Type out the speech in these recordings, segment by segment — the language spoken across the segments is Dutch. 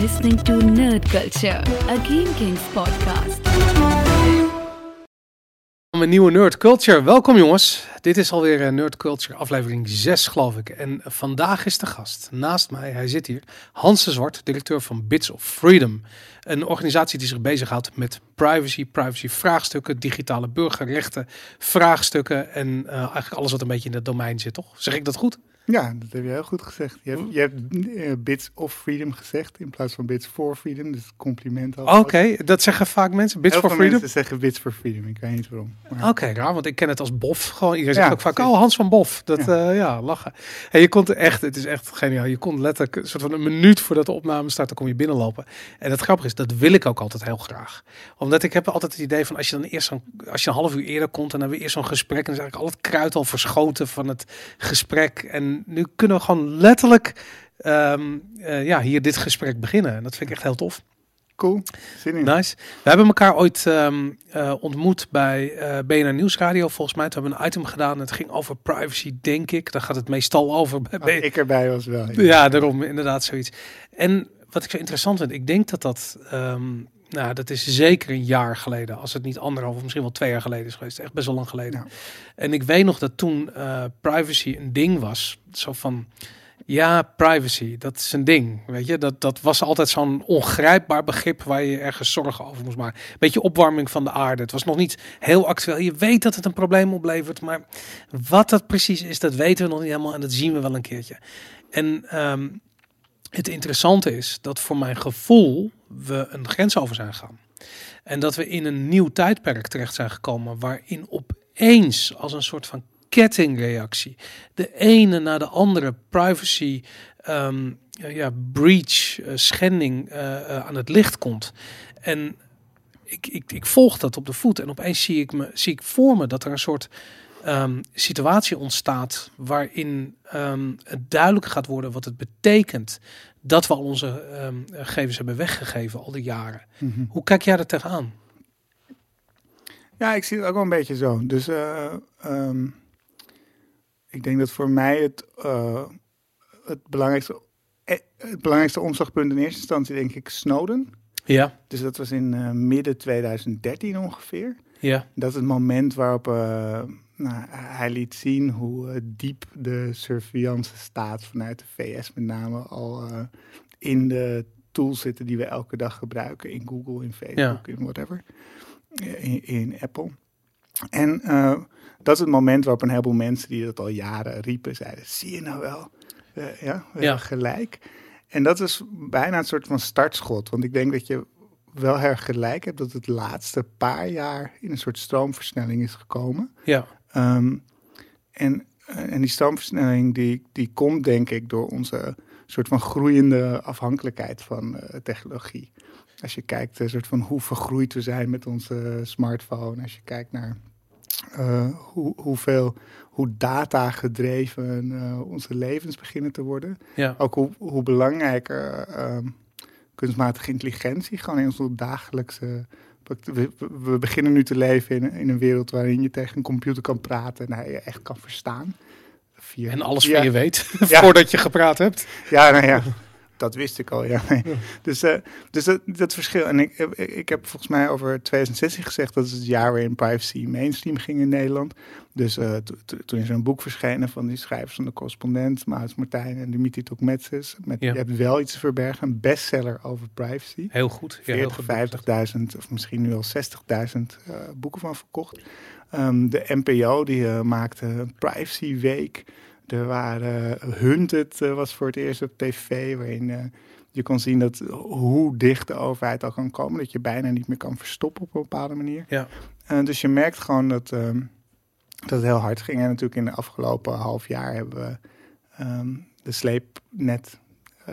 listening to Nerd Culture, a Game Kings podcast. Een nieuwe Nerd Culture. Welkom jongens. Dit is alweer een Nerd Culture aflevering 6 geloof ik. En vandaag is de gast naast mij, hij zit hier, Hans de Zwart, directeur van Bits of Freedom. Een organisatie die zich bezighoudt met privacy, privacy vraagstukken, digitale burgerrechten vraagstukken en uh, eigenlijk alles wat een beetje in dat domein zit, toch? Zeg ik dat goed? Ja, dat heb je heel goed gezegd. Je hebt, je hebt uh, bits of freedom gezegd in plaats van bits for freedom. Dus compliment. Oké, dat zeggen vaak mensen. Bits for freedom. Mensen zeggen bits for freedom. Ik weet niet waarom. Oké, okay, raar, want ik ken het als Bof. Gewoon iedereen zegt ook vaak, oh Hans van Bof. Dat ja, uh, ja lachen. En je komt echt, het is echt geniaal. Je komt letterlijk een soort van een minuut voordat de opname start, dan kom je binnenlopen. En het grappige is, dat wil ik ook altijd heel graag. Omdat ik heb altijd het idee van als je dan eerst zo'n, als je een half uur eerder komt en dan weer eerst zo'n gesprek en dan is eigenlijk al het kruid al verschoten van het gesprek. En nu kunnen we gewoon letterlijk um, uh, ja, hier dit gesprek beginnen. En dat vind ik echt heel tof. Cool. Zin in. Nice. We hebben elkaar ooit um, uh, ontmoet bij uh, BNR Nieuwsradio. Volgens mij toen hebben we een item gedaan. Het ging over privacy, denk ik. Daar gaat het meestal over. Bij ik erbij was wel. Ja. ja, daarom inderdaad zoiets. En wat ik zo interessant vind, ik denk dat dat um, nou, dat is zeker een jaar geleden. Als het niet anderhalf of misschien wel twee jaar geleden is geweest. Echt best wel lang geleden. Ja. En ik weet nog dat toen uh, privacy een ding was. Zo van, ja, privacy, dat is een ding. Weet je, dat, dat was altijd zo'n ongrijpbaar begrip waar je ergens zorgen over moest maken. Beetje opwarming van de aarde. Het was nog niet heel actueel. Je weet dat het een probleem oplevert, maar wat dat precies is, dat weten we nog niet helemaal. En dat zien we wel een keertje. En um, het interessante is dat voor mijn gevoel we een grens over zijn gegaan. En dat we in een nieuw tijdperk terecht zijn gekomen waarin opeens als een soort van kettingreactie de ene na de andere privacy um, ja, breach, uh, schending uh, uh, aan het licht komt. En ik, ik, ik volg dat op de voet en opeens zie ik, me, zie ik voor me dat er een soort um, situatie ontstaat waarin um, het duidelijk gaat worden wat het betekent dat we al onze um, gegevens hebben weggegeven al die jaren. Mm -hmm. Hoe kijk jij er tegenaan? Ja, ik zie het ook wel een beetje zo. Dus uh, um, ik denk dat voor mij het, uh, het, belangrijkste, het belangrijkste omslagpunt in eerste instantie denk ik Snowden. Ja. Dus dat was in uh, midden 2013 ongeveer. Ja. Dat is het moment waarop nou, hij liet zien hoe uh, diep de surveillance staat vanuit de VS met name al uh, in de tools zitten die we elke dag gebruiken in Google, in Facebook, ja. in whatever, in, in Apple. En uh, dat is het moment waarop een heleboel mensen die dat al jaren riepen, zeiden, zie je nou wel? ja, we ja. gelijk. En dat is bijna een soort van startschot, want ik denk dat je wel erg gelijk hebt dat het laatste paar jaar in een soort stroomversnelling is gekomen. Ja. Um, en, en die stroomversnelling die, die komt denk ik door onze soort van groeiende afhankelijkheid van uh, technologie. Als je kijkt uh, soort van hoe vergroeid we zijn met onze smartphone. Als je kijkt naar uh, hoe, hoeveel, hoe data gedreven onze levens beginnen te worden. Ja. Ook hoe, hoe belangrijker kunstmatige intelligentie gewoon in onze dagelijkse we, we, beginnen nu te leven in, in, een wereld waarin je tegen een computer kan praten en hij je echt kan verstaan. Via, en alles van je weet, ja. voordat je gepraat hebt. Ja, nou ja, dat wist ik al, ja. Nee. ja. Dus, uh, dus dat, dat verschil. En ik, ik, heb volgens mij over 2016 gezegd, dat is het jaar waarin privacy mainstream ging in Nederland. Dus uh, toen is er een boek verschenen van die schrijvers van de correspondent, Maurits Martijn en Dimitri Tokmetsis. Met ja. Je hebt wel iets te verbergen, een bestseller over privacy. Heel goed. Ja, 50.000 of misschien nu al 60.000 uh, boeken van verkocht. Um, de NPO die maakte een privacy week. Er waren uh, Hunted uh, was voor het eerst op tv, waarin uh, je kon zien dat hoe dicht de overheid al kan komen, dat je bijna niet meer kan verstoppen op een bepaalde manier. Ja. dus je merkt gewoon dat, um, dat het heel hard ging. En natuurlijk in de afgelopen half jaar hebben we um, de sleepnet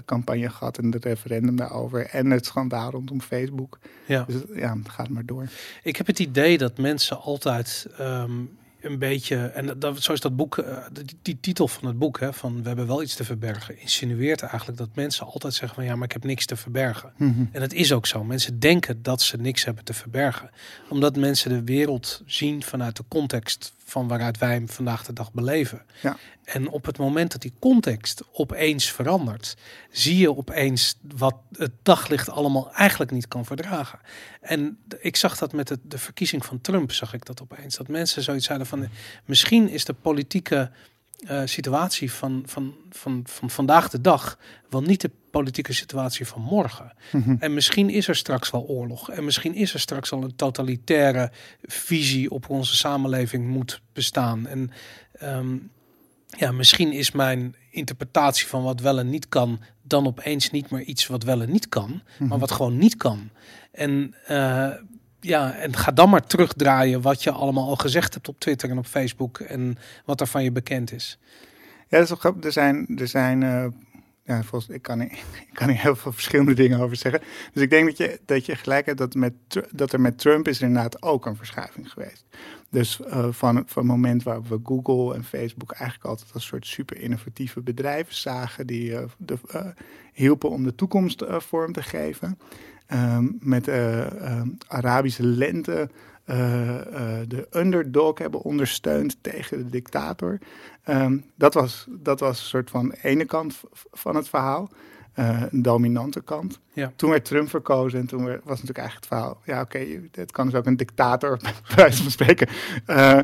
campagne gehad en het referendum daarover en het schandaal rondom Facebook. Ja. Dus ja, het gaat maar door. Ik heb het idee dat mensen altijd um, een beetje, en dat, zo is dat boek, uh, die, die, titel van het boek, hè, van we hebben wel iets te verbergen, insinueert eigenlijk dat mensen altijd zeggen van ja, maar ik heb niks te verbergen. Mhm. Mm -hmm. En het is ook zo. Mensen denken dat ze niks hebben te verbergen, omdat mensen de wereld zien vanuit de context van waaruit wij hem vandaag de dag beleven. Ja. En op het moment dat die context opeens verandert, zie je opeens wat het daglicht allemaal eigenlijk niet kan verdragen. En ik zag dat met het, de verkiezing van Trump, zag ik dat opeens. Dat mensen zoiets zeiden van, misschien is de politieke eh, situatie van, van, van, van vandaag de dag wel niet de politieke situatie van morgen. Mhm. En misschien is er straks wel oorlog. En misschien is er straks al een totalitaire visie op hoe onze samenleving moet bestaan. En ehm, ja, misschien is mijn interpretatie van wat wel en niet kan, dan opeens niet meer iets wat wel en niet kan, maar wat gewoon niet kan. En eh, ja, en ga dan maar terugdraaien wat je allemaal al gezegd hebt op Twitter en op Facebook en wat er van je bekend is. Ja, dat is. Er zijn, er zijn eh, ja, volgens, ik, kan, hier- ik kan heel veel verschillende dingen over zeggen. Dus ik denk dat je, dat je gelijk hebt dat, met, dat er met Trump is er inderdaad ook een verschuiving geweest. Dus eh, van, van het moment waarop we Google en Facebook eigenlijk altijd als soort super innovatieve bedrijven zagen, die eh, de, hielpen om de toekomst vorm te geven. Ehm, met eh, ehm, Arabische lente eh, eh, de underdog hebben ondersteund tegen de dictator. Ehm, dat, was, dat was een soort van ene kant van het verhaal. Eh, een dominante kant. Ja. Toen werd Trump verkozen en toen werd- was natuurlijk eigenlijk het verhaal... ja, oké, het kan dus ook een dictator, bij wijze van spreken... eh,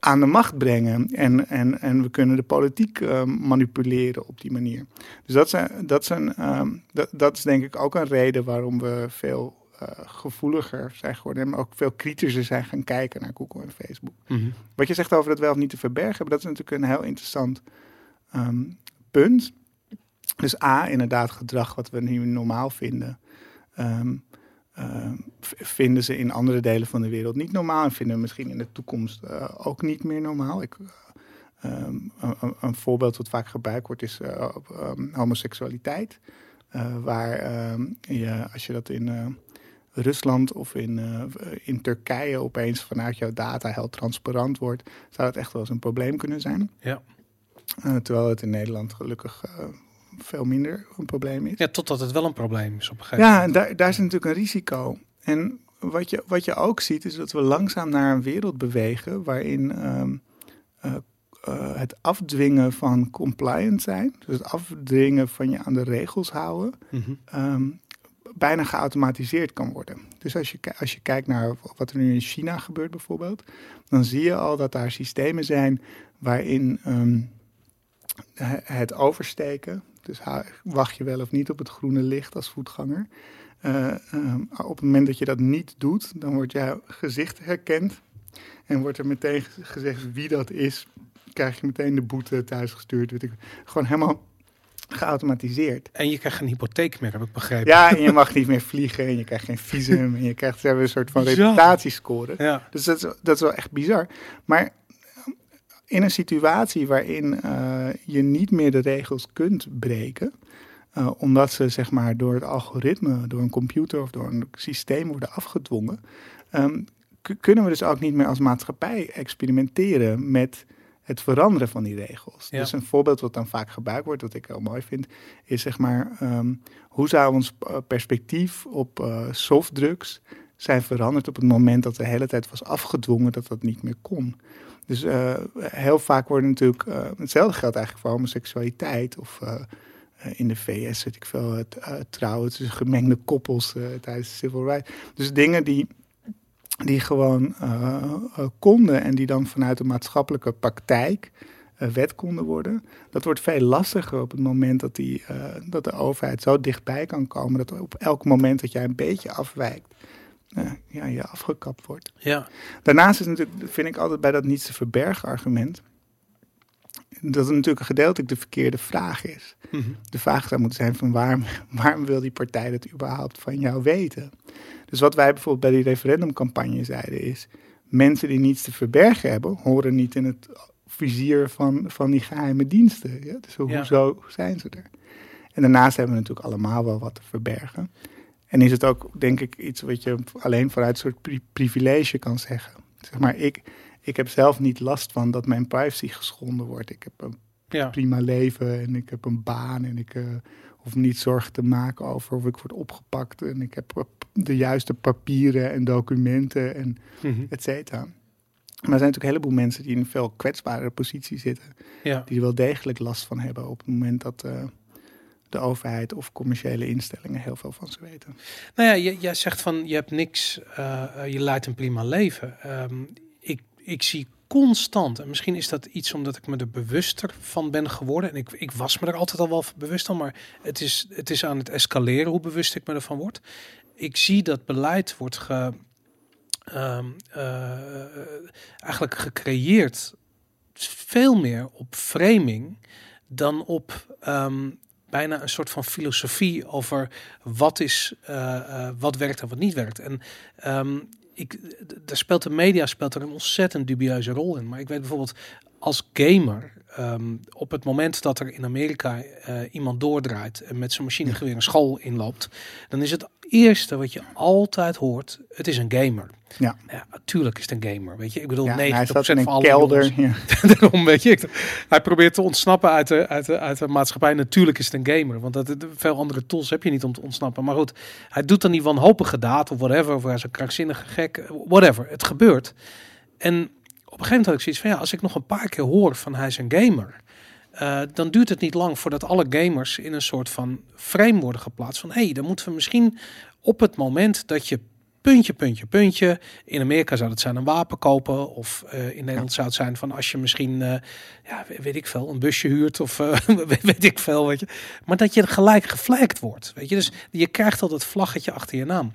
aan de macht brengen. En, en, en we kunnen de politiek eh, manipuleren op die manier. Dus dat is, dat, is een, ehm, dat, dat is denk ik ook een reden waarom we veel eh, gevoeliger zijn geworden... en ook veel kritischer zijn gaan kijken naar Google en Facebook. Wat je zegt over dat wel of niet te verbergen dat is natuurlijk een heel interessant ehm, punt. Dus A, inderdaad gedrag wat we nu normaal vinden, ehm, ehm, vinden ze in andere delen van de wereld niet normaal en vinden we misschien in de toekomst eh, ook niet meer normaal. Ik, eh, ehm, een, voorbeeld wat vaak gebruikt wordt is op, ehm, homoseksualiteit. Waar je, als je dat in Rusland of in, in Turkije opeens vanuit jouw data heel transparant wordt, zou het echt wel eens een probleem kunnen zijn. Ja. Terwijl het in Nederland gelukkig veel minder een probleem is. Ja, totdat het wel een probleem is op een gegeven Ja, moment. en daar, daar is natuurlijk een risico. En wat je, wat je ook ziet, is dat we langzaam naar een wereld bewegen waarin ehm, eh, eh, het afdwingen van compliant zijn, dus het afdwingen van je aan de regels houden, Mhm. ehm, bijna geautomatiseerd kan worden. Dus als je, als je kijkt naar wat er nu in China gebeurt bijvoorbeeld, dan zie je al dat daar systemen zijn waarin ehm, he- het oversteken, dus wacht je wel of niet op het groene licht als voetganger. Eh, ehm, op het moment dat je dat niet doet, dan wordt jouw gezicht herkend en wordt er meteen ge- gezegd wie dat is. Krijg je meteen de boete thuisgestuurd. Weet ik. Gewoon helemaal geautomatiseerd. En je krijgt geen hypotheek meer, heb ik begrepen. Ja, en je mag niet meer vliegen en je krijgt geen visum en je krijgt ze hebben een soort van reputatiescore. Ja. Dus dat is, dat is wel echt bizar. Maar in een situatie waarin eh, je niet meer de regels kunt breken, eh, omdat ze zeg maar door het algoritme, door een computer of door een systeem worden afgedwongen, ehm, kunnen we dus ook niet meer als maatschappij experimenteren met het veranderen van die regels. Ja. Dus een voorbeeld wat dan vaak gebruikt wordt, wat ik heel mooi vind, is zeg maar, ehm, hoe zou ons eh, perspectief op eh, softdrugs zijn veranderd op het moment dat de hele tijd was afgedwongen dat dat niet meer kon. Dus eh, heel vaak worden natuurlijk, eh, hetzelfde geldt eigenlijk voor homoseksualiteit of eh, in de VS, weet ik veel, het eh, trouwen tussen gemengde koppels tijdens de civil rights. Dus dingen die, die gewoon konden en die dan vanuit de maatschappelijke praktijk wet konden worden. Dat wordt veel lastiger op het moment dat, die, dat de overheid zo dichtbij kan komen dat op elk moment dat jij een beetje afwijkt, ja, je afgekapt wordt. Ja. Daarnaast is natuurlijk, vind ik altijd bij dat niets te verbergen argument, dat het natuurlijk gedeeltelijk de verkeerde vraag is. Mhm. De vraag zou moeten zijn van waarom, waarom wil die partij dat überhaupt van jou weten? Dus wat wij bijvoorbeeld bij die referendumcampagne zeiden is, mensen die niets te verbergen hebben, horen niet in het vizier van, van die geheime diensten. Ja? Dus Ja. hoezo zijn ze er? En daarnaast hebben we natuurlijk allemaal wel wat te verbergen. En is het ook, denk ik, iets wat je alleen vanuit een soort pri- privilege kan zeggen. Zeg maar, ik, ik heb zelf niet last van dat mijn privacy geschonden wordt. Ik heb een Ja. prima leven en ik heb een baan en ik eh, hoef niet zorgen te maken over of ik word opgepakt. En ik heb eh, de juiste papieren en documenten en Mhm. et cetera. Maar er zijn natuurlijk een heleboel mensen die in een veel kwetsbare positie zitten. Ja. Die er wel degelijk last van hebben op het moment dat uh, de overheid of commerciële instellingen heel veel van ze weten. Nou ja, jij, zegt van je hebt niks, uh, je leidt een prima leven. Um, ik, ik zie constant, en misschien is dat iets omdat ik me er bewuster van ben geworden. En ik, ik was me er altijd al wel bewust van, maar het is, het is aan het escaleren hoe bewust ik me ervan word. Ik zie dat beleid wordt ge, um, uh, eigenlijk gecreëerd veel meer op framing dan op um, bijna een soort van filosofie over wat is, uh, uh, wat werkt en wat niet werkt. En um, ik, daar speelt de media speelt er een ontzettend dubieuze rol in. Maar ik weet bijvoorbeeld als gamer, um, op het moment dat er in Amerika uh, iemand doordraait en met zijn machinegeweer een school inloopt, dan is het eerste wat je altijd hoort, het is een gamer. Ja. ja natuurlijk is het een gamer, weet je. Ik bedoel, ja, 90% hij staat in een kelder. Ja. Daarom, weet je. Hij probeert te ontsnappen uit de, uit, de, uit de maatschappij. Natuurlijk is het een gamer, want dat, veel andere tools heb je niet om te ontsnappen. Maar goed, hij doet dan die wanhopige daad of whatever, of hij is een krankzinnige gek, whatever. Het gebeurt. En op een gegeven moment had ik zoiets van, ja, als ik nog een paar keer hoor van hij is een gamer... Uh, dan duurt het niet lang voordat alle gamers in een soort van frame worden geplaatst. Van hé, hey, dan moeten we misschien op het moment dat je puntje, puntje, puntje. In Amerika zou het zijn een wapen kopen. Of uh, in Nederland ja. zou het zijn van als je misschien, uh, ja, weet ik veel, een busje huurt. Of uh, weet ik veel, weet je. Maar dat je gelijk geflagd wordt, weet je. Dus je krijgt al dat vlaggetje achter je naam.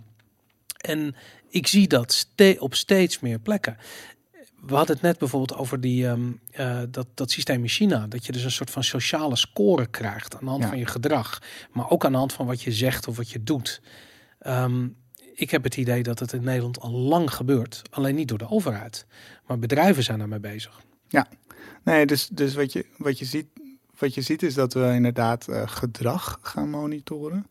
En ik zie dat ste op steeds meer plekken. We hadden het net bijvoorbeeld over die, um, uh, dat, dat systeem in China. Dat je dus een soort van sociale score krijgt aan de hand Ja. van je gedrag. Maar ook aan de hand van wat je zegt of wat je doet. Um, ik heb het idee dat het in Nederland al lang gebeurt. Alleen niet door de overheid. Maar bedrijven zijn daarmee bezig. Nee, dus, dus wat, je, wat, je ziet, wat je ziet is dat we inderdaad uh, gedrag gaan monitoren.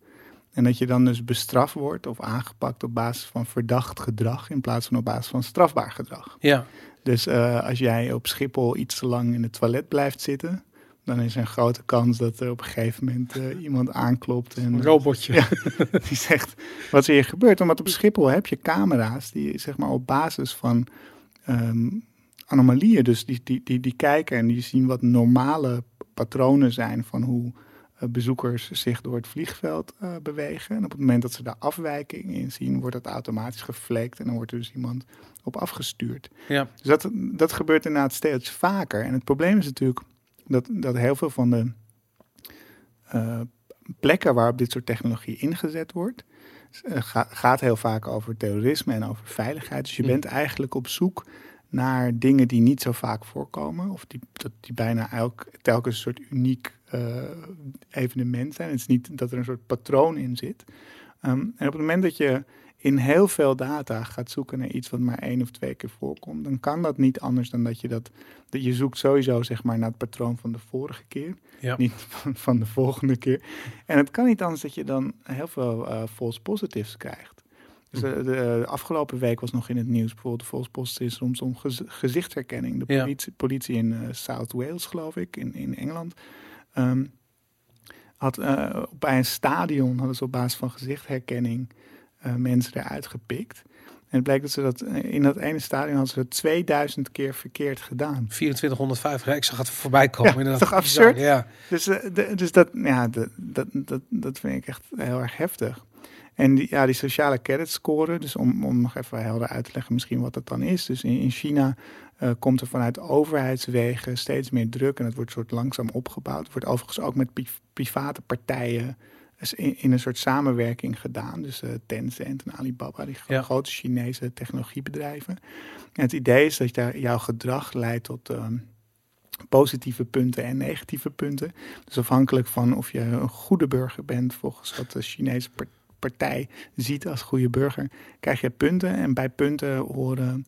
En dat je dan dus bestraft wordt of aangepakt op basis van verdacht gedrag in plaats van op basis van strafbaar gedrag. Ja, Dus uh, als jij op Schiphol iets te lang in het toilet blijft zitten, dan is er een grote kans dat er op een gegeven moment uh, iemand aanklopt. En, een robotje. Ja, die zegt wat er hier gebeurt. Omdat op Schiphol heb je camera's die zeg maar op basis van um, anomalieën, dus die, die, die, die kijken en die zien wat normale patronen zijn van hoe uh, bezoekers zich door het vliegveld uh, bewegen. En op het moment dat ze daar afwijking in zien, wordt dat automatisch geflekt en dan wordt er dus iemand op afgestuurd. Ja. Dus dat, dat gebeurt inderdaad steeds vaker. En het probleem is natuurlijk dat, dat heel veel van de uh, plekken waarop dit soort technologie ingezet wordt, ga, gaat heel vaak over terrorisme en over veiligheid. Dus je Mm. bent eigenlijk op zoek naar dingen die niet zo vaak voorkomen, of die, dat, die bijna elk, telkens een soort uniek uh, evenement zijn. Het is niet dat er een soort patroon in zit. Um, en op het moment dat je in heel veel data gaat zoeken naar iets wat maar één of twee keer voorkomt, dan kan dat niet anders dan dat je dat, dat je zoekt sowieso zeg maar naar het patroon van de vorige keer, Ja. niet van, van de volgende keer. En het kan niet anders dat je dan heel veel uh, false positives krijgt. Dus de, de, de, afgelopen week was nog in het nieuws bijvoorbeeld de false positives rond om gez, gezichtsherkenning. De Ja. politie, politie in uh, South Wales, geloof ik, in, in Engeland. Um, had, uh, bij een stadion hadden ze op basis van gezichtherkenning uh, mensen eruit gepikt. En het blijkt dat ze dat in dat ene stadion hadden ze dat 2000 keer verkeerd gedaan. 2450, ik zag het voorbij komen. Ja, inderdaad. toch absurd? Bizar, Ja. Dus, uh, de, dus dat, ja, de, dat, dat, dat vind ik echt heel erg heftig. En die, ja, die sociale credit score, dus om, om nog even helder uit te leggen misschien wat dat dan is. Dus in, in China uh, komt er vanuit overheidswegen steeds meer druk en het wordt soort langzaam opgebouwd. Het wordt overigens ook met pri private partijen in, in, een soort samenwerking gedaan. Dus uh, Tencent en Alibaba, die ja. grote Chinese technologiebedrijven. En het idee is dat daar jouw gedrag leidt tot... Um, positieve punten en negatieve punten. Dus afhankelijk van of je een goede burger bent volgens wat de Chinese partij ziet als goede burger, krijg je punten. En bij punten horen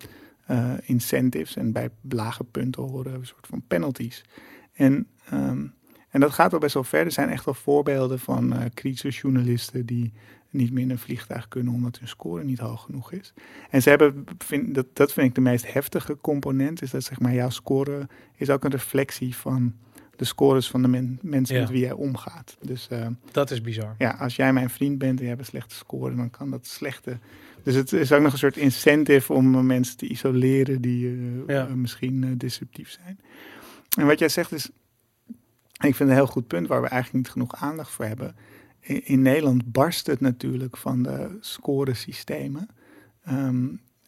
uh, incentives en bij lage punten horen een soort van penalties. En, um, en dat gaat al best wel ver. Er zijn echt wel voorbeelden van uh, kritische journalisten die niet meer in een vliegtuig kunnen omdat hun score niet hoog genoeg is. En ze hebben, vind, dat, dat vind ik de meest heftige component, is dat zeg maar jouw score is ook een reflectie van de scores van de men- mensen Ja. met wie jij omgaat. Dus eh, Dat is bizar. ja, als jij mijn vriend bent en je hebt een slechte score, dan kan dat slechte. Dus het is ook nog een soort incentive om eh, mensen te isoleren die Ja. misschien disruptief zijn. En wat jij zegt is, ik vind een heel goed punt waar we eigenlijk niet genoeg aandacht voor hebben. In, Nederland barst het natuurlijk van de scoresystemen.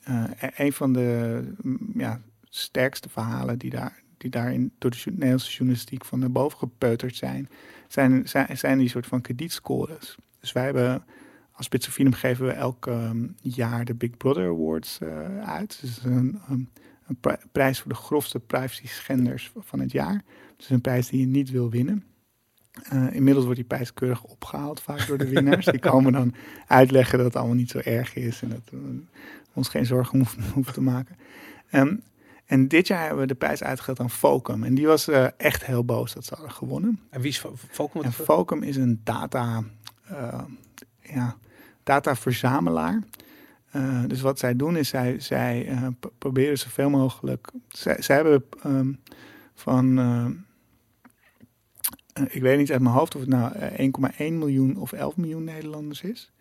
Eh, een van de mm, ja, sterkste verhalen die daar, die daarin door de Nederlandse journalistiek van naar boven gepeuterd zijn, zijn, zijn, zijn die soort van kredietscores. Dus wij hebben als Bits of Freedom geven we elk ehm, jaar de Big Brother Awards eh, uit. Dus een, een, een pri- prijs voor de grofste privacy schenders van het jaar. Dus een prijs die je niet wil winnen. Eh, inmiddels wordt die prijs keurig opgehaald, vaak door de winnaars. die komen dan uitleggen dat het allemaal niet zo erg is en dat we ons geen zorgen hoeven, te maken. Ehm, en dit jaar hebben we de prijs uitgedeeld aan Focum. En die was eh, echt heel boos dat ze hadden gewonnen. En wie is Fo- Focum? En Focum is een data, eh, ja, dataverzamelaar. Eh, dus wat zij doen is, zij, zij proberen zoveel mogelijk... Zij, zij hebben ehm, van... eh, eh, ik weet niet uit mijn hoofd of het nou eh, 1,1 miljoen of 11 miljoen Nederlanders is.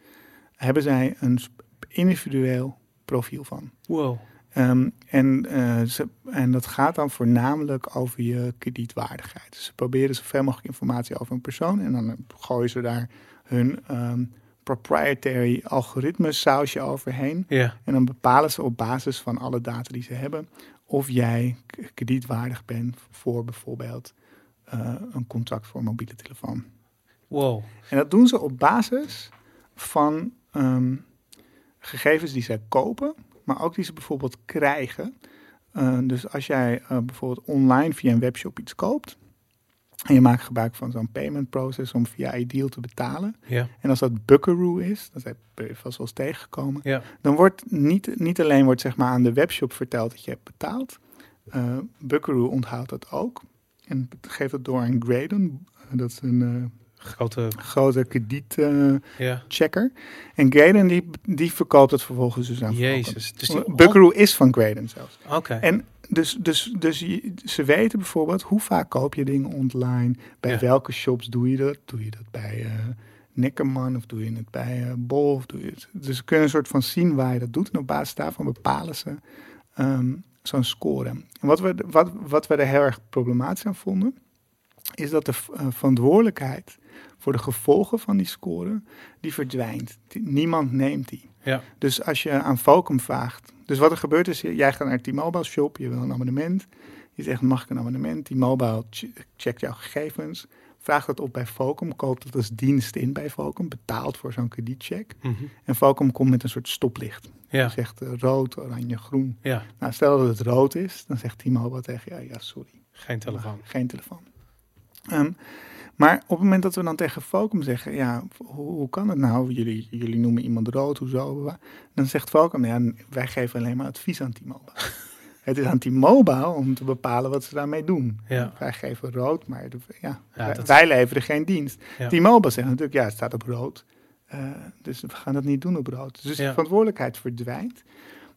Hebben zij een individueel profiel van. Wow. Ehm, en, eh, ze, en dat gaat dan voornamelijk over je kredietwaardigheid. Dus ze proberen zoveel mogelijk informatie over een persoon en dan gooien ze daar hun ehm, proprietary algoritme sausje overheen. En dan bepalen ze op basis van alle data die ze hebben of jij kredietwaardig bent voor bijvoorbeeld eh, een contract voor een mobiele telefoon. Wow. En dat doen ze op basis van ehm, gegevens die zij kopen, maar ook die ze bijvoorbeeld krijgen. Eh, dus als jij eh, bijvoorbeeld online via een webshop iets koopt en je maakt gebruik van zo'n payment process om via Ideal te betalen. Ja. En als dat Buckaroo is, dat heb je vast wel eens tegengekomen, Ja. dan wordt niet, niet alleen wordt zeg maar aan de webshop verteld dat je hebt betaald. eh Buckaroo onthoudt dat ook en geeft het door aan Graydon. Dat is een eh, Grote. grote kredietchecker. Ja. en Graydon die, die verkoopt het vervolgens dus aan Jezus. Dus die. Buckaroo is van Graydon zelfs. Oké. En dus, dus, dus je- ze weten bijvoorbeeld hoe vaak koop je dingen online. Bij Ja. welke shops doe je dat? Doe je dat bij eh Neckerman of doe je het bij eh Bol? Of doe je het? Dus ze kunnen een soort van zien waar je dat doet. En op basis daarvan bepalen ze ehm, zo'n score. En wat we, wat, wat we er heel erg problematisch aan vonden, is dat de eh, verantwoordelijkheid voor de gevolgen van die score, die verdwijnt. Die- niemand neemt die. Ja. Dus als je aan Focum vraagt. Dus wat er gebeurt is, jij gaat naar T-Mobile shop, je wil een abonnement. Je zegt, mag ik een abonnement? T-Mobile ch- checkt jouw gegevens, vraagt dat op bij Focum, koopt het als dienst in bij Focum, betaalt voor zo'n kredietcheck. Mhm. En Focum komt met een soort stoplicht. Ja. Zegt eh, rood, oranje, groen. Ja. Nou, stel dat het rood is, dan zegt T-Mobile tegen jou, ja, sorry. Geen telefoon. Geen telefoon. Ehm, maar op het moment dat we dan tegen Focum zeggen, ja, hoe, hoe kan het nou? Jullie, jullie noemen iemand rood, hoezo? Dan zegt Focum, ja, wij geven alleen maar advies aan T-Mobile. het is aan T-Mobile om te bepalen wat ze daarmee doen. Ja. Wij geven rood, maar ja, Ja, wij, leveren geen dienst. Ja. T-Mobile zegt natuurlijk, ja, het staat op rood. Eh, dus we gaan dat niet doen op rood. Dus de verantwoordelijkheid verdwijnt.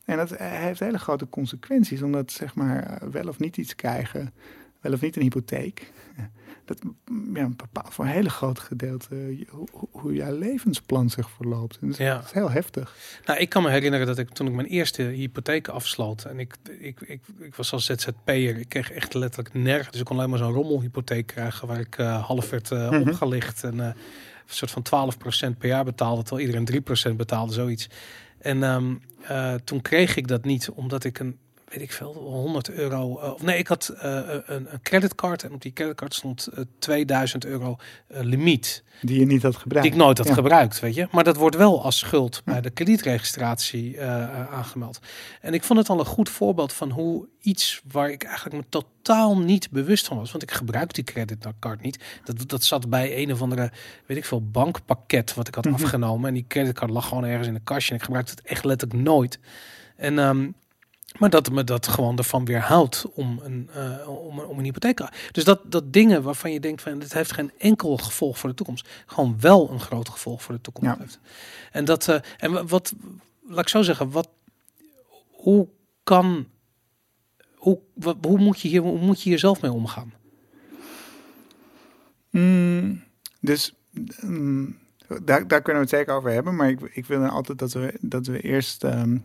En dat eh, heeft hele grote consequenties, omdat zeg maar eh, wel of niet iets krijgen, wel of niet een hypotheek. Dat mm, ja, bepaalt voor een hele groot gedeelte eh, hoe, hoe- jouw levensplan zich verloopt. En dat, is, Ja. dat is heel heftig. Nou, ik kan me herinneren dat ik toen ik mijn eerste hypotheek afsloot en ik, ik, ik, ik was als ZZP'er, ik kreeg echt letterlijk nergens. Dus ik kon alleen maar zo'n rommelhypotheek krijgen waar ik eh, half werd eh, Mhm. opgelicht en een soort van 12% per jaar betaalde, terwijl iedereen 3% betaalde, zoiets. En ehm, eh, toen kreeg ik dat niet, omdat ik een, weet ik veel, 100 euro, eh, of nee, ik had eh, een, een creditcard en op die creditcard stond eh, 2000 euro eh, limiet. Die je niet had gebruikt. Die ik nooit had Ja. gebruikt, weet je. Maar dat wordt wel als schuld bij de kredietregistratie eh, eh, aangemeld. En ik vond het al een goed voorbeeld van hoe iets waar ik eigenlijk me totaal niet bewust van was. Want ik gebruik die creditcard niet. Dat, dat zat bij een of andere, weet ik veel, bankpakket wat ik had Mhm. afgenomen. En die creditcard lag gewoon ergens in een kastje. En ik gebruikte het echt letterlijk nooit. En ehm, maar dat me dat gewoon ervan weerhoudt om een, eh, om, een- om een hypotheek. Dus dat, dat dingen waarvan je denkt van dit heeft geen enkel gevolg voor de toekomst, gewoon wel een groot gevolg voor de toekomst Ja. heeft. En dat eh, en wa- wat laat ik zo zeggen, wat hoe kan hoe, wat, hoe moet je hier hoe moet je hier zelf mee omgaan? Mm, dus mm, daar, daar kunnen we het zeker over hebben. Maar ik, ik wil dan altijd dat we, dat we eerst. ehm,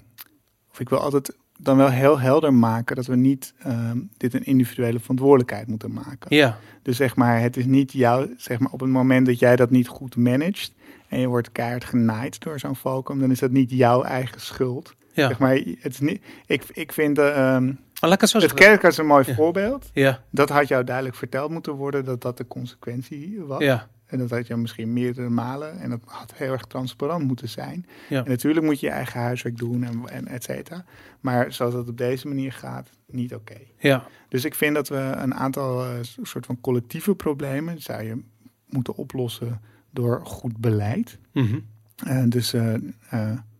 of ik wil altijd dan wel heel helder maken dat we niet ehm, dit een individuele verantwoordelijkheid moeten maken. Ja, Dus zeg maar, het is niet jouw, zeg maar, op het moment dat jij dat niet goed managt en je wordt keihard genaaid door zo'n Falcom, dan is dat niet jouw eigen schuld. ja. Zeg maar, het is niet, ik, ik vind uh, ik het kerk is een mooi Ja. voorbeeld. Ja, Dat had jou duidelijk verteld moeten worden dat dat de consequentie was. ja, En dat had je misschien meerdere malen. En dat had heel erg transparant moeten zijn. Ja. En natuurlijk moet je je eigen huiswerk doen en, en et cetera. Maar zoals dat op deze manier gaat, niet oké. ja. Dus ik vind dat we een aantal eh, soort van collectieve problemen zou je moeten oplossen door goed beleid. Mhm. Eh, dus eh,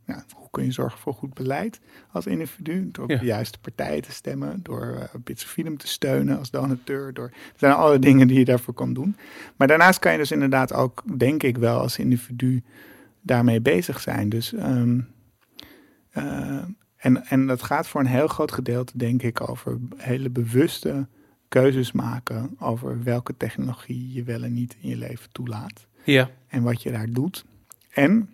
ja, kun je zorgen voor goed beleid als individu? Door op Ja. de juiste partijen te stemmen, door uh, of Freedom te steunen als donateur. Door, er zijn alle dingen die je daarvoor kan doen. Maar daarnaast kan je dus inderdaad ook, denk ik wel, als individu daarmee bezig zijn. Dus, um, uh, en, en dat gaat voor een heel groot gedeelte, denk ik, over hele bewuste keuzes maken over welke technologie je wel en niet in je leven toelaat. Ja. En wat je daar doet. En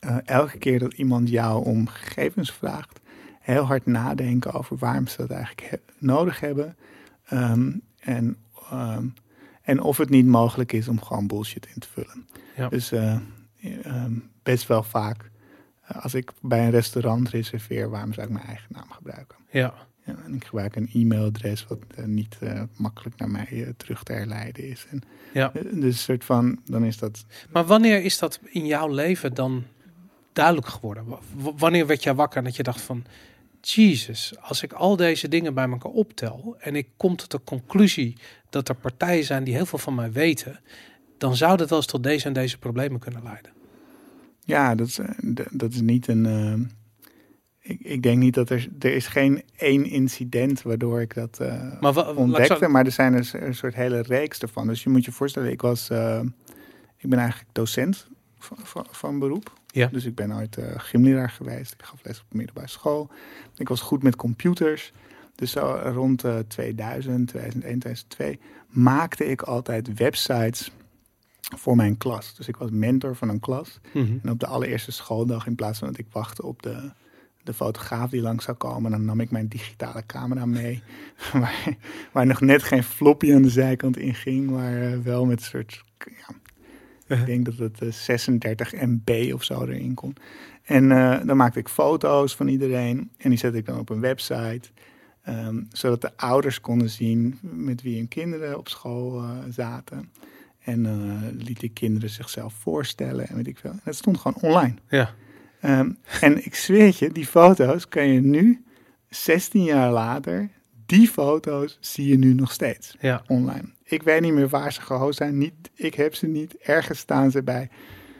uh, elke keer dat iemand jou om gegevens vraagt, heel hard nadenken over waarom ze dat eigenlijk he nodig hebben. Um, en, um, en of het niet mogelijk is om gewoon bullshit in te vullen. Ja. Dus uh, um, best wel vaak, uh, als ik bij een restaurant reserveer, waarom zou ik mijn eigen naam gebruiken? Ja. Ja, en ik gebruik een e-mailadres wat uh, niet makkelijk naar mij terug te herleiden is. En, ja. Dus soort van, dan is dat. Maar wanneer is dat in jouw leven dan duidelijk geworden? W wanneer werd jij wakker dat je dacht van, Jesus, als ik al deze dingen bij elkaar optel en ik kom tot de conclusie dat er partijen zijn die heel veel van mij weten, dan zou dat wel eens tot deze en deze problemen kunnen leiden. Ja, dat is, dat is niet een. Uh, ik, ik, denk niet dat er. Er is geen één incident waardoor ik dat uh, maar ontdekte. Zo... Maar er zijn dus een soort hele reeks ervan. Dus je moet je voorstellen, ik was. Uh, ik ben eigenlijk docent van, van, van beroep. Ja. Dus ik ben ooit uh, gymleraar geweest. Ik gaf les op middelbare school. Ik was goed met computers. Dus zo rond uh, 2000, 2001, 2002 maakte ik altijd websites voor mijn klas. Dus ik was mentor van een klas. Mhm. Mm -hmm. En op de allereerste schooldag, in plaats van dat ik wachtte op de, de fotograaf die langs zou komen, dan nam ik mijn digitale camera mee. waar, waar nog net geen floppy aan de zijkant in ging, maar uh, wel met een soort. Ja, ik denk dat het uh, 36 MB of zo erin kon. En uh, dan maakte ik foto's van iedereen en die zette ik dan op een website. Um, zodat de ouders konden zien met wie hun kinderen op school uh, zaten. En liet ik kinderen zichzelf voorstellen en weet ik veel. En het stond gewoon online. Ja. Um, en ik zweer je, die foto's kan je nu, 16 jaar later, die foto's zie je nu nog steeds ja. online. Ik weet niet meer waar ze gehost zijn. Niet, ik heb ze niet. Ergens staan ze bij.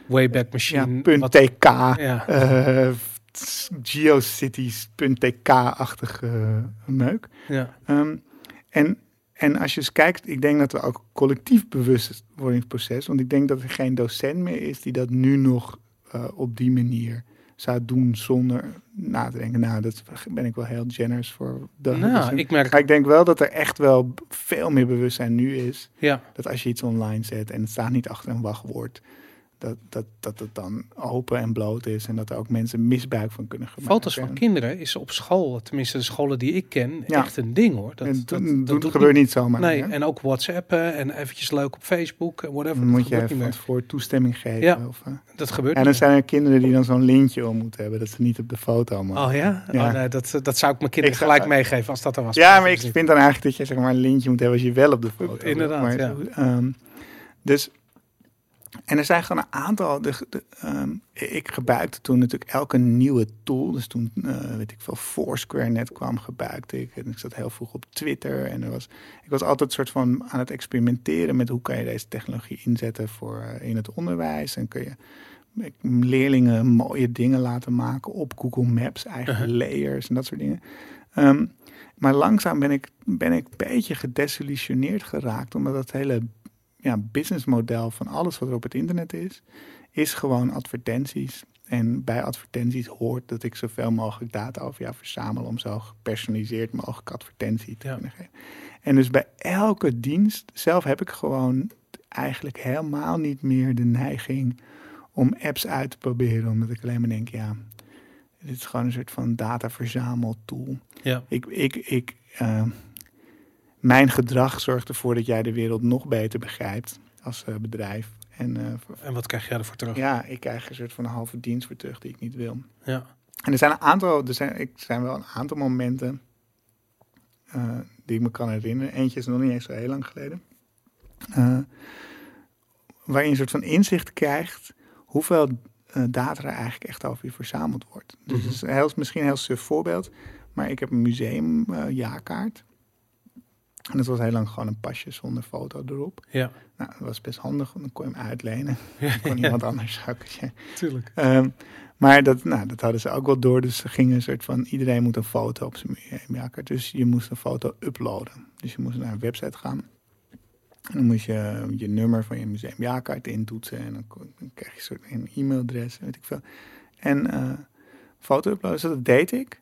Wayback Machine. Ja, .tk. Ja. Uh, geocities.tk-achtige uh, meuk. Ja. Um, en, en als je eens kijkt, ik denk dat we ook collectief bewustwordingsproces, want ik denk dat er geen docent meer is die dat nu nog uh, op die manier zou doen zonder na te denken. Nou, dat ben ik wel heel generous voor. Nou, ik merk. Maar ik denk wel dat er echt wel veel meer bewustzijn nu is. Ja. Dat als je iets online zet en het staat niet achter een wachtwoord, dat, dat, dat het dan open en bloot is en dat er ook mensen misbruik van kunnen gemaakt Foto's van kinderen is op school, tenminste de scholen die ik ken, ja. echt een ding hoor. Dat, dat, dat, dat doet gebeurt niet zomaar. Nee, en ook WhatsAppen en eventjes leuk op Facebook en whatever. Dan moet je even voor toestemming geven. Ja, of, uh, dat gebeurt En dan zijn er kinderen die dan zo'n lintje om moeten hebben, dat ze niet op de foto mogen. Oh ja? ja. Oh, nee, dat, dat zou ik mijn kinderen ik gelijk zou, meegeven als dat er was. Ja, maar ik vind dan eigenlijk dat je zeg maar een lintje moet hebben als je wel op de foto Inderdaad, maar, ja. Um, dus en er zijn gewoon een aantal. De, de, um, ik gebruikte toen natuurlijk elke nieuwe tool. Dus toen, uh, weet ik veel, Foursquare net kwam, gebruikte ik. En ik zat heel vroeg op Twitter. En er was, ik was altijd soort van aan het experimenteren met hoe kan je deze technologie inzetten voor uh, in het onderwijs. En kun je leerlingen mooie dingen laten maken op Google Maps, eigen uh -huh. layers en dat soort dingen. Um, maar langzaam ben ik, ben ik een beetje gedesillusioneerd geraakt, omdat dat hele ja, businessmodel van alles wat er op het internet is, is gewoon advertenties. En bij advertenties hoort dat ik zoveel mogelijk data over jou verzamel om zo gepersonaliseerd mogelijk advertentie te ja. kunnen geven. En dus bij elke dienst, zelf heb ik gewoon eigenlijk helemaal niet meer de neiging om apps uit te proberen. Omdat ik alleen maar denk, ja, dit is gewoon een soort van dataverzameltool. Ja. Ik, ik, ik, eh, mijn gedrag zorgt ervoor dat jij de wereld nog beter begrijpt als eh, bedrijf. En eh, En wat krijg jij ervoor terug? ja, ik krijg een soort van een halve dienst voor terug die ik niet wil. Ja. En er zijn een aantal, er zijn, ik zijn wel een aantal momenten eh, die ik me kan herinneren. Eentje is nog niet eens zo heel lang geleden. Waarin je een soort van inzicht krijgt hoeveel data er eigenlijk echt over je verzameld wordt. Dus Mhm. het is een heel, misschien een heel suf voorbeeld, maar ik heb een museumjaarkaart. En dat was heel lang gewoon een pasje zonder foto erop. Ja. Nou, dat was best handig, want dan kon je hem uitlenen. Dan kon iemand anders. Ja. Tuurlijk. Ehm, maar dat, nou, dat hadden ze ook wel door. Dus ze gingen een soort van... Iedereen moet een foto op zijn museumjaarkaart. Dus je moest een foto uploaden. Dus je moest naar een website gaan. En dan moest je je nummer van je museumjaarkaart intoetsen. En dan, dan kreeg je een soort een e-mailadres, weet ik veel. En eh, foto uploaden, dus dat deed ik.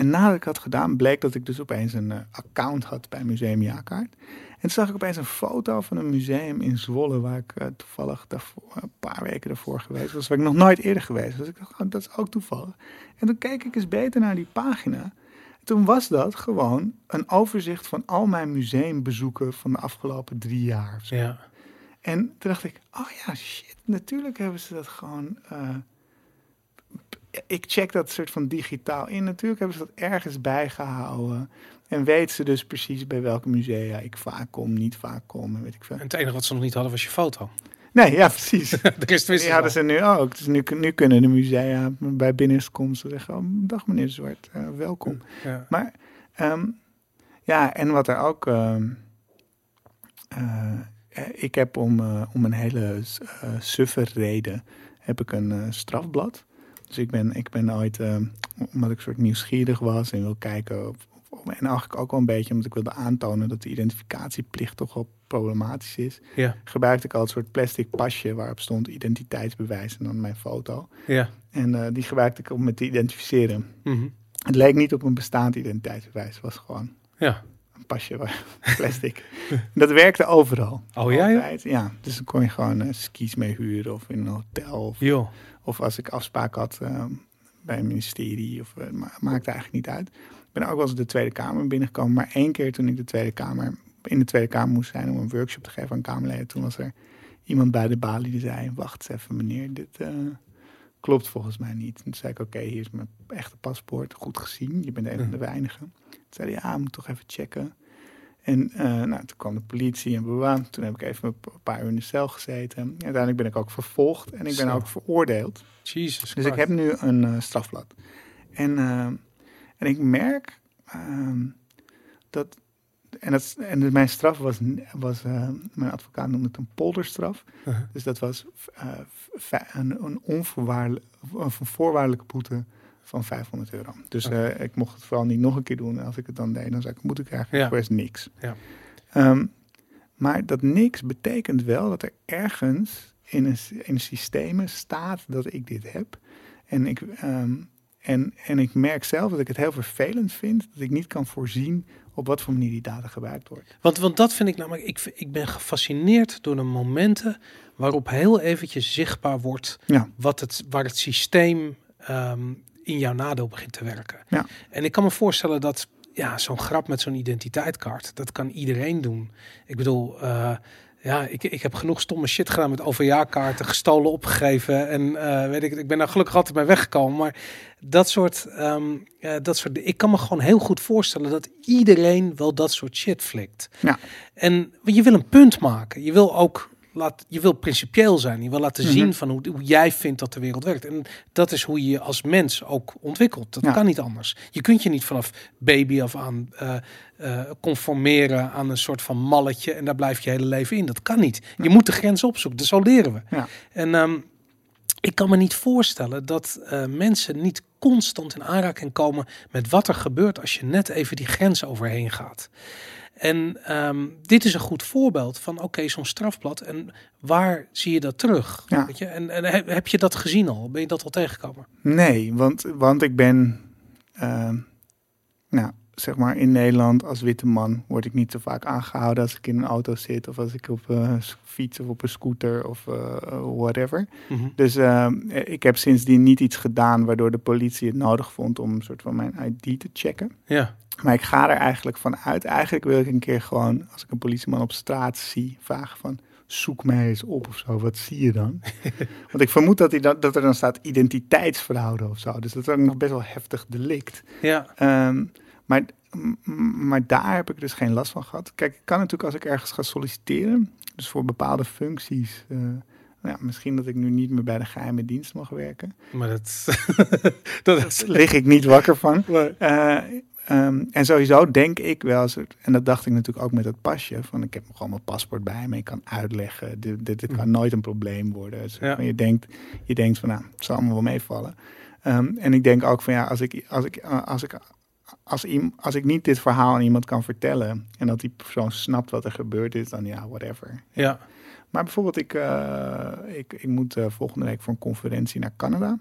En nadat ik had gedaan, bleek dat ik dus opeens een eh, account had bij Museumjaarkaart. En toen zag ik opeens een foto van een museum in Zwolle, waar ik eh, toevallig daarvoor, een paar weken daarvoor geweest was, waar ik nog nooit eerder geweest was. Dus ik dacht, oh, dat is ook toevallig. En toen keek ik eens beter naar die pagina. Toen was dat gewoon een overzicht van al mijn museumbezoeken van de afgelopen drie jaar. Ja. En toen dacht ik, oh ja, shit, natuurlijk hebben ze dat gewoon. eh, ik check dat soort van digitaal in. Natuurlijk hebben ze dat ergens bijgehouden. En weten ze dus precies bij welke musea ik vaak kom, niet vaak kom, en weet ik veel. En het enige wat ze nog niet hadden was je foto. Nee, ja, precies. Wisten Die hadden ze nu ook. Dus nu, nu kunnen de musea bij binnenkomst zeggen: oh, Dag meneer Zwart, eh, welkom. Ja. Maar ehm, ja, en wat er ook. ehm, eh, eh, ik heb om, om een hele suffe reden heb ik een strafblad. Dus ik ben, ik ben ooit, ehm, omdat ik een soort nieuwsgierig was en wil kijken. Of, en eigenlijk ook wel een beetje omdat ik wilde aantonen dat de identificatieplicht toch wel problematisch is. Ja. Gebruikte ik al een soort plastic pasje waarop stond identiteitsbewijs en dan mijn foto. Ja. En eh, die gebruikte ik om me te identificeren. Mhm. Het leek niet op een bestaand identiteitsbewijs. Het was gewoon Ja. een pasje waar- plastic. dat werkte overal. Oh ja. Ja, dus dan kon je gewoon eh, skis mee huren of in een hotel. Of. Of als ik afspraak had eh, bij een ministerie. Of, eh, ma- maakte eigenlijk niet uit. Ik ben ook wel eens de Tweede Kamer binnengekomen. Maar één keer toen ik de Tweede Kamer, in de Tweede Kamer moest zijn om een workshop te geven aan Kamerleden. Toen was er iemand bij de balie die zei, wacht eens even meneer, dit eh, klopt volgens mij niet. En toen zei ik, oké, hier is mijn echte paspoort, goed gezien. Je bent een van de weinigen. Toen zei hij, ja, moet toch even checken. En eh, nou, toen kwam de politie en. Toen heb ik even een paar uur in de cel gezeten. En uiteindelijk ben ik ook vervolgd en ik ben Zo. ook veroordeeld. Jesus Dus ik heb nu een eh, strafblad. En, eh, en ik merk ehm, dat. En, dat, en mijn straf was, was mijn advocaat noemde het een polderstraf. Uh-huh. Dus dat was een, een, onvoorwaardelijk, of een voorwaardelijke boete van 500 euro. Dus eh, ik mocht het vooral niet nog een keer doen. En als ik het dan deed, dan zou ik boete krijgen. Ja. Voor is niks. Ja. Ehm, maar dat niks betekent wel dat er ergens in een, in systemen staat dat ik dit heb. En ik, ehm, en, en ik merk zelf dat ik het heel vervelend vind dat ik niet kan voorzien op wat voor manier die data gebruikt wordt. Want, want dat vind ik namelijk, ik, ik ben gefascineerd door de momenten waarop heel eventjes zichtbaar wordt Ja. wat het, waar het systeem ehm, in jouw nadeel begint te werken. Ja. En ik kan me voorstellen dat ja, zo'n grap met zo'n identiteitskaart, dat kan iedereen doen. Ik bedoel, eh, ja, ik, ik heb genoeg stomme shit gedaan met overjaarkaarten, gestolen opgegeven. En eh, weet ik, ik ben daar gelukkig altijd bij weggekomen. Maar dat soort, ja, dat soort, ik kan me gewoon heel goed voorstellen dat iedereen wel dat soort shit flikt. Ja. En je wil een punt maken. Je wil ook laat, je wil principieel zijn. Je wil laten Mhm. zien van hoe, hoe jij vindt dat de wereld werkt. En dat is hoe je je als mens ook ontwikkelt. Dat Ja. kan niet anders. Je kunt je niet vanaf baby af aan eh, eh, conformeren aan een soort van malletje en daar blijf je hele leven in. Dat kan niet. Je moet de grens opzoeken. Dus zo leren we. Ja. En ehm, ik kan me niet voorstellen dat eh, mensen niet constant in aanraking komen met wat er gebeurt als je net even die grens overheen gaat. En ehm, dit is een goed voorbeeld van oké, zo'n strafblad. En waar zie je dat terug? Ja. Weet je? En, en heb, heb je dat gezien al? Ben je dat al tegengekomen? Nee, want, want ik ben. ehm, nou, zeg maar in Nederland als witte man word ik niet zo vaak aangehouden als ik in een auto zit of als ik op een fiets of op een scooter of uh, whatever. Mhm. Dus uh, ik heb sindsdien niet iets gedaan waardoor de politie het nodig vond om een soort van mijn ID te checken. Ja. Maar ik ga er eigenlijk van uit. Eigenlijk wil ik een keer gewoon, als ik een politieman op straat zie, vragen van zoek mij eens op of zo. Wat zie je dan? Want ik vermoed dat, hij dat, dat er dan staat identiteitsfraude of zo. Dus dat is ook nog best wel heftig delict. Ja. Ehm, maar, maar daar heb ik dus geen last van gehad. Kijk, ik kan natuurlijk als ik ergens ga solliciteren, dus voor bepaalde functies. eh, nou ja, misschien dat ik nu niet meer bij de geheime dienst mag werken. Maar dat, dat is... Lig ik niet wakker van. Eh, ehm, en sowieso denk ik wel, eens- en dat dacht ik natuurlijk ook met het pasje, van ik heb gewoon mijn paspoort bij me, ik kan uitleggen, dit, dit, dit kan nooit een probleem worden. Dus Ja. je, denkt, je denkt van, nou, het zal allemaal wel meevallen. Ehm, en ik denk ook van, ja, als ik, als ik, eh, als ik, als, als ik niet dit verhaal aan iemand kan vertellen en dat die persoon snapt wat er gebeurd is, dan ja, whatever. Ja. Maar bijvoorbeeld, ik, eh, ik, ik moet eh, volgende week voor een conferentie naar Canada.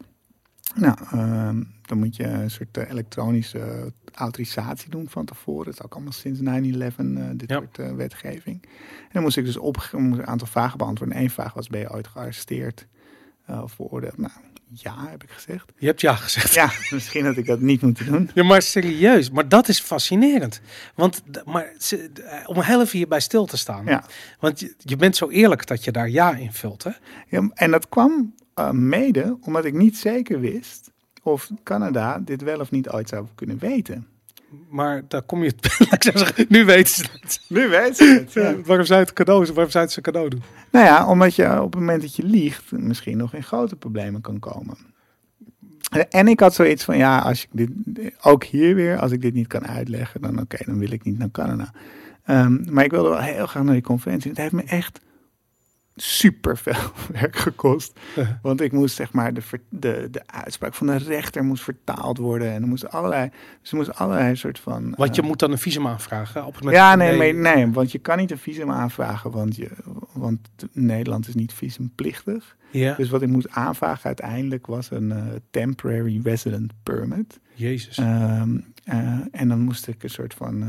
Nou, ehm, dan moet je een soort eh, elektronische autorisatie doen van tevoren. Dat is ook allemaal sinds 9-11 eh, dit Ja. soort wetgeving. En dan moest ik dus op moest een aantal vragen beantwoorden. En één vraag was, ben je ooit gearresteerd of veroordeeld? Nou, ja, heb ik gezegd. Je hebt ja gezegd. Ja, misschien had ik dat niet moeten doen. Ja, maar serieus, maar dat is fascinerend. Want maar, eh, om heel even hierbij stil te staan. Ja. Want je, je bent zo eerlijk dat je daar ja in vult. Hè? Ja, en dat kwam eh, mede omdat ik niet zeker wist of Canada dit wel of niet ooit zou kunnen weten. Maar daar kom je. nu weten ze het. Nu weet ze het. Ja, waarom zou je het cadeau, waarom zou je het cadeau doen? Nou ja, omdat je op het moment dat je liegt misschien nog in grote problemen kan komen. En ik had zoiets van, ja, als ik dit, ook hier weer, als ik dit niet kan uitleggen, dan oké, dan wil ik niet naar Canada. Ehm, maar ik wilde wel heel graag naar die conferentie. Het heeft me echt super veel werk gekost. Want ik moest zeg maar, de, de, de uitspraak van de rechter moest vertaald worden. En er moesten allerlei, dus er moest allerlei soort van... Want je eh, moet dan een visum aanvragen. Op het moment ja, nee, nee, nee, want je kan niet een visum aanvragen, want, je, want Nederland is niet visumplichtig. Ja, Dus wat ik moest aanvragen uiteindelijk was een eh, temporary resident permit. Jezus. Ehm, eh, en dan moest ik een soort van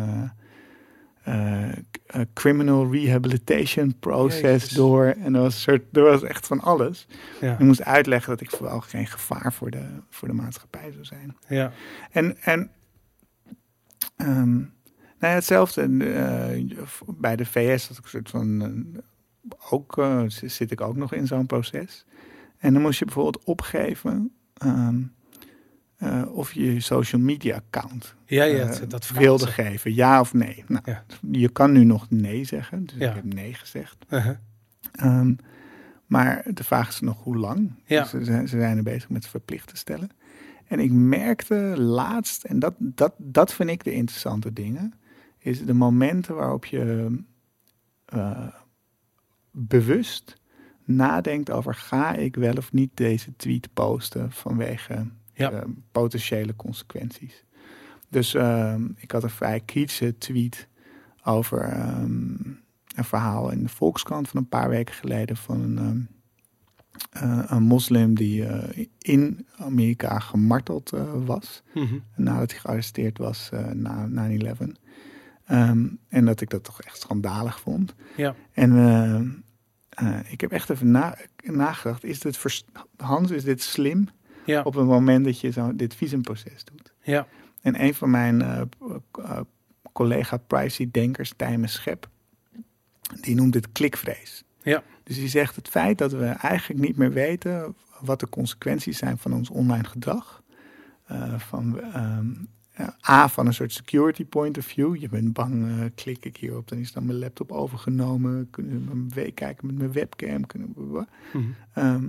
criminal rehabilitation process Jezus. door. En er was, een soort, er was echt van alles. ja, Ik moest uitleggen dat ik vooral geen gevaar voor de, voor de maatschappij zou zijn. ja, En, en ehm, nou ja, hetzelfde eh, bij de VS, dat ik een soort van, eh, ook, eh, zit ik ook nog in zo'n proces. En dan moest je bijvoorbeeld opgeven ehm, eh, of je je social media account ja, ja eh, dat- wilde ze. geven, ja of nee. Nou, Ja. Je kan nu nog nee zeggen, dus Ja. ik heb nee gezegd. Uh-huh. Ehm, maar de vraag is nog hoe lang. Ja. Dus ze, zijn, ze zijn er bezig met verplicht te stellen. En ik merkte laatst, en dat, dat, dat vind ik de interessante dingen, is de momenten waarop je eh, bewust nadenkt over ga ik wel of niet deze tweet posten vanwege Ja. eh, potentiële consequenties. Dus ehm, ik had een vrij kritische tweet over ehm, een verhaal in de Volkskrant van een paar weken geleden van een, ehm, eh, een moslim die eh, in Amerika gemarteld was Mhm. nadat hij gearresteerd was na 9-11. Ehm, en dat ik dat toch echt schandalig vond. Ja. En ik heb echt even na, nagedacht, is dit Hans, is dit slim Ja, op het moment dat je zo dit visumproces doet? ja, En een van mijn eh, collega privacy-denkers, Tijmen Schep, die noemt het klikvrees. Ja. Dus die zegt het feit dat we eigenlijk niet meer weten wat de consequenties zijn van ons online gedrag. van, ehm, A, van een soort security point of view. Je bent bang, klik ik hierop, dan is dan mijn laptop overgenomen. Kunnen we kijken met mijn webcam. Kunnen we, Mhm. Ehm,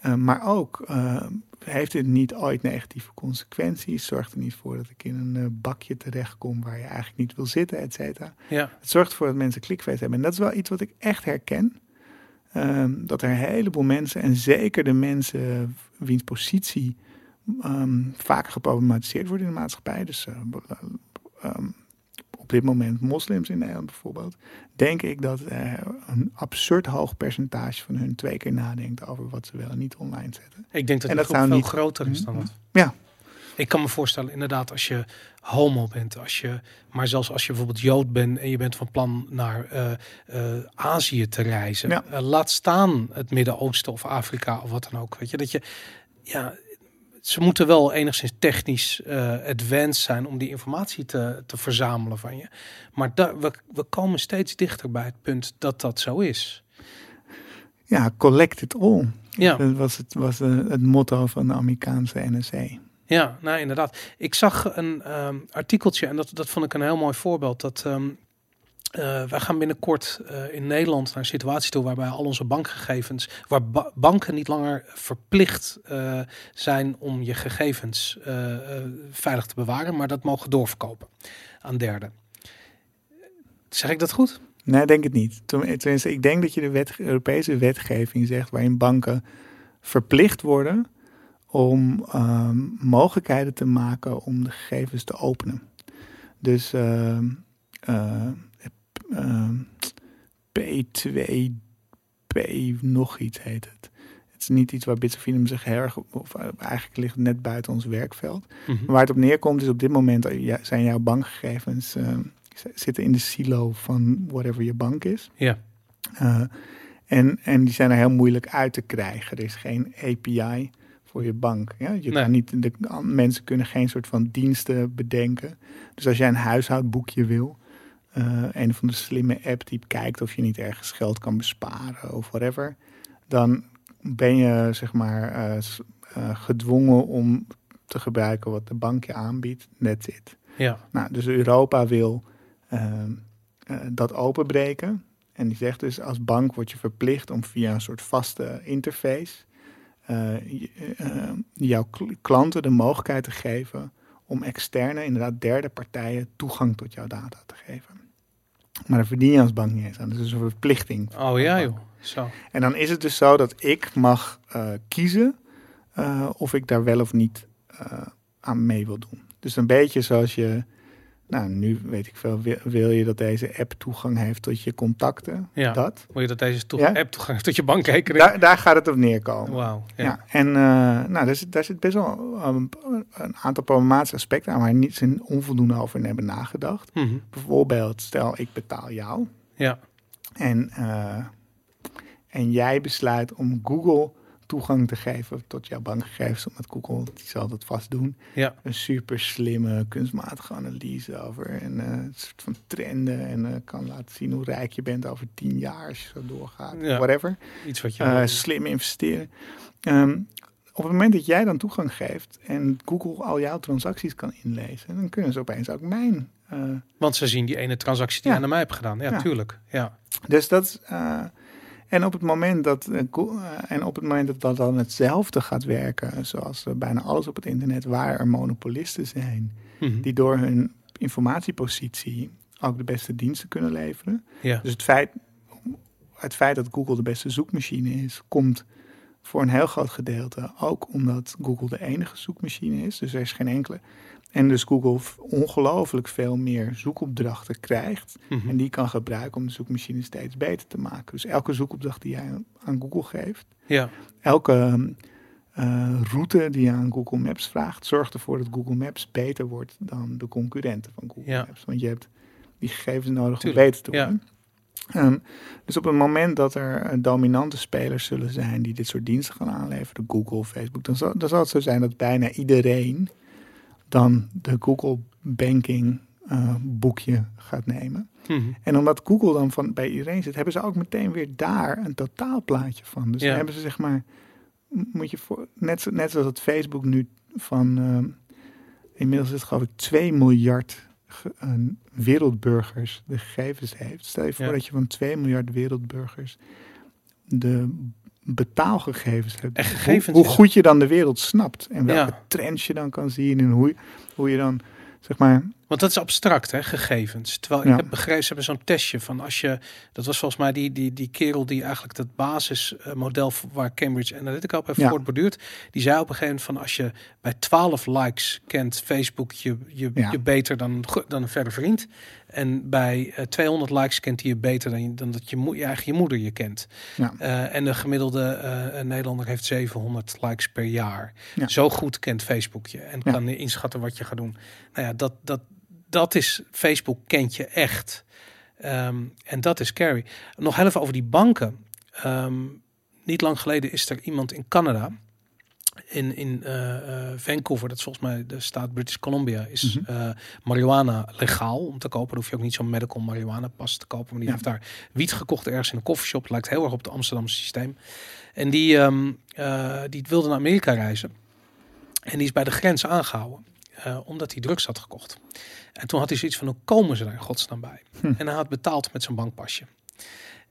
eh, maar ook, eh, heeft dit niet ooit negatieve consequenties? Zorgt er niet voor dat ik in een eh, bakje terechtkom waar je eigenlijk niet wil zitten, et cetera? ja, Het zorgt ervoor dat mensen klikfeest hebben. En dat is wel iets wat ik echt herken. Ehm, dat er een heleboel mensen, en zeker de mensen wiens positie ehm, vaak geproblematiseerd wordt in de maatschappij. Dus op dit moment moslims in Nederland bijvoorbeeld. Denk ik dat eh, een absurd hoog percentage van hun twee keer nadenkt over wat ze wel en niet online zetten. ik denk dat En die dat groep veel niet- groter is dan dat. Ja. Ik kan me voorstellen, inderdaad, als je homo bent, als je, maar zelfs als je bijvoorbeeld Jood bent en je bent van plan naar eh, eh, Azië te reizen, Ja. laat staan het Midden-Oosten of Afrika of wat dan ook. Weet je dat je, ja, ze moeten wel enigszins technisch eh advanced zijn om die informatie te, te verzamelen van je. Maar da, we, we komen steeds dichter bij het punt dat dat zo is. Ja, collect it all. Ja. Dat was het, was eh, het motto van de Amerikaanse NSA. Ja, nou inderdaad. Ik zag een ehm, artikeltje en dat, dat vond ik een heel mooi voorbeeld. Dat ehm eh, wij gaan binnenkort eh, in Nederland naar een situatie toe waarbij al onze bankgegevens, waar ba- banken niet langer verplicht eh, zijn om je gegevens veilig te bewaren, maar dat mogen doorverkopen aan derden. Zeg ik dat goed? Nee, denk het niet. Ten- Tenminste, ik denk dat je de Europese wetgeving zegt waarin banken verplicht worden om ehm, mogelijkheden te maken om de gegevens te openen. Dus ehm, eh, ehm, P2P nog iets heet het. Het is niet iets waar Bits of Freedom zich erg, of eh, eigenlijk ligt het net buiten ons werkveld. Mhm. Maar waar het op neerkomt is op dit moment eh, zijn jouw bankgegevens eh, z- zitten in de silo van whatever je bank is. Ja. Eh, en, en die zijn er heel moeilijk uit te krijgen. Er is geen API voor je bank. Ja? Je Nee. kan niet, de, mensen kunnen geen soort van diensten bedenken. Dus als jij een huishoudboekje wil, eh, een van de slimme app die kijkt of je niet ergens geld kan besparen of whatever, dan ben je zeg maar eh, eh, gedwongen om te gebruiken wat de bank je aanbiedt. That's it. Ja. Nou, dus Europa wil ehm, eh, dat openbreken. En die zegt dus als bank word je verplicht om via een soort vaste interface jouw kl- klanten de mogelijkheid te geven om externe, inderdaad derde partijen, toegang tot jouw data te geven. Maar daar verdien je als bank niet eens aan. Dus is een verplichting. Oh ja joh. Zo. En dan is het dus zo dat ik mag eh, kiezen eh, of ik daar wel of niet eh, aan mee wil doen. Dus een beetje zoals je, nou nu weet ik veel, wil, wil je dat deze app toegang heeft tot je contacten? Ja. Dat. Wil je dat deze Ja? app toegang heeft tot je bankrekening? Daar, daar gaat het op neerkomen. Wauw. Ja. Ja. en eh, nou, daar, zit, daar zit best wel een, een aantal problematische aspecten aan waar niet zin onvoldoende over hebben nagedacht. Mhm. Bijvoorbeeld, stel ik betaal jou Ja. En, eh, en jij besluit om Google toegang te geven tot jouw bankgegevens, omdat Google, die zal dat vast doen, Ja. een super slimme kunstmatige analyse over en eh, een soort van trenden en eh, kan laten zien hoe rijk je bent over tien jaar als je zo doorgaat, Ja. whatever. Iets wat je. Eh, slim investeren. Ehm, op het moment dat jij dan toegang geeft en Google al jouw transacties kan inlezen, dan kunnen ze opeens ook mijn Want ze zien die ene transactie die Ja. je aan mij hebt gedaan. Ja, tuurlijk. Ja. Dus dat is, en op het moment dat eh, eh, en op het moment dat dat dan hetzelfde gaat werken, zoals eh, bijna alles op het internet, waar er monopolisten zijn, Mhm. die door hun informatiepositie ook de beste diensten kunnen leveren. ja. Dus het feit, het feit dat Google de beste zoekmachine is, komt voor een heel groot gedeelte ook omdat Google de enige zoekmachine is. Dus er is geen enkele. En dus Google ongelooflijk veel meer zoekopdrachten krijgt. Mhm. En die kan gebruiken om de zoekmachine steeds beter te maken. Dus elke zoekopdracht die jij aan Google geeft, ja. elke eh, route die je aan Google Maps vraagt, zorgt ervoor dat Google Maps beter wordt dan de concurrenten van Google Ja. Maps. Want je hebt die gegevens nodig Tuurlijk, om beter te ja. worden. Ehm, dus op het moment dat er eh, dominante spelers zullen zijn die dit soort diensten gaan aanleveren, Google, Facebook, dan zal, dan zal het zo zijn dat bijna iedereen dan de Google Banking eh, boekje gaat nemen. Mhm. En omdat Google dan van bij iedereen zit, hebben ze ook meteen weer daar een totaalplaatje van. Dus Ja. dan hebben ze zeg maar, moet je voor, net, net zoals het Facebook nu van, ehm, inmiddels is het geloof ik 2 miljard ge- eh, wereldburgers de gegevens heeft. Stel je voor Ja. dat je van 2 miljard wereldburgers de betaalgegevens hebt. En Hoe- gegevens hoe, is- goed je dan de wereld snapt en welke Ja. trends je dan kan zien en hoe, hoe je dan, zeg maar, Want dat is abstract, hè, gegevens. Terwijl Ja. ik heb begrepen, ze hebben zo'n testje van als je, dat was volgens mij die, die, die kerel die eigenlijk het basismodel waar Cambridge Analytica op heeft Ja. voortborduurd, die zei op een gegeven moment van als je bij 12 likes kent Facebook je, je, Ja. je beter dan, dan een verder vriend. En bij eh, 200 likes kent hij je beter dan, je, dan dat je, mo- je eigen je moeder je kent. Ja. Eh, en de gemiddelde eh, Nederlander heeft 700 likes per jaar. Ja. Zo goed kent Facebook je en Ja. kan inschatten wat je gaat doen. Nou ja, dat, dat, dat is Facebook kent je echt. Ehm, en dat is scary. Nog heel even over die banken. Ehm, niet lang geleden is er iemand in Canada, in, in eh, eh, Vancouver, dat is volgens mij de staat British Columbia, is Mhm. eh, marihuana legaal om te kopen. Dan hoef je ook niet zo'n medical marihuana pas te kopen. Maar die Ja. heeft daar wiet gekocht ergens in een koffieshop. Lijkt heel erg op het Amsterdamse systeem. En die, ehm, eh, die wilde naar Amerika reizen. En die is bij de grens aangehouden. eh, omdat hij drugs had gekocht. En toen had hij zoiets van, hoe komen ze daar in godsnaam bij? Hm. En hij had betaald met zijn bankpasje.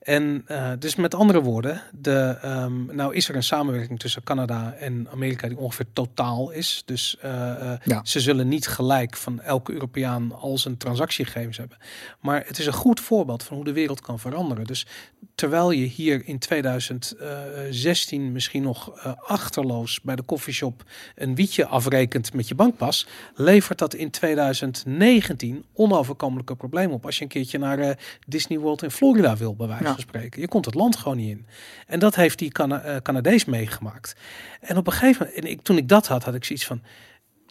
En eh, dus met andere woorden, de, ehm, nou is er een samenwerking tussen Canada en Amerika die ongeveer totaal is. Dus eh, eh, Ja. ze zullen niet gelijk van elke Europeaan al zijn transactiegegevens hebben. Maar het is een goed voorbeeld van hoe de wereld kan veranderen. Dus terwijl je hier in 2016 misschien nog achterloos bij de koffieshop een wietje afrekent met je bankpas, levert dat in 2019 onoverkomelijke problemen op. Als je een keertje naar Disney World in Florida wil, bij wijze Ja. spreken. Je komt het land gewoon niet in. En dat heeft die Cana eh, Canadees meegemaakt. En op een gegeven moment, en ik, toen ik dat had, had ik zoiets van.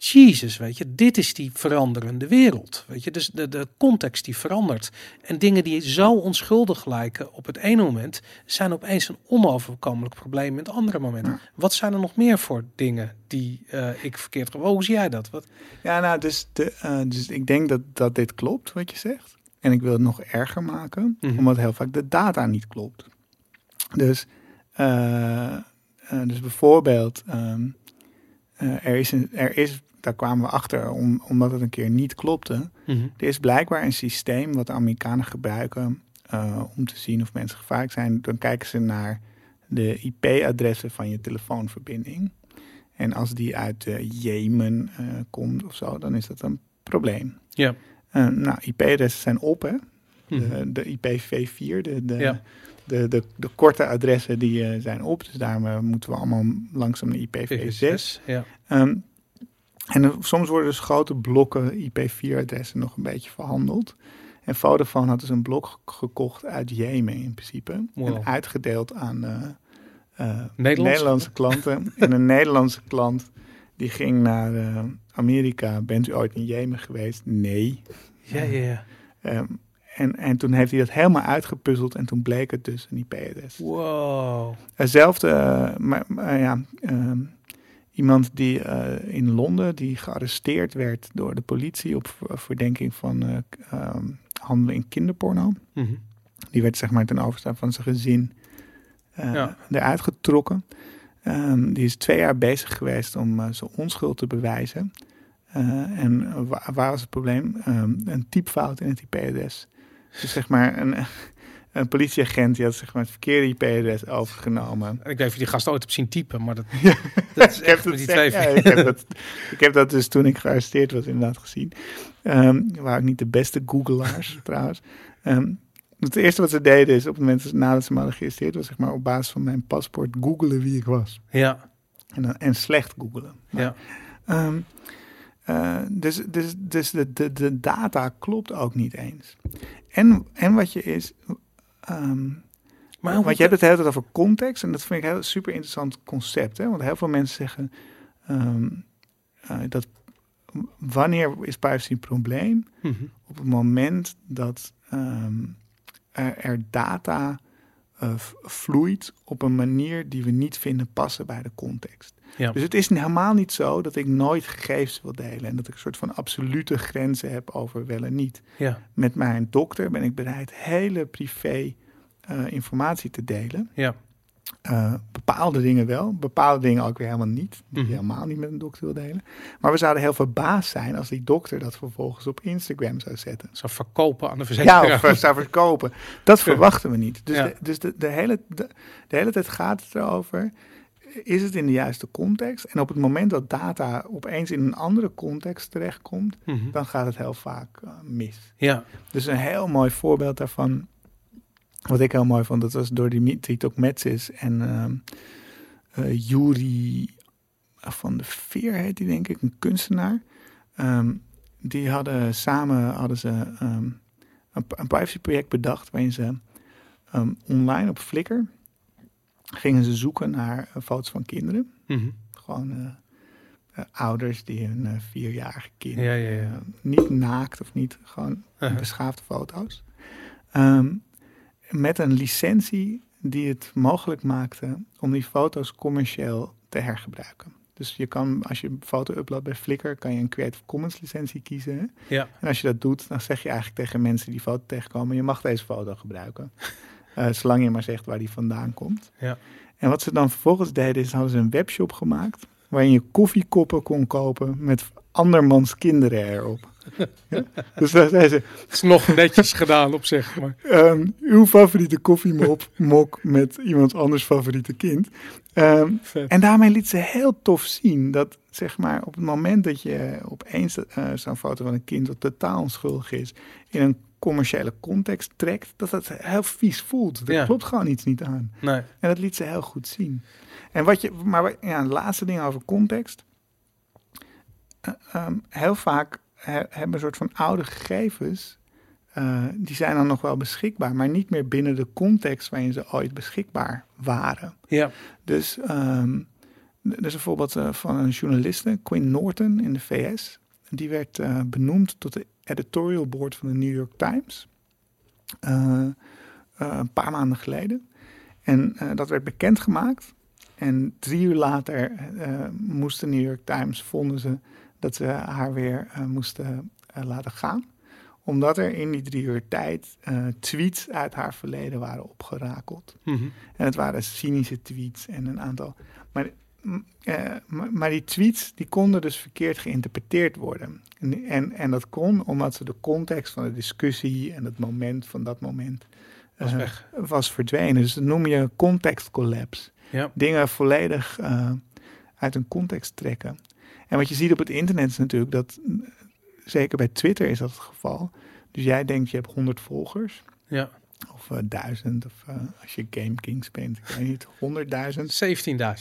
Jezus, weet je, dit is die veranderende wereld. Weet je, dus de, de context die verandert. En dingen die zo onschuldig lijken op het ene moment, zijn opeens een onoverkomelijk probleem in het andere moment. Ja. Wat zijn er nog meer voor dingen die eh, ik verkeerd heb? Oh, hoe zie jij dat? Wat? Ja, nou, dus, de, eh, dus ik denk dat, dat dit klopt, wat je zegt. En ik wil het nog erger maken, Mhm. omdat heel vaak de data niet klopt. Dus, eh, eh, dus bijvoorbeeld, ehm, eh, er, is een, er is, daar kwamen we achter, om, omdat het een keer niet klopte. Er is blijkbaar een systeem wat de Amerikanen gebruiken om te zien of mensen gevaarlijk zijn. Dan kijken ze naar de IP-adressen van je telefoonverbinding. En als die uit Jemen komt of zo, dan is dat een probleem. Ja. Nou, IP-adressen zijn op, hè? Mhm. De, de IPv4, de, de, Ja. de, de, de korte adressen die eh, zijn op. Dus daarom eh, moeten we allemaal langzaam naar IPv6. Ja. Ehm, en er- soms worden dus grote blokken IP4-adressen nog een beetje verhandeld. En Vodafone had dus een blok ge- gekocht uit Jemen in principe. Wow. En uitgedeeld aan eh, eh, Nederlandse? Nederlandse klanten. en een Nederlandse klant die ging naar eh, Amerika. Bent u ooit in Jemen geweest? Nee. Ja, ja, ja. Ehm, en, en toen heeft hij dat helemaal uitgepuzzeld en toen bleek het dus een IP-adres. Wow. Hetzelfde, eh, maar, maar ja, ehm, iemand die eh, in Londen, die gearresteerd werd door de politie op ver- verdenking van ehm, handelen in kinderporno. Mhm. Die werd zeg maar ten overstaan van zijn gezin Ja. eruit getrokken. Ehm, die is twee jaar bezig geweest om eh, zijn onschuld te bewijzen. Eh, en wa- waar was het probleem? Ehm, een typfout in het IP-adres. Dus zeg maar een, een politieagent die had zeg maar het verkeerde IP-adres overgenomen. En ik weet niet of je die gast ooit hebt zien typen, maar dat, Ja. dat is Ik heb echt met die dat- twee ja, ik, heb dat, ik heb dat dus toen ik gearresteerd was inderdaad gezien. Ehm waren ook niet de beste googelaars trouwens. Ehm, het eerste wat ze deden is op het moment dat- nadat ze me hadden gearresteerd was zeg maar op basis van mijn paspoort googelen wie ik was. Ja, En, dan, en slecht googelen. Maar, ja. ehm, eh, dus dus, dus de, de, de data klopt ook niet eens. En, en wat je is... ehm, Maar want je hebt het de hele tijd over context. En dat vind ik een heel super interessant concept. Hè? Want heel veel mensen zeggen ehm, eh, dat wanneer is privacy een probleem? Mhm. Op het moment dat er, er data eh, vloeit op een manier die we niet vinden passen bij de context. Ja. Dus het is helemaal niet zo dat ik nooit gegevens wil delen en dat ik een soort van absolute grenzen heb over wel en niet. Ja, Met mijn dokter ben ik bereid hele privé eh, informatie te delen. ja. Eh, bepaalde dingen wel, bepaalde dingen ook weer helemaal niet. Die Mhm. helemaal niet met een dokter wil delen. Maar we zouden heel verbaasd zijn als die dokter dat vervolgens op Instagram zou zetten. Zou verkopen aan de Ja, verzekeraar. of eh, zou verkopen. Dat verwachten we niet. Dus, Ja. de, dus de, de, hele, de, de hele tijd gaat het erover. Is het in de juiste context? En op het moment dat data opeens in een andere context terechtkomt, Mhm. dan gaat het heel vaak eh, mis. Ja, Dus een heel mooi voorbeeld daarvan, wat ik heel mooi vond, dat was door Dimitri Tokmetsis en ehm eh, Juri van de Veer heet die denk ik, een kunstenaar. Ehm, die hadden samen hadden ze ehm, een, een privacyproject bedacht waarin ze um, online op Flickr gingen ze zoeken naar uh, foto's van kinderen. Mhm. Gewoon uh, uh, ouders die hun uh, vierjarige kind Ja, ja, ja. niet naakt of niet gewoon Uh-huh. beschaafde foto's. Met een licentie die het mogelijk maakte om die foto's commercieel te hergebruiken. Dus je kan, als je een foto uploadt bij Flickr, kan je een Creative Commons licentie kiezen. Ja. En als je dat doet, dan zeg je eigenlijk tegen mensen die die foto tegenkomen, je mag deze foto gebruiken. Eh, zolang je maar zegt waar die vandaan komt. Ja. En wat ze dan vervolgens deden, is hadden ze een webshop gemaakt waarin je koffiekoppen kon kopen met andermans kinderen erop. Dus daar zei ze, Het is nog netjes gedaan op zich. Maar Ehm, uw favoriete koffiemop mok met iemand anders favoriete kind. Ehm, en daarmee liet ze heel tof zien dat zeg maar op het moment dat je opeens eh, zo'n foto van een kind dat totaal onschuldig is in een commerciële context trekt, dat dat heel vies voelt. Er Ja. klopt gewoon iets niet aan. Nee. En dat liet ze heel goed zien. En wat je, maar ja, een laatste ding over context. Eh, ehm, heel vaak he- hebben een soort van oude gegevens. eh, die zijn dan nog wel beschikbaar, maar niet meer binnen de context waarin ze ooit beschikbaar waren. Ja. Dus ehm er is een voorbeeld eh, van een journaliste, Quinn Norton in de VS. Die werd eh, benoemd tot de editorial board van de New York Times. een paar maanden geleden. En dat werd bekendgemaakt. En drie uur later moest de New York Times, vonden ze dat ze haar weer eh, moesten eh, laten gaan. Omdat er in die drie uur tijd eh, tweets uit haar verleden waren opgerakeld. Mhm. En het waren cynische tweets en een aantal. Maar, maar, maar die tweets die konden dus verkeerd geïnterpreteerd worden. En, en, en dat kon omdat ze de context van de discussie en het moment van dat moment Was weg. was verdwenen. Dus dat noem je context collapse. Ja. Dingen volledig uit een context trekken. En wat je ziet op het internet is natuurlijk dat, zeker bij Twitter is dat het geval. Dus jij denkt je hebt 100 volgers. Ja. Of eh, duizend, of eh, als je Game Kings bent, ik weet niet, 100.000, 17.000.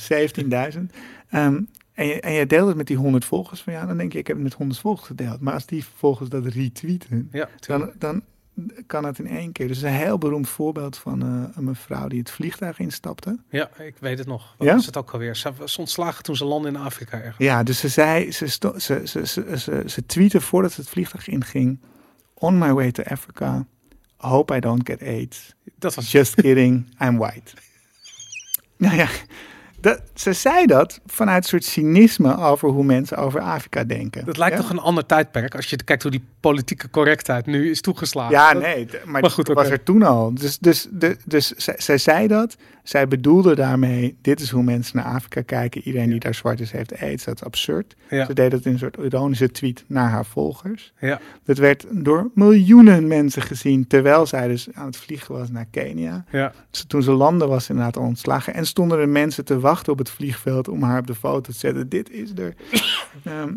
17.000. Ehm, en, je, en je deelt het met die 100 volgers van ja, dan denk je, ik heb het met 100 volgers gedeeld. Maar als die volgers dat retweeten, Ja, dan, dan kan het in één keer. Dus een heel beroemd voorbeeld van eh, een mevrouw die het vliegtuig instapte. ja, ik weet het nog. Wat Ja? was het ook alweer? Ze was ontslagen toen ze landde in Afrika ergens. Ja, dus ze zei, ze, ze, ze, ze, ze, ze tweette voordat ze het vliegtuig inging. On my way to Africa. Hope I don't get AIDS. Dat was Just kidding, I'm white. Nou ja, dat, ze zei dat vanuit een soort cynisme over hoe mensen over Afrika denken. Dat lijkt ja? toch een ander tijdperk als je kijkt hoe die politieke correctheid nu is toegeslagen. Ja, Dat- nee, maar, maar goed, dat was er toen al. Dus, dus, de, dus zij, zij zei dat. Zij bedoelde daarmee, dit is hoe mensen naar Afrika kijken. Iedereen die daar zwart is, heeft aids. Dat is absurd. Ja, Ze deed het in een soort ironische tweet naar haar volgers. ja, Dat werd door miljoenen mensen gezien, terwijl zij dus aan het vliegen was naar Kenia. ja. Toen ze landde was ze inderdaad al ontslagen. En stonden er mensen te wachten op het vliegveld om haar op de foto te zetten. Dit is er. Ehm,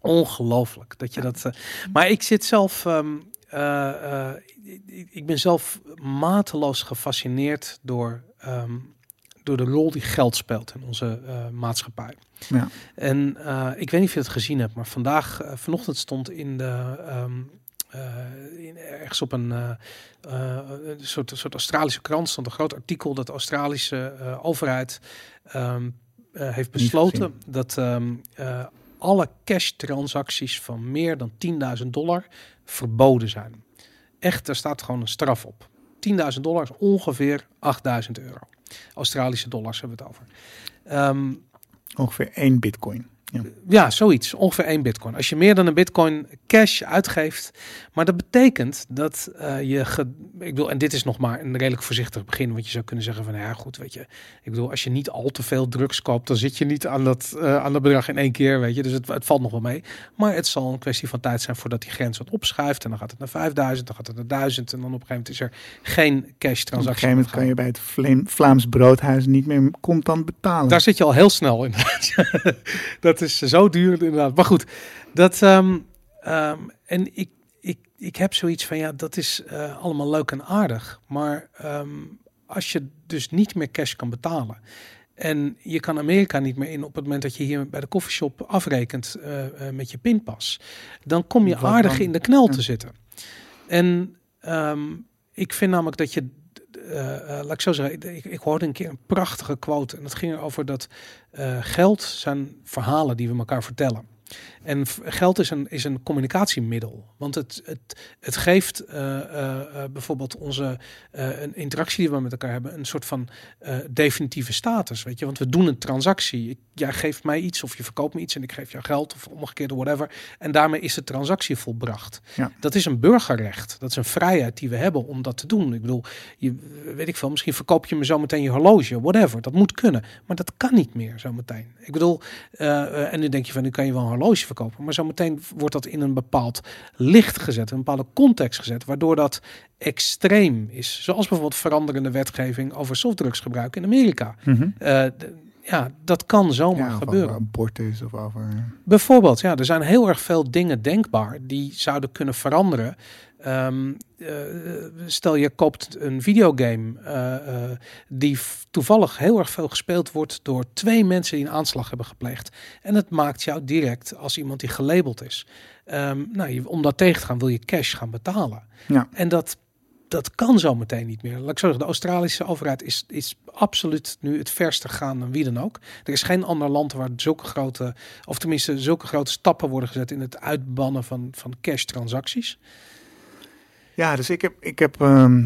Ongelooflijk dat je dat. eh, maar ik zit zelf. ehm, eh, eh, ik, ik ben zelf mateloos gefascineerd door, ehm, door de rol die geld speelt in onze maatschappij. Ja. En ik weet niet of je het gezien hebt, maar vandaag, vanochtend stond in de. Eh, in, ergens op een, eh, eh, een soort, soort Australische krant stond een groot artikel dat de Australische overheid ehm, eh, heeft besloten dat ehm, eh, alle cash-transacties van meer dan 10.000 dollar verboden zijn. Echt, er staat gewoon een straf op. 10.000 dollar is ongeveer 8.000 euro. Australische dollars hebben we het over. Ehm, ongeveer één bitcoin. Ja. ja, zoiets. Ongeveer één bitcoin. Als je meer dan een bitcoin cash uitgeeft. Maar dat betekent dat eh, je... Ge, ik bedoel, en dit is nog maar een redelijk voorzichtig begin. Want je zou kunnen zeggen van, nou ja goed, weet je. Ik bedoel, als je niet al te veel drugs koopt, dan zit je niet aan dat, eh, aan dat bedrag in één keer, weet je. Dus het, het valt nog wel mee. Maar het zal een kwestie van tijd zijn voordat die grens wat opschuift. En dan gaat het naar 5000, dan gaat het naar 1000. En dan op een gegeven moment is er geen cash Op een transactie. gegeven moment kan je bij het Vlaams broodhuis niet meer contant betalen. Daar zit je al heel snel in. dat is zo duur inderdaad. Maar goed, dat, ehm, ehm, en ik, ik, ik heb zoiets van, ja, dat is eh, allemaal leuk en aardig. Maar ehm, als je dus niet meer cash kan betalen... En je kan Amerika niet meer in op het moment dat je hier bij de koffieshop afrekent eh, met je pinpas. Dan kom je aardig in de knel te zitten. En ik vind namelijk dat je, laat ik zo zeggen, ik, ik hoorde een keer een prachtige quote. En dat ging erover dat eh, geld zijn verhalen die we elkaar vertellen. En geld is een, is een communicatiemiddel. Want het, het, het geeft eh, eh, eh, bijvoorbeeld onze een interactie die we met elkaar hebben, een soort van definitieve status. Weet je, want we doen een transactie. Ik, jij geeft mij iets of je verkoopt me iets en ik geef jou geld of omgekeerd whatever. En daarmee is de transactie volbracht. Ja. Dat is een burgerrecht. Dat is een vrijheid die we hebben om dat te doen. Ik bedoel, je, weet ik veel, misschien verkoop je me zo meteen je horloge, whatever. Dat moet kunnen. Maar dat kan niet meer zo meteen. Ik bedoel, en nu denk je van, nu kan je wel een horloge verkopen. Maar zometeen wordt dat in een bepaald licht gezet, een bepaalde context gezet, waardoor dat extreem is. Zoals bijvoorbeeld veranderende wetgeving over softdrugsgebruik in Amerika. Eh, d- ja, dat kan zomaar Ja, gebeuren. abortus of over... Bijvoorbeeld, ja, er zijn heel erg veel dingen denkbaar die zouden kunnen veranderen. Ehm, eh, stel je koopt een videogame eh, eh, die toevallig heel erg veel gespeeld wordt door twee mensen die een aanslag hebben gepleegd. En het maakt jou direct als iemand die gelabeld is. Ehm, nou, je- om dat tegen te gaan wil je cash gaan betalen. Ja. En dat, dat kan zo meteen niet meer. Laat ik zo zeggen, de Australische overheid is, is absoluut nu het verste gaan dan wie dan ook. Er is geen ander land waar zulke grote, of tenminste zulke grote stappen worden gezet in het uitbannen van, van cash transacties. Ja, dus ik heb, ik heb, ehm,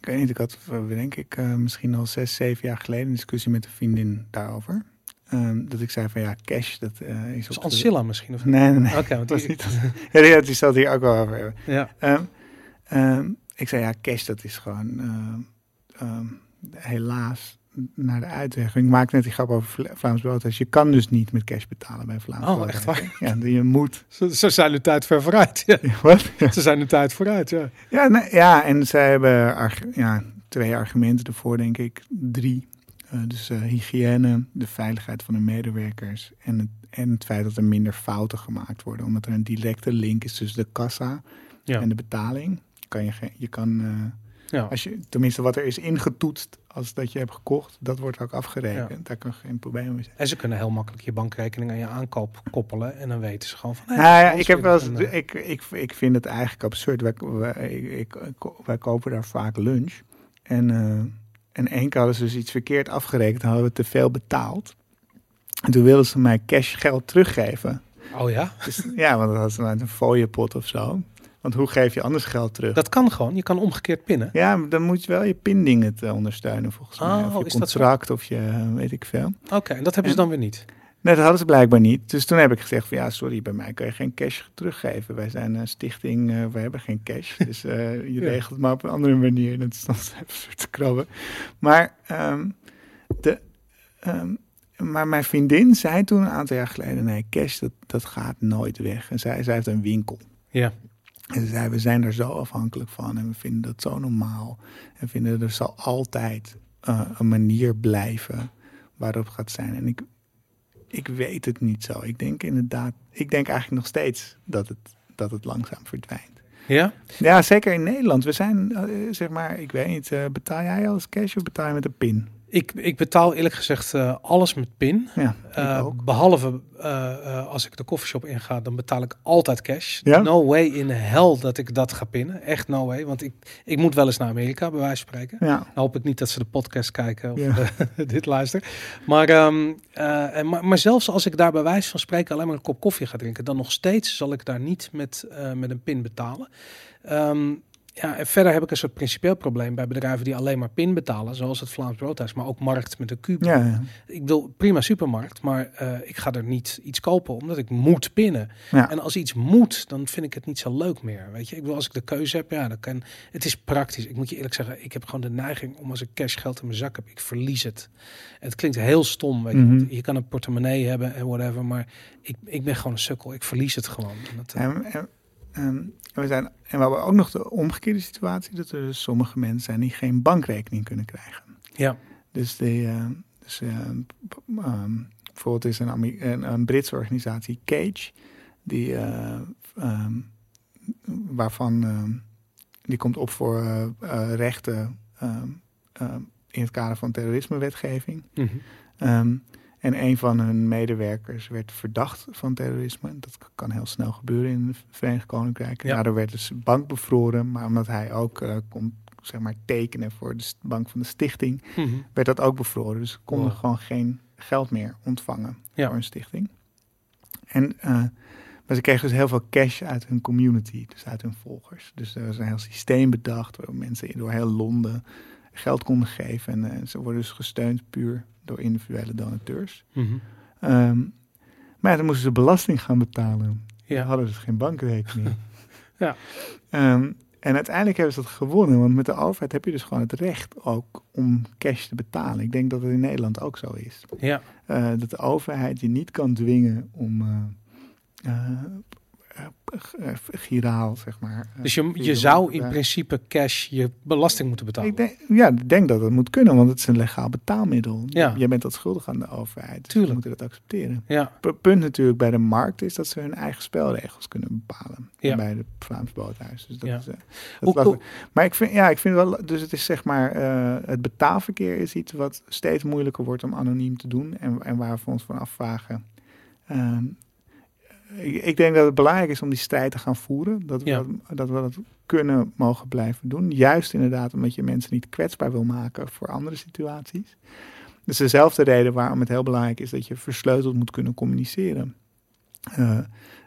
ik weet niet, ik had denk ik eh, misschien al zes, zeven jaar geleden een discussie met een vriendin daarover. Ehm, dat ik zei van ja, cash, dat eh, is Dus de- Ancilla misschien? Of... Nee, nee, nee. Oké, want Dat was die- niet. Ja, die, die zal het hier ook wel over hebben. ja. Ehm, ehm, ik zei ja, cash, dat is gewoon ehm, ehm, helaas naar de uitweg. Ik maak net die grap over Vla- Vlaams Broodhuis. Je kan dus niet met cash betalen bij Vlaams Oh, Broodhuis, echt waar? Ja, je moet. Ze, ze zijn de tijd ver vooruit. Ja. Wat? Ze zijn de tijd vooruit, ja. Ja, ja, en zij hebben ja, twee argumenten ervoor, denk ik. Drie. Eh, dus eh, hygiëne, de veiligheid van de medewerkers en het, en het feit dat er minder fouten gemaakt worden. Omdat er een directe link is tussen de kassa Ja. en de betaling. Kan je, geen- je kan, ja. als je, tenminste wat er is ingetoetst als dat je hebt gekocht, dat wordt ook afgerekend. Daar kan geen probleem mee zijn. En ze kunnen heel makkelijk je bankrekening aan je aankoop koppelen. En dan weten ze gewoon van... hey, Nou ja, ik, heb wel eens, En, eh, ik, ik, ik vind het eigenlijk absurd. Wij, wij, ik, wij kopen daar vaak lunch. En, eh, en één keer hadden ze dus iets verkeerd afgerekend. Dan hadden we te veel betaald. En toen wilden ze mij cash geld teruggeven. Oh ja? Dus, ja, want dat uit een fooiepot of zo. Want hoe geef je anders geld terug? Dat kan gewoon. Je kan omgekeerd pinnen. Ja, maar dan moet je wel je pindingen te ondersteunen volgens mij. Oh, Of je is contract of je eh, weet ik veel. Oké, en dat hebben ze dan weer niet. Nee, dat hadden ze blijkbaar niet. Dus toen heb ik gezegd van ja, sorry, bij mij kan je geen cash teruggeven. Wij zijn een stichting, eh, we hebben geen cash. Dus eh, je Ja. regelt het maar op een andere manier. Dat is dan even te krabben. Maar, ehm, de, ehm, maar mijn vriendin zei toen een aantal jaar geleden, nee, cash dat, dat gaat nooit weg. En zij, zij heeft een winkel. Ja. En ze zei, we zijn er zo afhankelijk van en we vinden dat zo normaal. En vinden er zal altijd eh, een manier blijven waarop het gaat zijn. En ik, ik weet het niet zo. Ik denk inderdaad, ik denk eigenlijk nog steeds dat het, dat het langzaam verdwijnt. Ja? Ja, zeker in Nederland. We zijn, eh, zeg maar, ik weet niet, eh, betaal jij als cash of betaal je met een pin? Ik, ik betaal eerlijk gezegd eh, alles met PIN. Ja, Eh, behalve eh, als ik de koffieshop inga, dan betaal ik altijd cash. Ja? No way in hell dat ik dat ga pinnen. Echt no way. Want ik, ik moet wel eens naar Amerika, bij wijze van spreken. Ja, hoop ik niet dat ze de podcast kijken of dit luisteren. Maar, eh, en- maar, maar zelfs als ik daar bij wijze van spreken alleen maar een kop koffie ga drinken, dan nog steeds zal ik daar niet met, met een pin betalen. Ehm, ja, en verder heb ik een soort principieel probleem bij bedrijven die alleen maar pin betalen, zoals het Vlaams Broodhuis, maar ook markt met een Q. ja, ja. Ik bedoel, prima supermarkt, maar eh, ik ga er niet iets kopen omdat ik moet pinnen. Ja. En als iets moet, dan vind ik het niet zo leuk meer. Weet je, ik bedoel, als ik de keuze heb, ja, dan kan. Het is praktisch. Ik moet je eerlijk zeggen, ik heb gewoon de neiging om als ik cashgeld in mijn zak heb, ik verlies het. Het klinkt heel stom, weet je. Mhm. Je kan een portemonnee hebben en whatever, maar ik, ik ben gewoon een sukkel. Ik verlies het gewoon. En dat, eh, en, en we zijn, en we hebben ook nog de omgekeerde situatie, dat er dus sommige mensen zijn die geen bankrekening kunnen krijgen. ja, Dus, de, eh, dus eh, ehm, bijvoorbeeld is een, een, een Britse organisatie, Cage, die, eh, ehm, waarvan ehm, die komt op voor rechten ehm, ehm, in het kader van terrorismewetgeving. Ehm, En een van hun medewerkers werd verdacht van terrorisme. Dat kan heel snel gebeuren in het Verenigd Koninkrijk. Ja. Daardoor werd dus bank bevroren. Maar omdat hij ook eh, kon zeg maar, tekenen voor de bank van de stichting, Mhm. werd dat ook bevroren. Dus ze konden Wow. gewoon geen geld meer ontvangen Ja. voor een stichting. En, eh, maar ze kregen dus heel veel cash uit hun community, dus uit hun volgers. Dus er was een heel systeem bedacht waar mensen door heel Londen geld konden geven. En eh, ze worden dus gesteund puur door individuele donateurs. Mhm. Ehm, maar ja, dan moesten ze belasting gaan betalen. Ze Ja. hadden dus geen bankrekening. Ja. Ehm, en uiteindelijk hebben ze dat gewonnen, want met de overheid heb je dus gewoon het recht ook om cash te betalen. Ik denk dat het in Nederland ook zo is. Ja. Eh, dat de overheid je niet kan dwingen om eh, giraal, zeg maar. eh, Dus je, je zou in principe cash je belasting moeten betalen. Ik denk, ja, ik denk dat dat moet kunnen, want het is een legaal betaalmiddel. Ja. Je bent dat schuldig aan de overheid, dus Tuurlijk. we moeten dat accepteren. Ja. Het punt natuurlijk bij de markt is dat ze hun eigen spelregels kunnen bepalen. Ja. Bij het Vlaams Boothuis. Dus dat Ja. is, eh, dat Maar ik vind, ja, ik vind wel, dus het is zeg maar, eh, het betaalverkeer is iets wat steeds moeilijker wordt om anoniem te doen. En, en waar we ons van afvragen. Ehm, ik, ik denk dat het belangrijk is om die strijd te gaan voeren. Dat we, Ja. dat, dat we dat kunnen mogen blijven doen. Juist inderdaad omdat je mensen niet kwetsbaar wil maken voor andere situaties. Dus dezelfde reden waarom het heel belangrijk is dat je versleuteld moet kunnen communiceren. Eh,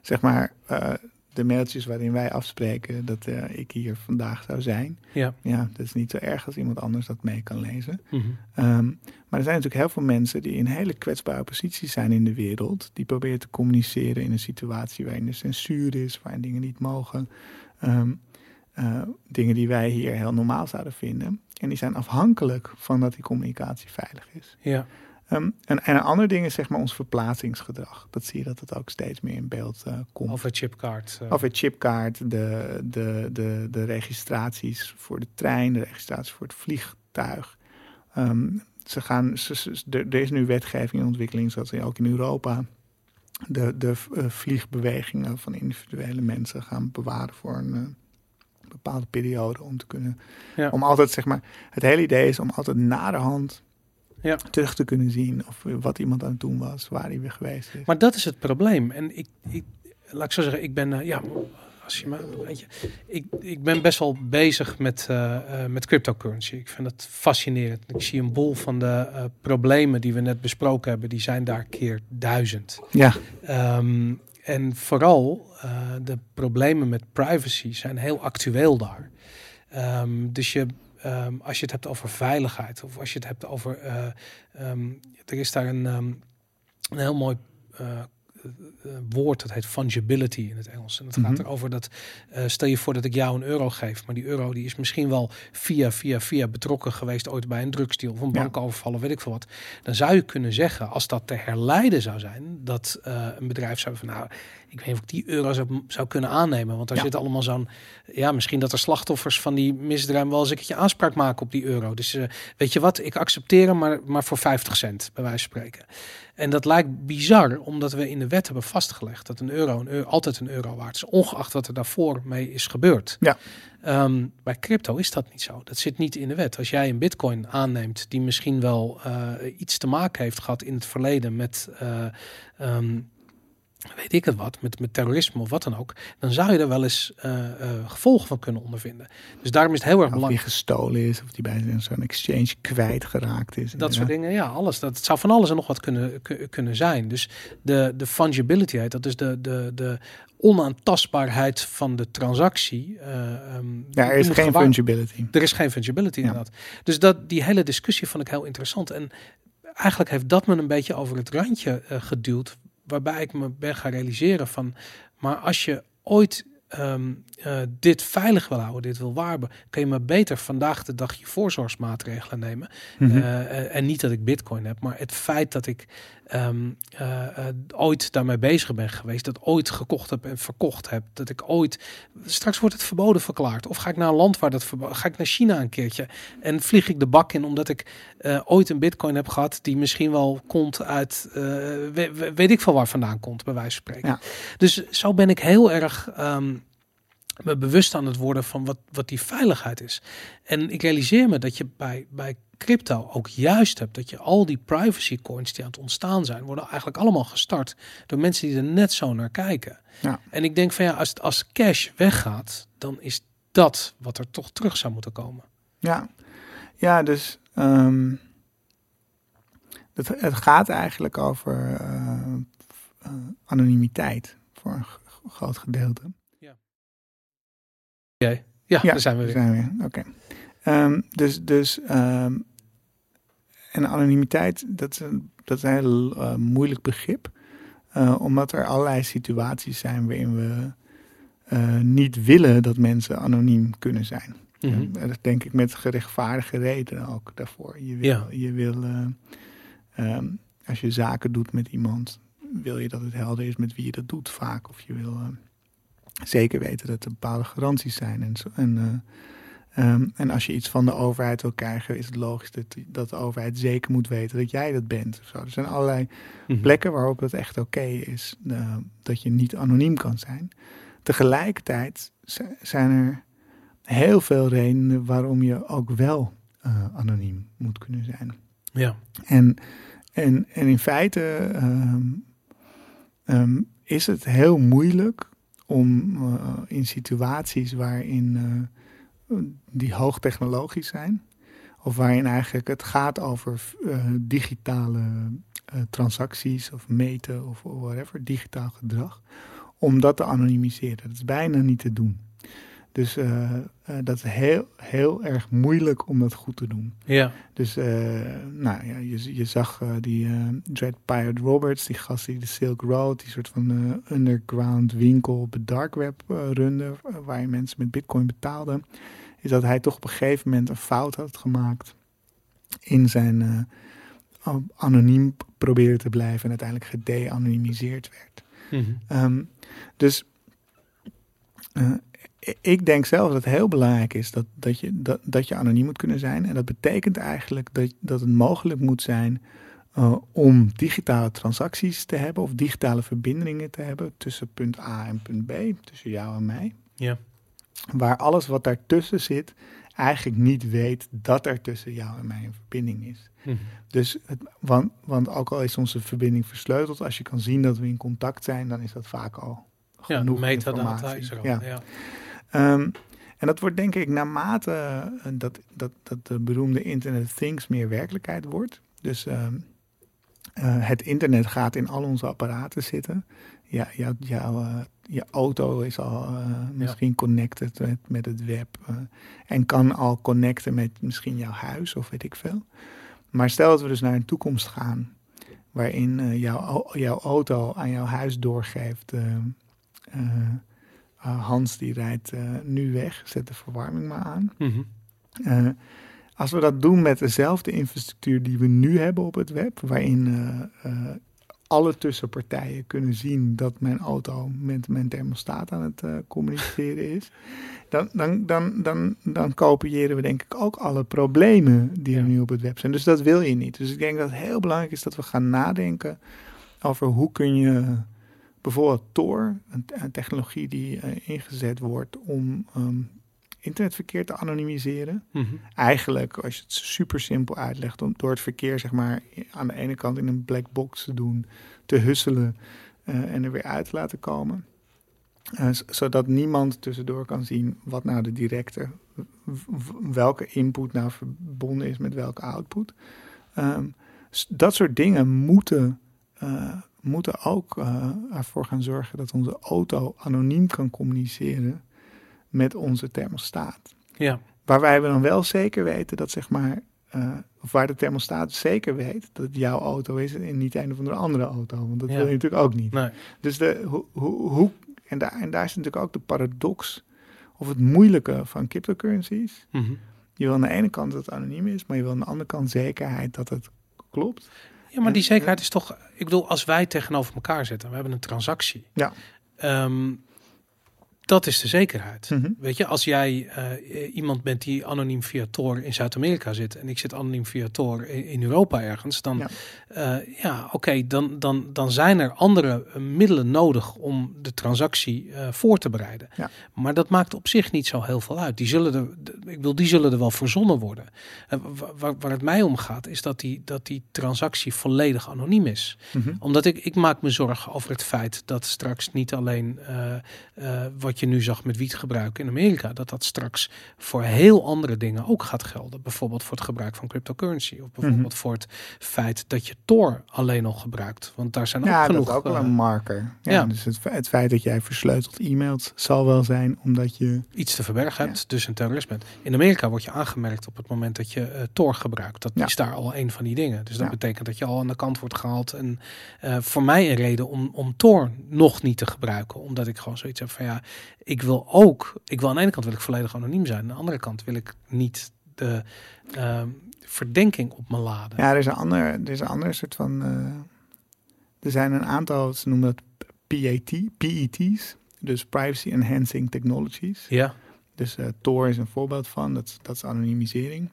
zeg maar, eh, de mailtjes waarin wij afspreken dat eh, ik hier vandaag zou zijn. Ja. Ja, dat is niet zo erg als iemand anders dat mee kan lezen. Mhm. Ehm, maar er zijn natuurlijk heel veel mensen die in hele kwetsbare posities zijn in de wereld. Die proberen te communiceren in een situatie waarin er censuur is, waarin dingen niet mogen. Ehm, eh, dingen die wij hier heel normaal zouden vinden. En die zijn afhankelijk van dat die communicatie veilig is. Ja. Ehm, en, en een ander ding is zeg maar ons verplaatsingsgedrag. Dat zie je dat het ook steeds meer in beeld eh, komt. Of een chipkaart. eh. Of het chipkaart, de, de, de, de registraties voor de trein, de registraties voor het vliegtuig. Ehm, ze gaan, ze, ze- er, is nu wetgeving in ontwikkeling, zoals ook in Europa. De, de eh, vliegbewegingen van individuele mensen gaan bewaren voor een bepaalde periode om te kunnen. Ja. Om altijd, zeg maar, het hele idee is om altijd na de hand Ja. terug te kunnen zien of wat iemand aan het doen was, waar hij weer geweest is. Maar dat is het probleem. En ik, ik laat ik zo zeggen, ik ben, eh, ja, als je maar, weet je, ik, ik ben best wel bezig met, eh, eh, met cryptocurrency. Ik vind het fascinerend. Ik zie een boel van de problemen die we net besproken hebben, die zijn daar keer duizend. Ja, Ehm, en vooral de problemen met privacy zijn heel actueel daar. Ehm, dus je, ehm, als je het hebt over veiligheid of als je het hebt over. eh, ehm, er is daar een, ehm, een heel mooi. eh, eh, woord dat heet fungibility in het Engels. En het gaat Mhm. erover dat stel je voor dat ik jou een euro geef, maar die euro die is misschien wel via via via betrokken geweest ooit bij een drugsdeal of een Ja. bankoverval of weet ik veel wat. Dan zou je kunnen zeggen, als dat te herleiden zou zijn, dat een bedrijf zou van nou, ik weet niet of ik die euro zou, zou kunnen aannemen, want daar Ja. zit allemaal zo'n, ja, misschien dat er slachtoffers van die misdrijven wel eens een keertje aanspraak maken op die euro. Dus eh, weet je wat, ik accepteer hem, maar, maar voor 50 cent, bij wijze van spreken. En dat lijkt bizar, omdat we in de wet hebben vastgelegd dat een euro, een euro altijd een euro waard is, ongeacht wat er daarvoor mee is gebeurd. Ja. Ehm, bij crypto is dat niet zo. Dat zit niet in de wet. Als jij een bitcoin aanneemt die misschien wel eh, iets te maken heeft gehad in het verleden met, eh, ehm, weet ik het wat, met, met terrorisme of wat dan ook, dan zou je er wel eens eh, eh, gevolgen van kunnen ondervinden. Dus daarom is het heel erg Of die belangrijk. gestolen is, of die bij zo'n exchange kwijtgeraakt is. Dat soort dingen, ja, alles. Dat het zou van alles en nog wat kunnen, ku- kunnen zijn. Dus de, de fungibility, heet dat is de, de, de onaantastbaarheid van de transactie. ehm, Ja, er is geen gewaar- fungibility. Er is geen fungibility Ja. inderdaad. Dus dat, die hele discussie vond ik heel interessant. En eigenlijk heeft dat me een beetje over het randje geduwd. Waarbij ik me ben gaan realiseren van... Maar als je ooit ehm, eh, dit veilig wil houden, dit wil waarben... kun je maar beter vandaag de dag je voorzorgsmaatregelen nemen. Mhm. Eh, eh, en niet dat ik bitcoin heb, maar het feit dat ik ehm, eh, eh, ooit daarmee bezig ben geweest, dat ooit gekocht heb en verkocht heb, dat ik ooit straks wordt het verboden verklaard. Of ga ik naar een land waar dat verboden, ga ik naar China een keertje en vlieg ik de bak in omdat ik eh, ooit een bitcoin heb gehad die misschien wel komt uit, eh, we- we- weet ik veel waar vandaan komt, bij wijze van spreken. Ja. Dus zo ben ik heel erg ehm, me bewust aan het worden van wat, wat die veiligheid is. En ik realiseer me dat je bij, bij crypto ook juist hebt. Dat je al die privacy coins die aan het ontstaan zijn, worden eigenlijk allemaal gestart door mensen die er net zo naar kijken. Ja. En ik denk van ja, als, als cash weggaat, dan is dat wat er toch terug zou moeten komen. Ja, ja dus ehm, het, het gaat eigenlijk over eh, eh, anonimiteit voor een groot gedeelte. Oké, ja, daar zijn we weer. Zijn we weer. Oké. Ehm, dus, dus ehm, en anonimiteit, dat is een, dat is een heel eh, moeilijk begrip. eh, omdat er allerlei situaties zijn waarin we eh, niet willen dat mensen anoniem kunnen zijn. En dat denk ik met gerechtvaardige redenen ook daarvoor. Je wil, Ja. je wil eh, ehm, als je zaken doet met iemand, wil je dat het helder is met wie je dat doet vaak. Of je wil zeker weten dat er bepaalde garanties zijn. En, zo, en, eh, ehm, en als je iets van de overheid wil krijgen, is het logisch dat, dat de overheid zeker moet weten dat jij dat bent. Zo. Er zijn allerlei Mhm. plekken waarop het echt oké is eh, dat je niet anoniem kan zijn. Tegelijkertijd zijn er heel veel redenen waarom je ook wel eh, anoniem moet kunnen zijn. Ja, En, en, en in feite ehm, ehm, is het heel moeilijk om eh, in situaties waarin die hoogtechnologisch zijn, of waarin eigenlijk het gaat over eh, digitale eh, transacties of meten of whatever, digitaal gedrag, om dat te anonimiseren. Dat is bijna niet te doen. Dus eh, eh, dat is heel, heel erg moeilijk om dat goed te doen. ja, Dus uh, nou ja, je, je zag uh, die uh, Dread Pirate Roberts, die gast die de Silk Road, die soort van uh, underground winkel op het dark web runde, waar je mensen met bitcoin betaalden, is dat hij toch op een gegeven moment een fout had gemaakt in zijn anoniem proberen te blijven en uiteindelijk gede-anonimiseerd werd. Mhm. Um, dus ik denk zelf dat het heel belangrijk is dat, dat, je, dat, dat je anoniem moet kunnen zijn. En dat betekent eigenlijk dat, dat het mogelijk moet zijn uh, om digitale transacties te hebben of digitale verbindingen te hebben tussen punt A en punt B, tussen jou en mij. Ja. Waar alles wat daartussen zit eigenlijk niet weet dat er tussen jou en mij een verbinding is. Mhm. Dus het, want, want ook al is onze verbinding versleuteld, als je kan zien dat we in contact zijn, dan is dat vaak al Ja, genoeg metadata informatie. is er al. Ja. Ja. Um, en dat wordt denk ik naarmate uh, dat, dat, dat de beroemde Internet of Things meer werkelijkheid wordt. Dus um, uh, het internet gaat in al onze apparaten zitten. Ja, jou, jou, uh, je auto is al uh, misschien ja. connected met, met het web. en kan al connecten met misschien jouw huis of weet ik veel. Maar stel dat we dus naar een toekomst gaan. Waarin jouw, jouw auto aan jouw huis doorgeeft. Uh, Hans die rijdt uh, nu weg, zet de verwarming maar aan. Mm -hmm. uh, als we dat doen met dezelfde infrastructuur die we nu hebben op het web, waarin alle tussenpartijen kunnen zien dat mijn auto met mijn thermostaat aan het communiceren is, dan, dan, dan, dan, dan kopiëren we denk ik ook alle problemen die er Ja. nu op het web zijn. Dus dat wil je niet. Dus ik denk dat het heel belangrijk is dat we gaan nadenken over hoe kun je bijvoorbeeld Tor, een, technologie die uh, ingezet wordt om um, internetverkeer te anonimiseren. Mhm. Eigenlijk, als je het super simpel uitlegt, om door het verkeer zeg maar aan de ene kant in een black box te doen, te husselen uh, en er weer uit te laten komen. Uh, zodat niemand tussendoor kan zien wat nou de directe, welke input nou verbonden is met welke output. Um, dat soort dingen moeten uh, moeten ook uh, ervoor gaan zorgen dat onze auto anoniem kan communiceren met onze thermostaat. Ja. Waarbij we dan wel zeker weten dat zeg maar, uh, of waar de thermostaat zeker weet dat het jouw auto is en niet een of andere andere auto. Want dat Ja. wil je natuurlijk ook niet. Nee. Dus de, hoe, hoe, hoe, en, daar, en daar is natuurlijk ook de paradox of het moeilijke van cryptocurrencies. Mhm. Je wil aan de ene kant dat het anoniem is, maar je wil aan de andere kant zekerheid dat het klopt. Ja, maar die zekerheid is toch... Ik bedoel, als wij tegenover elkaar zitten, we hebben een transactie. Ja. Ehm, dat is de zekerheid. Mhm. Weet je, als jij eh, iemand bent die anoniem via Tor in Zuid-Amerika zit en ik zit anoniem via Tor in, Europa ergens, dan Ja. ja, ja oké, dan, dan, dan zijn er andere eh, middelen nodig om de transactie eh, voor te bereiden. Ja. Maar dat maakt op zich niet zo heel veel uit. Die zullen er, de- ik wil, die zullen er wel verzonnen worden. En wa- waar, waar het mij om gaat, is dat die, dat die transactie volledig anoniem is Mhm. omdat ik, ik maak me zorgen over het feit dat straks niet alleen eh, eh, wat je nu zag met wietgebruik in Amerika, dat dat straks voor heel andere dingen ook gaat gelden. Bijvoorbeeld voor het gebruik van cryptocurrency. Of bijvoorbeeld voor het feit dat je Tor alleen al gebruikt. Want daar zijn ook Ja, genoeg. dat is ook wel eh, een marker. Ja, ja. Dus het, fe- het feit dat jij versleuteld e-mails zal wel zijn omdat je... iets te verbergen Ja. hebt, dus een terrorist bent. In Amerika word je aangemerkt op het moment dat je eh, Tor gebruikt. Dat is daar al een van die dingen. Dus dat betekent dat je al aan de kant wordt gehaald. En eh, voor mij een reden om, om Tor nog niet te gebruiken. Omdat ik gewoon zoiets heb van ja, ik wil ook, ik wil aan de ene kant wil ik volledig anoniem zijn. Aan de andere kant wil ik niet de ehm, verdenking op me laden. Ja, er is een ander, er is een ander soort van... eh, er zijn een aantal, ze noemen dat PAT, PET's. Dus Privacy Enhancing Technologies. Ja, Dus eh, Tor is een voorbeeld van, dat, is- dat is anonimisering.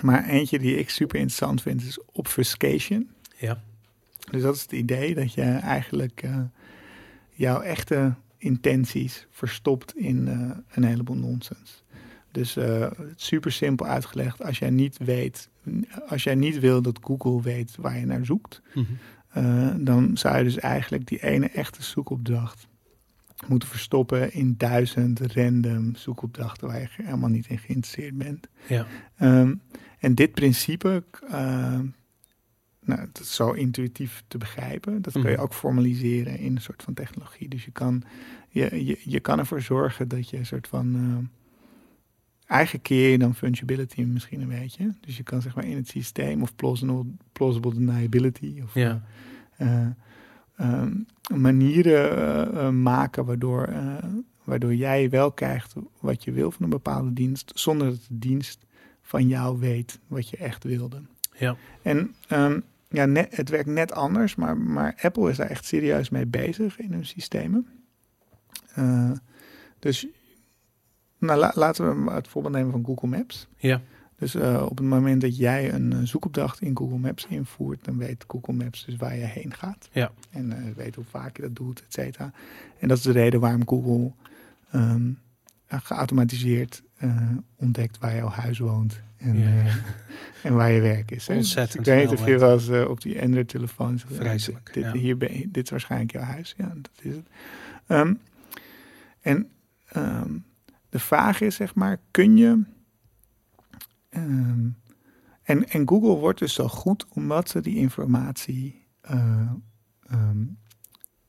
Maar eentje die ik super interessant vind is obfuscation. ja, Dus dat is het idee dat je eigenlijk eh, jouw echte intenties verstopt in eh, een heleboel nonsens. Dus eh, super simpel uitgelegd, als jij niet weet, als jij niet wil dat Google weet waar je naar zoekt, Mhm. eh, dan zou je dus eigenlijk die ene echte zoekopdracht moeten verstoppen in duizend random zoekopdrachten waar je helemaal niet in geïnteresseerd bent. ja, Ehm, en dit principe, nou, dat is zo intuïtief te begrijpen. Dat kun je Mhm. ook formaliseren in een soort van technologie. Dus je kan, je, je, je kan ervoor zorgen dat je een soort van... ehm, eigen keer je dan fungibility misschien een beetje. Dus je kan zeg maar in het systeem of plausible, plausible deniability... Of, ja, eh, ehm, manieren eh, eh, maken waardoor, eh, waardoor jij wel krijgt wat je wil van een bepaalde dienst, zonder dat de dienst van jou weet wat je echt wilde. ja. En ehm, ja, net, het werkt net anders, maar, maar Apple is daar echt serieus mee bezig in hun systemen. Eh, dus nou, la- laten we het voorbeeld nemen van Google Maps. ja. Dus eh, op het moment dat jij een eh, zoekopdracht in Google Maps invoert, dan weet Google Maps dus waar je heen gaat. Ja. En weet hoe vaak je dat doet, et cetera. En dat is de reden waarom Google ehm, geautomatiseerd eh, ontdekt waar jouw huis woont en, eh, en waar je werk is. Ontzettend Dus ik weet niet of je wel eens eh, op die Android-telefoon Vreselijk, Dit, ja. hier ben je- dit is waarschijnlijk jouw huis. Ja, dat is het. Ehm, en ehm, de vraag is, zeg maar, kun je... ehm, en, en Google wordt dus zo goed omdat ze die informatie eh, ehm,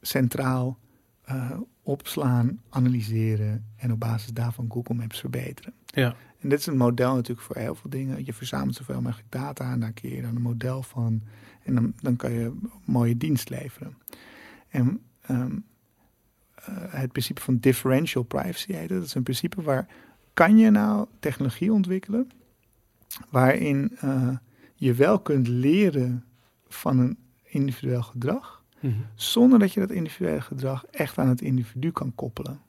centraal eh, opslaan, analyseren en op basis daarvan Google Maps verbeteren. Ja. En dit is een model natuurlijk voor heel veel dingen. Je verzamelt zoveel mogelijk data en daar creëer je dan een model van. En dan, dan kan je een mooie dienst leveren. En ehm, eh, het principe van differential privacy heet het. Dat is een principe waar kan je nou technologie ontwikkelen waarin eh, je wel kunt leren van een individueel gedrag, Mhm. zonder dat je dat individuele gedrag echt aan het individu kan koppelen.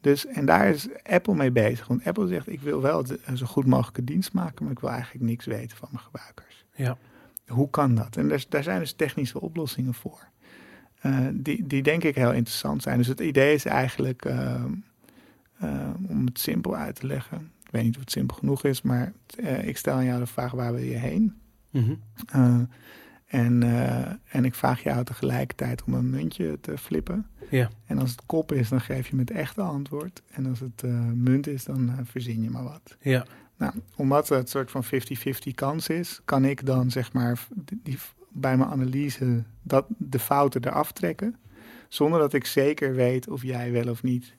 Dus, en daar is Apple mee bezig. Want Apple zegt, ik wil wel de- zo goed mogelijke dienst maken, maar ik wil eigenlijk niks weten van mijn gebruikers. Ja. Hoe kan dat? En daar, daar zijn dus technische oplossingen voor. Eh, die, die denk ik heel interessant zijn. Dus het idee is eigenlijk, ehm, ehm, om het simpel uit te leggen. Ik weet niet of het simpel genoeg is, maar eh, ik stel aan jou de vraag, waar wil je heen? Eh, en, eh, en ik vraag jou tegelijkertijd om een muntje te flippen. Ja. En als het kop is, dan geef je me het echte antwoord. En als het eh, munt is, dan eh, verzin je maar wat. Ja. Nou, omdat het een soort van 50-50 kans is, kan ik dan zeg maar die, die- bij mijn analyse dat, de fouten eraf trekken. Zonder dat ik zeker weet of jij wel of niet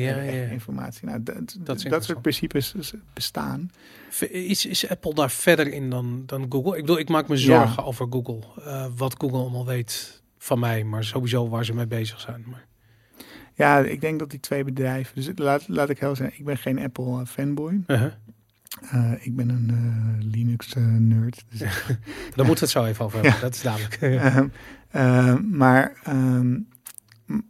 Ja, eh, ja. informatie. Nou, dat, dat, dat soort principes is- bestaan. Is, is Apple daar verder in dan, dan Google? Ik bedoel, ik maak me Ja. zorgen over Google. Eh, wat Google allemaal weet van mij, maar sowieso waar ze mee bezig zijn. Maar, Ja, ik denk dat die twee bedrijven. Dus laat, laat ik heel zeggen, ik ben geen Apple eh, fanboy. Uh-huh. Eh, ik ben een eh, Linux eh, nerd. Dus Daar moeten we het zo even over hebben, dat is duidelijk. Ehm, ehm, maar, ehm,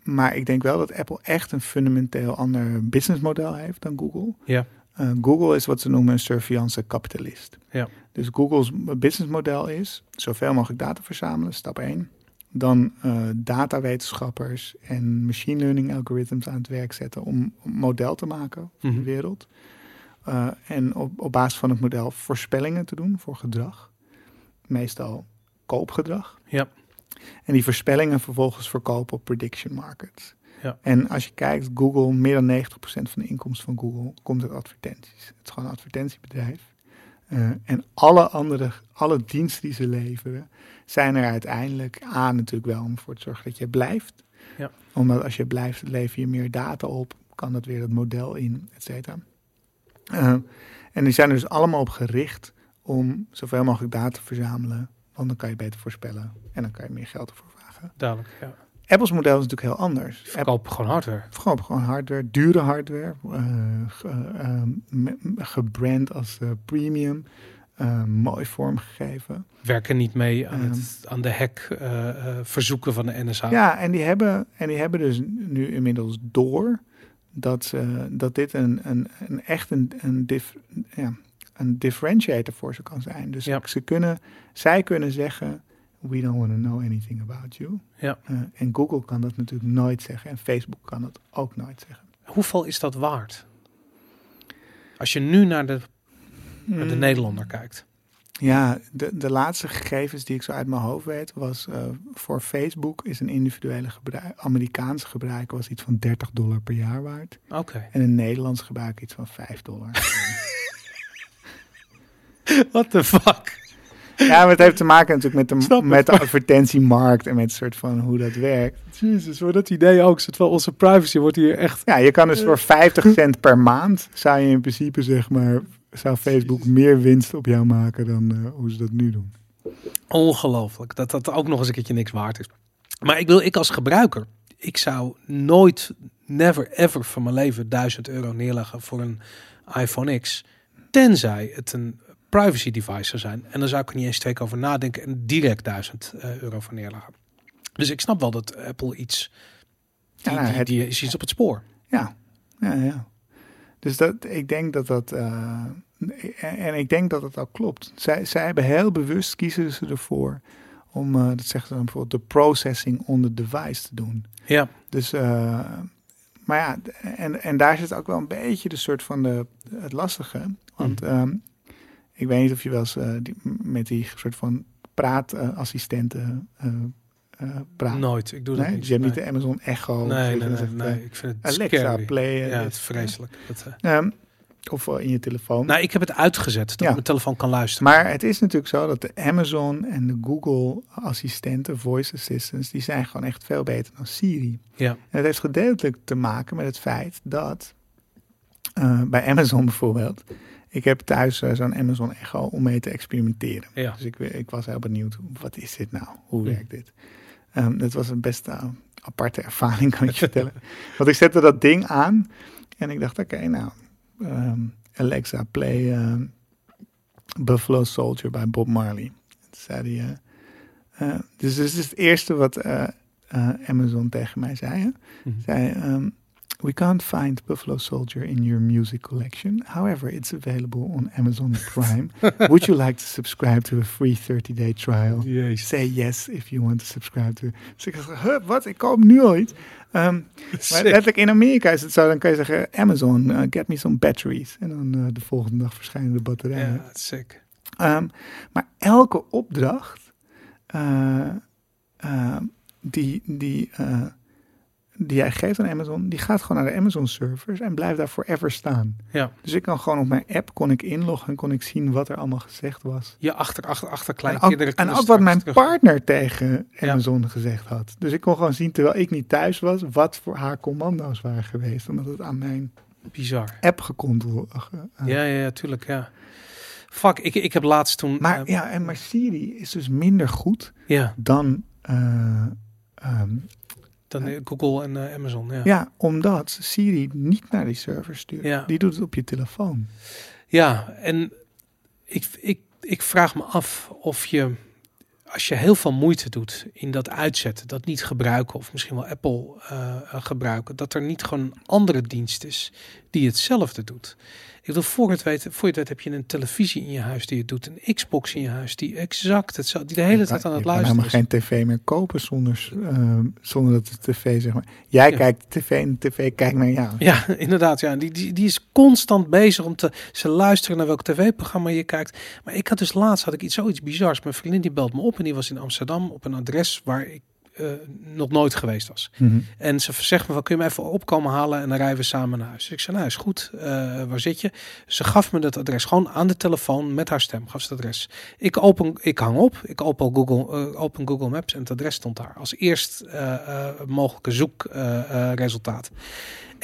maar ik denk wel dat Apple echt een fundamenteel ander businessmodel heeft dan Google. Ja. Eh, Google is wat ze noemen een surveillance kapitalist. Ja. Dus Google's businessmodel is zoveel mogelijk data verzamelen, stap 1. Dan eh, datawetenschappers en machine learning algorithms aan het werk zetten om een model te maken voor Mhm. de wereld. Eh, en op, op basis van het model voorspellingen te doen voor gedrag. Meestal koopgedrag. Ja. En die voorspellingen vervolgens verkopen op prediction markets. Ja. En als je kijkt, Google, meer dan 90% van de inkomsten van Google komt uit advertenties. Het is gewoon een advertentiebedrijf. Eh, en alle andere, alle diensten die ze leveren, zijn er uiteindelijk aan natuurlijk wel om ervoor te zorgen dat je blijft. Ja. Omdat als je blijft, lever je meer data op, kan dat weer het model in, et cetera. Eh, en die zijn er dus allemaal op gericht om zoveel mogelijk data te verzamelen, want dan kan je beter voorspellen en dan kan je meer geld ervoor vragen. Duidelijk, ja. Apple's model is natuurlijk heel anders. Verkoop gewoon hardware. gewoon, gewoon hardware, dure hardware, eh, eh, gebrand als eh, premium, mooi vormgegeven. Werken niet mee aan, Ehm. het, aan de hack verzoeken van de NSA. Ja, en die hebben, en die hebben dus nu inmiddels door dat, dat dit een, een, een echt een, een, dif, ja, een differentiator voor ze kan zijn. Dus Ja. ze kunnen, zij kunnen zeggen, we don't want to know anything about you. Ja. Eh, en Google kan dat natuurlijk nooit zeggen en Facebook kan dat ook nooit zeggen. Hoeveel is dat waard? Als je nu naar de, naar de Mm. Nederlander kijkt. Ja, de, de laatste gegevens die ik zo uit mijn hoofd weet was eh, voor Facebook is een individuele gebruik, Amerikaanse gebruiker was iets van 30 dollar per jaar waard. Oké. En een Nederlands gebruiker iets van 5 dollar. What the fuck? ja, maar het heeft te maken natuurlijk met de, met de advertentiemarkt en met soort van hoe dat werkt. Jezus, voor dat idee ook. Wel onze privacy wordt hier echt... Ja, je kan dus voor 50 cent per maand zou je in principe zeg maar, zou Facebook meer winst op jou maken dan eh, hoe ze dat nu doen. Ongelooflijk. Dat dat ook nog eens een keertje niks waard is. Maar ik wil, ik als gebruiker, ik zou nooit, never ever van mijn leven 1000 euro neerleggen voor een iPhone X. Tenzij het een privacy device zou zijn. En dan zou ik er niet eens twee keer over nadenken en direct 1000 eh, euro voor neerleggen. Dus ik snap wel dat Apple iets, die, Ja, die, het- die is iets op het spoor. Ja, ja, ja. Dus dat, ik denk dat dat. eh, en, ik denk dat het ook klopt. Zij, zij hebben heel bewust kiezen ze ervoor om, eh, dat zeggen ze dan bijvoorbeeld, de processing on the device te doen. Ja, Dus, maar ja, en, en daar zit ook wel een beetje de soort van de, het lastige. Want ehm, ik weet niet of je wel eens eh, die, met die soort van praatassistenten eh eh praat. nooit. Ik doe dat nee, niet. dus je hebt niet de Amazon Echo. nee, nee, nee, Ik vind het Alexa, scary. play. Ja, het is vreselijk. Dat, eh, Ehm, of in je telefoon. Nou, ik heb het uitgezet dat Ja. ik mijn telefoon kan luisteren. maar het is natuurlijk zo dat de Amazon en de Google assistenten, voice assistants, die zijn gewoon echt veel beter dan Siri. Ja. En dat heeft gedeeltelijk te maken met het feit dat bij Amazon bijvoorbeeld, ik heb thuis eh, zo'n Amazon Echo om mee te experimenteren. Ja. Dus ik, ik was heel benieuwd, wat is dit nou? Hoe Hm. werkt dit? Ehm dat was een best eh, aparte ervaring, kan ik je vertellen. Want ik zette dat ding aan en ik dacht, oké, nou, ehm, Alexa, play ehm, Buffalo Soldier bij Bob Marley. Toen zei hij, eh, eh, dus dit is het eerste wat eh, eh, Amazon tegen mij zei. Hè? Mhm. zei We can't find Buffalo Soldier in your music collection. However, it's available on Amazon Prime. Would you like to subscribe to a free 30-day trial? Jezus. Say yes if you want to subscribe to. Dus ik dacht, wat? Ik koop nu iets. Ehm, maar letterlijk in Amerika is het zo, dan kan je zeggen, Amazon, uh, get me some batteries. En dan uh, de volgende dag verschijnen de batterijen. Ja, sick. Um, maar elke opdracht uh, uh, die, die, die jij geeft aan Amazon, die gaat gewoon naar de Amazon servers en blijft daar forever staan. Ja. Dus ik kan gewoon op mijn app kon ik inloggen en kon ik zien wat er allemaal gezegd was. Je achter, achter, achter En ook, kleinkinderen. en ook wat mijn terug- partner tegen Amazon gezegd had. Dus ik kon gewoon zien, terwijl ik niet thuis was, wat voor haar commando's waren geweest. Omdat het aan mijn Bizar. app gecontroleerd. Uh, Ja, ja, ja, tuurlijk, ja. Fuck, ik, ik heb laatst toen... maar, eh, ja, en maar Siri is dus minder goed ja, dan... Uh, um, dan eh, Google en uh, Amazon, ja. Ja, omdat Siri niet naar die server stuurt. Ja. Die doet het op je telefoon. Ja, en ik, ik, ik vraag me af of je, als je heel veel moeite doet in dat uitzetten, dat niet gebruiken of misschien wel Apple eh, gebruiken, dat er niet gewoon een andere dienst is die hetzelfde doet. Ik bedoel, voor het, weet, voor je het weet heb je een televisie in je huis die het doet, een Xbox in je huis die exact hetzelfde, die de hele tijd aan het je luisteren kan is. helemaal geen tv meer kopen zonder, eh, zonder dat de tv, zeg maar... Jij Ja. kijkt tv en de tv kijkt naar jou. Ja, inderdaad. Ja. Die, die, die is constant bezig om te ze luisteren naar welk tv-programma je kijkt. Maar ik had dus laatst had ik iets zoiets bizars. Mijn vriendin die belt me op en die was in Amsterdam op een adres waar ik eh, nog nooit geweest was. Mhm. En ze zegt me van, kun je me even opkomen halen en dan rijden we samen naar huis. Dus ik zei, nou is goed, Eh, waar zit je? Ze gaf me dat adres gewoon aan de telefoon met haar stem, gaf ze het adres. Ik, open, ik hang op, ik open Google, eh, open Google Maps en het adres stond daar. Als eerst mogelijke zoekresultaat.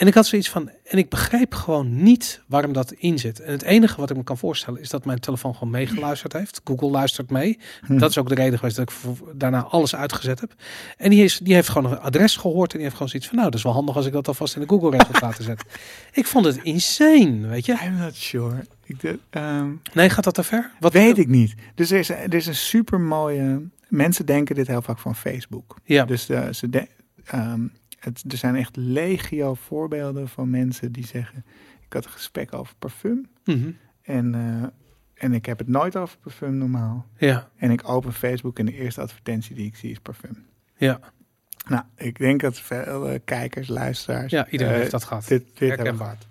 En ik had zoiets van, en ik begreep gewoon niet waarom dat in zit. En het enige wat ik me kan voorstellen is dat mijn telefoon gewoon meegeluisterd heeft. Google luistert mee. Hm. Dat is ook de reden geweest dat ik daarna alles uitgezet heb. En die, is, die heeft gewoon een adres gehoord en die heeft gewoon zoiets van, nou, dat is wel handig als ik dat alvast in de Google resultaten zet. Ik vond het insane, weet je. I'm not sure. Ik, de, ehm, Nee, gaat dat te ver? Wat weet ik niet. Dus er is, er is een super mooie... Mensen denken dit heel vaak van Facebook. Ja, Dus eh, ze de, ehm, het, er zijn echt legio voorbeelden van mensen die zeggen... Ik had een gesprek over parfum Mhm. en, eh, en ik heb het nooit over parfum normaal. ja, En ik open Facebook en de eerste advertentie die ik zie is parfum. ja, Nou, ik denk dat veel eh, kijkers, luisteraars... ja, iedereen eh, heeft dat gehad. dit, dit hebben gehad.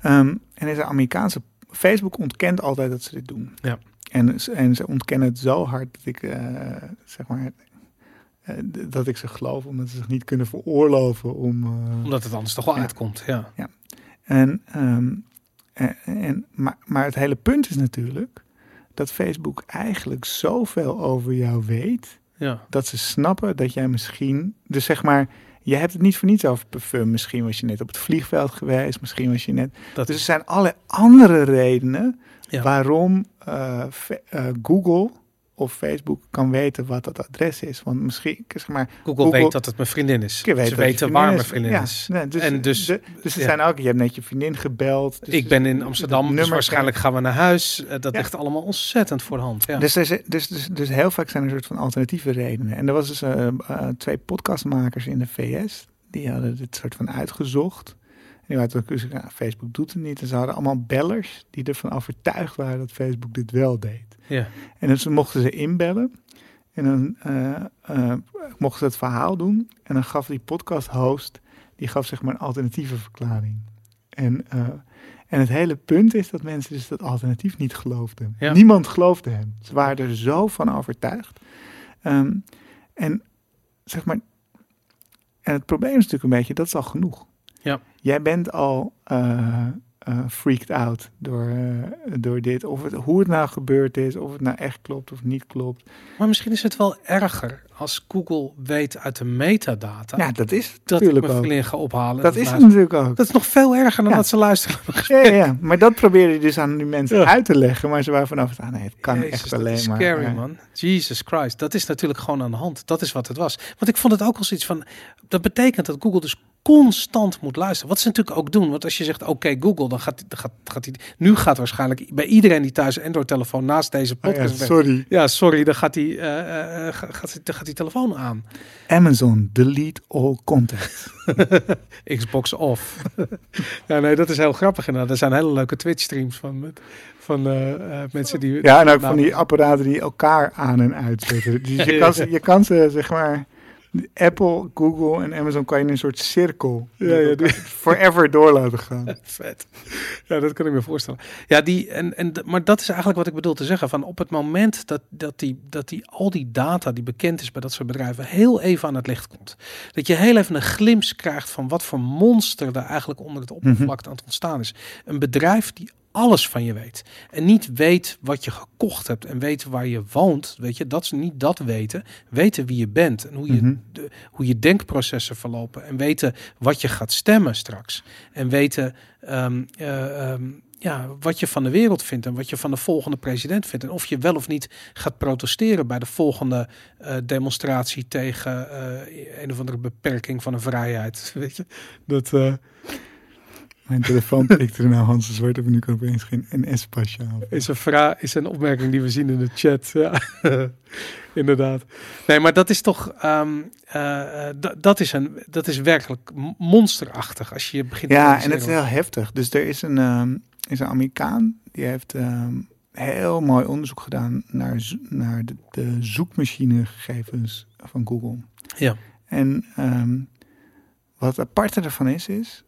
Ehm, en is een Amerikaanse... Facebook ontkent altijd dat ze dit doen. Ja. En, ze- en ze ontkennen het zo hard dat ik, zeg maar... eh, dat ik ze geloof, omdat ze zich niet kunnen veroorloven om... eh, Omdat het anders toch wel Ja. uitkomt, ja. En, ehm, en, en, maar, maar het hele punt is natuurlijk dat Facebook eigenlijk zoveel over jou weet, Ja, dat ze snappen dat jij misschien, dus zeg maar, je hebt het niet voor niets over parfum. Misschien was je net op het vliegveld geweest, misschien was je net. dat Dus er zijn allerlei andere redenen Ja. waarom eh, eh, Google of Facebook kan weten wat dat adres is. Want misschien, zeg maar, Google, Google- weet dat het mijn vriendin is. weet Ze weten waar mijn vriendin Ja, is. dus, En dus- de- dus er ja. zijn ook, je hebt net je vriendin gebeld. Dus ik ben in Amsterdam, dus waarschijnlijk gaan we naar huis. Eh, dat ligt allemaal ontzettend voor de hand. Ja. Dus, dus, dus, dus heel vaak zijn er een soort van alternatieve redenen. En er was dus eh, eh, twee podcastmakers in de VS. Die hadden dit soort van uitgezocht. En die hadden ook gezegd, ja, Facebook doet het niet. En ze hadden allemaal bellers die ervan overtuigd waren dat Facebook dit wel deed. ja. En dus mochten ze inbellen. En dan eh, eh, mochten ze het verhaal doen. En dan gaf die podcast host, die gaf zeg maar een alternatieve verklaring. En, eh, en het hele punt is dat mensen dus dat alternatief niet geloofden. Ja. Niemand geloofde hem. Ze waren er zo van overtuigd. Ehm, en zeg maar, en het probleem is natuurlijk een beetje, dat is al genoeg. Ja. Jij bent al eh, eh, freaked out door, eh, door dit. Of het, hoe het nou gebeurd is, of het nou echt klopt of niet klopt. Maar misschien is het wel erger als Google weet uit de metadata Ja, dat is dat ik natuurlijk mijn ook. ga ophalen. Dat is het natuurlijk ook. Dat is nog veel erger dan Ja. dat ze luisteren. Ja, ja, ja, maar dat probeerde je dus aan die mensen uit te leggen. Maar ze waren vanaf, ah nee, het kan Jezus, echt dat alleen is maar. Scary man. Jesus Christ. Dat is natuurlijk gewoon aan de hand. Dat is wat het was. Want ik vond het ook al zoiets van. Dat betekent dat Google dus constant moet luisteren. Wat ze natuurlijk ook doen. Want als je zegt, oké Google, dan gaat, gaat, gaat hij... Nu gaat waarschijnlijk bij iedereen die thuis een Android-telefoon naast deze oh ja, podcast... sorry. ja, sorry, dan gaat die, eh, eh, eh, gaat, gaat, gaat die telefoon aan. Amazon, delete all content. Xbox off. ja, nee, dat is heel grappig. inderdaad. er zijn hele leuke Twitch-streams van, met- van eh, eh, mensen die... Ja, en ook Nou, van die apparaten die elkaar aan en uitzetten. Dus je kan, ze, je kan ze, zeg maar... Apple, Google en Amazon kan je in een soort cirkel Ja, ja, die- forever door laten gaan. Vet. Ja, dat kan ik me voorstellen. Ja, die, en, en, maar dat is eigenlijk wat ik bedoel te zeggen. Van op het moment dat, dat, die, dat die, al die data die bekend is bij dat soort bedrijven heel even aan het licht komt. Dat je heel even een glimp krijgt van wat voor monster er eigenlijk onder het oppervlak aan het ontstaan is. Een bedrijf die alles van je weet. En niet weet wat je gekocht hebt en weet waar je woont. Weet je, dat is niet dat weten. Weten wie je bent en hoe je, Mhm. de, hoe je denkprocessen verlopen. En weten wat je gaat stemmen straks. En weten ehm, eh, ehm, ja, wat je van de wereld vindt en wat je van de volgende president vindt. En of je wel of niet gaat protesteren bij de volgende eh, demonstratie tegen eh, een of andere beperking van een vrijheid. Weet je, dat. Mijn telefoon pikte er nou Hans de Zwart op en nu kan opeens geen NS-pasje aan. Is een, vraag, is een opmerking die we zien in de chat. Ja, inderdaad. Nee, maar dat is toch, eh, dat- is een, dat is werkelijk monsterachtig als je begint te Ja, en het is heel heftig. Dus er is een, ehm, is een Amerikaan die heeft ehm, heel mooi onderzoek gedaan naar, zo- naar de, de zoekmachinegegevens van Google. Ja. En wat aparte ervan is, is.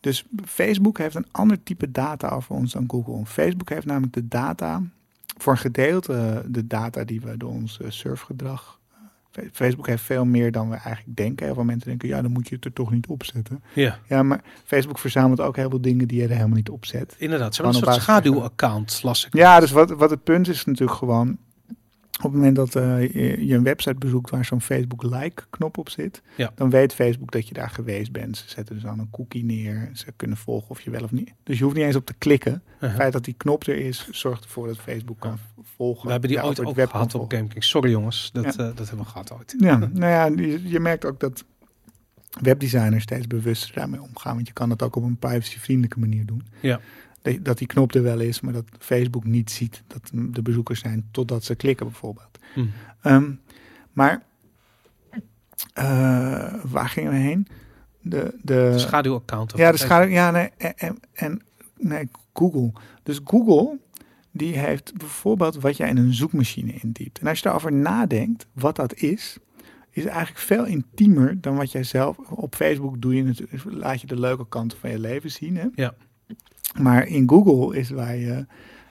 Dus Facebook heeft een ander type data over ons dan Google. Facebook heeft namelijk de data, voor een gedeelte eh, de data die we door ons eh, surfgedrag. eh, Facebook heeft veel meer dan we eigenlijk denken. Heel veel mensen denken, ja, dan moet je het er toch niet op zetten. Ja, Ja, maar Facebook verzamelt ook heel veel dingen die je er helemaal niet op zet. inderdaad. Ze hebben een soort schaduwaccount, las ik. Ja, dus wat, wat het punt is natuurlijk gewoon... op het moment dat eh, je, een website bezoekt waar zo'n Facebook like-knop op zit... Ja. dan weet Facebook dat je daar geweest bent. Ze zetten dus dan een cookie neer. Ze kunnen volgen of je wel of niet... Dus je hoeft niet eens op te klikken. Het Uh-huh. feit dat die knop er is, zorgt ervoor dat Facebook kan volgen. We hebben die Ja, ooit ook web gehad op volgen. GameKings. Sorry jongens, dat, Ja. eh, dat hebben we gehad ooit. Ja, nou ja, je, je merkt ook dat webdesigners steeds bewuster daarmee omgaan. Want je kan dat ook op een privacyvriendelijke manier doen. Ja. Dat, die knop er wel is, maar dat Facebook niet ziet dat de bezoekers zijn totdat ze klikken bijvoorbeeld. Hm. Ehm, maar eh, waar gingen we heen? De, de, De schaduwaccount. ja, de schaduw. Ja, nee, en, en, nee, Google. Dus Google, die heeft bijvoorbeeld wat jij in een zoekmachine intypt. En als je daarover nadenkt, wat dat is, is eigenlijk veel intiemer dan wat jij zelf op Facebook doe. Je natuurlijk, laat je de leuke kanten van je leven zien. Hè? Ja. Maar in Google is waar je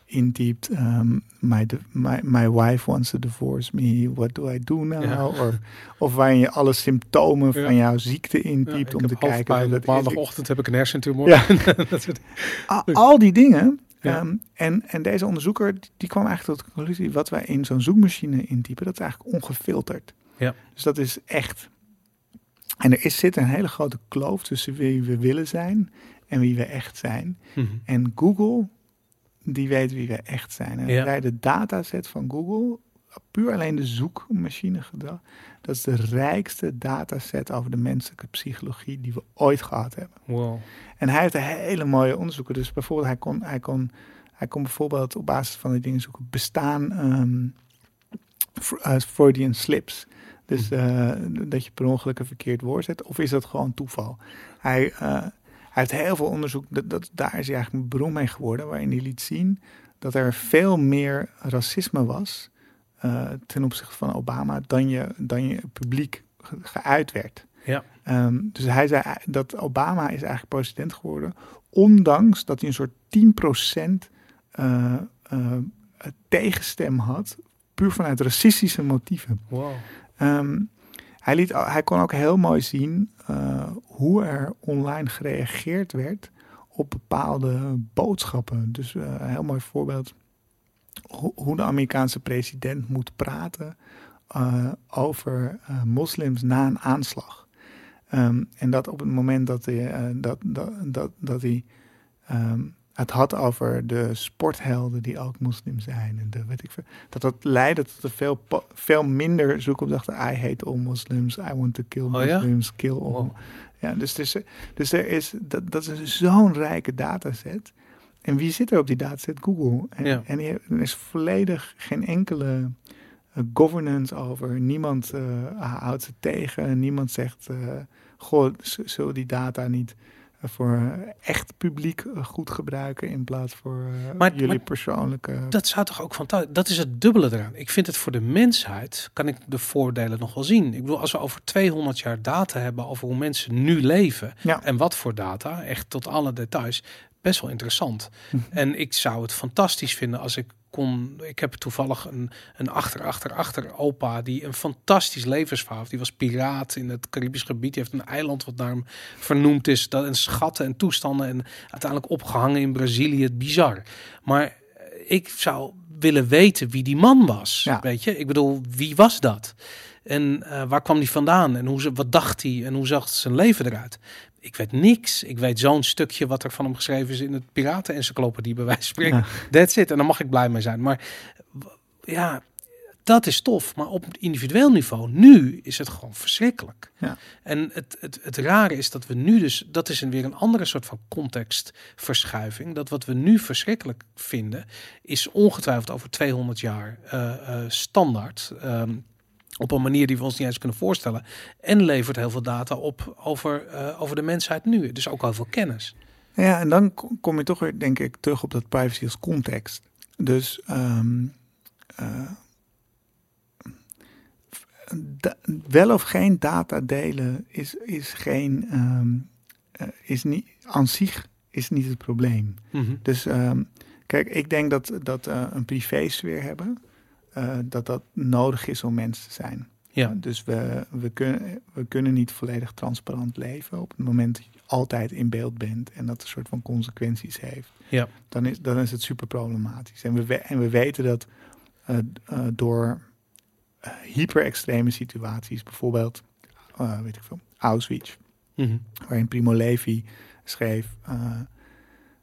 intypt, ehm, my, my, my wife wants to divorce me, what do I do now? Ja. Of, of waarin je alle symptomen Ja. van jouw ziekte intypt om te kijken. Op dat maandagochtend heb ik een hersentumor. Ja. dat soort- Al, al die dingen. Ja. ehm, en, en deze onderzoeker die- die kwam eigenlijk tot de conclusie: wat wij in zo'n zoekmachine intypen, dat is eigenlijk ongefilterd. Ja. Dus dat is echt. En er is, zit een hele grote kloof tussen wie we willen zijn en wie we echt zijn. Mhm. En Google, die weet wie we echt zijn. En Ja. jij de dataset van Google, puur alleen de zoekmachine gedrag, dat is de rijkste dataset over de menselijke psychologie die we ooit gehad hebben. Wow. En hij heeft een hele mooie onderzoeken. Dus bijvoorbeeld, hij kon, hij kon, hij kon bijvoorbeeld op basis van die dingen zoeken bestaan eh, Freudian slips. Dus eh, dat je per ongeluk een verkeerd woord zet. Of is dat gewoon toeval? Hij, eh, hij heeft heel veel onderzoek. Dat, dat, daar is hij eigenlijk een beroemd mee geworden. Waarin hij liet zien dat er veel meer racisme was. eh, ten opzichte van Obama. dan je, dan je publiek ge- geuit werd. Ja. Ehm, dus hij zei dat Obama is eigenlijk president geworden. Ondanks dat hij een soort 10% eh eh, tegenstem had. Puur vanuit racistische motieven. Wow. Hij, liet, hij kon ook heel mooi zien eh, hoe er online gereageerd werd op bepaalde boodschappen. Dus eh, een heel mooi voorbeeld. Hoe, de Amerikaanse president moet praten eh, over moslims na een aanslag. Ehm, en dat op het moment dat hij, dat, dat, dat hij ehm, het had over de sporthelden die ook moslim zijn. En de, weet ik dat dat leidde tot een veel, veel minder zoekopdrachten. I hate all Muslims, I want to kill Oh ja? Muslims, kill all. Wow. Ja, dus, dus, dus er is, dat, dat is zo'n rijke dataset. En wie zit er op die dataset? Google. En, Ja. en er is volledig geen enkele eh, governance over. Niemand eh, houdt ze tegen. Niemand zegt, eh goh, zullen die data niet voor eh, echt publiek eh, goed gebruiken in plaats voor eh, Maar- jullie maar- persoonlijke... Dat zou toch ook fantastisch. Dat is het dubbele eraan. Ik vind het voor de mensheid kan ik de voordelen nog wel zien. Ik bedoel, als we over 200 jaar data hebben over hoe mensen nu leven Ja. en wat voor data, echt tot alle details, best wel interessant. Mhm. En ik zou het fantastisch vinden als ik kon. Ik heb toevallig een, een achter, achter, achter opa die een fantastisch levensverhaal heeft. Die was piraat in het Caribisch gebied. Die heeft een eiland wat naar hem vernoemd is. Dat en schatten en toestanden en uiteindelijk opgehangen in Brazilië. Bizar. Maar eh, ik zou willen weten wie die man was. Ja. Weet je, ik bedoel, wie was dat? En eh, waar kwam die vandaan? En hoe, ze- wat dacht hij? En hoe zag zijn leven eruit? Ik weet niks. Ik weet zo'n stukje wat er van hem geschreven is in het Piraten-encyclopedie bij wijze van spreken. Ja. That's it. En daar mag ik blij mee zijn. Maar ja, dat is tof. Maar op individueel niveau, nu is het gewoon verschrikkelijk. Ja. En het, het, het rare is dat we nu dus, dat is een, weer een andere soort van contextverschuiving. Dat wat we nu verschrikkelijk vinden, is ongetwijfeld over 200 jaar eh, eh, standaard. Ehm, op een manier die we ons niet eens kunnen voorstellen. En levert heel veel data op over, eh, over de mensheid nu. Dus ook heel veel kennis. Ja, en dan kom- je toch weer, denk ik, terug op dat privacy als context. Dus ehm, eh, wel of geen data delen is, is geen, ehm, eh, is niet, aan zich is niet het probleem. Mhm. Dus ehm, kijk, ik denk dat, dat een privésfeer hebben, eh, dat dat nodig is om mens te zijn. Ja. Dus we, we, kunnen, we kunnen niet volledig transparant leven op het moment dat je altijd in beeld bent en dat een soort van consequenties heeft. Ja. Dan is, dan is het super problematisch. En we, en we weten dat eh, eh, door eh, hyper-extreme situaties, bijvoorbeeld, eh, weet ik veel, Auschwitz, Mhm. waarin Primo Levi schreef eh,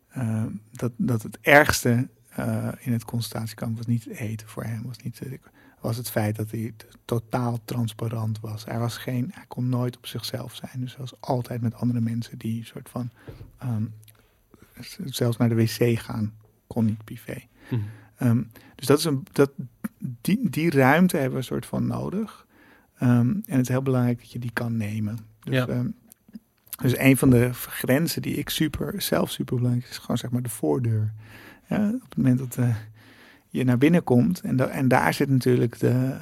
eh, dat, dat het ergste eh, in het concentratiekamp was niet het eten voor hem, was, niet, eh, was het feit dat hij totaal transparant was. Hij, was geen, hij kon nooit op zichzelf zijn, dus hij was altijd met andere mensen die een soort van ehm, zelfs naar de wc gaan, kon niet privé. Mhm. Ehm, dus dat is een, dat, die, die ruimte hebben we een soort van nodig. Ehm, en het is heel belangrijk dat je die kan nemen. Dus, Ja. dus een van de grenzen die ik super, zelf super belangrijk is, gewoon zeg maar de voordeur. Ja, op het moment dat eh, je naar binnen komt, en, da- en daar zit natuurlijk de,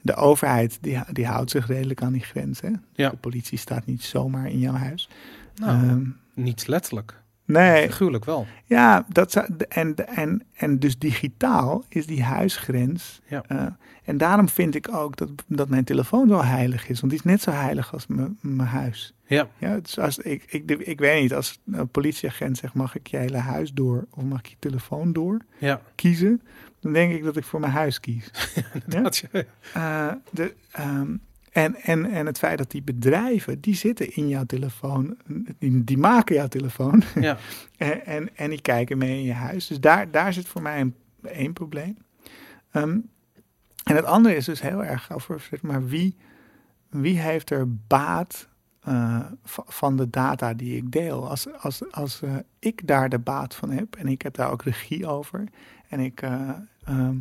de overheid, die, die houdt zich redelijk aan die grenzen. Ja. De politie staat niet zomaar in jouw huis. Nou, Ehm, niet letterlijk. Nee, Figuurlijk wel. ja, dat zou, en, en, en dus digitaal is die huisgrens. Ja. eh, en daarom vind ik ook dat, dat mijn telefoon zo heilig is. Want die is net zo heilig als mijn huis. Ja. Ja, dus als ik, ik, ik weet niet, als een politieagent zegt: mag ik je hele huis door of mag ik je telefoon door Ja. kiezen? Dan denk ik dat ik voor mijn huis kies. Ja? Je- Eh, de, ehm, en, en, en het feit dat die bedrijven, die zitten in jouw telefoon, die, die maken jouw telefoon. ja. En, en, en die kijken mee in je huis. Dus daar, daar zit voor mij een, één probleem. Ehm, en het andere is dus heel erg over zeg maar, wie, wie heeft er baat eh, va- van de data die ik deel. Als, als, als eh, ik daar de baat van heb en ik heb daar ook regie over. En, ik, eh, ehm,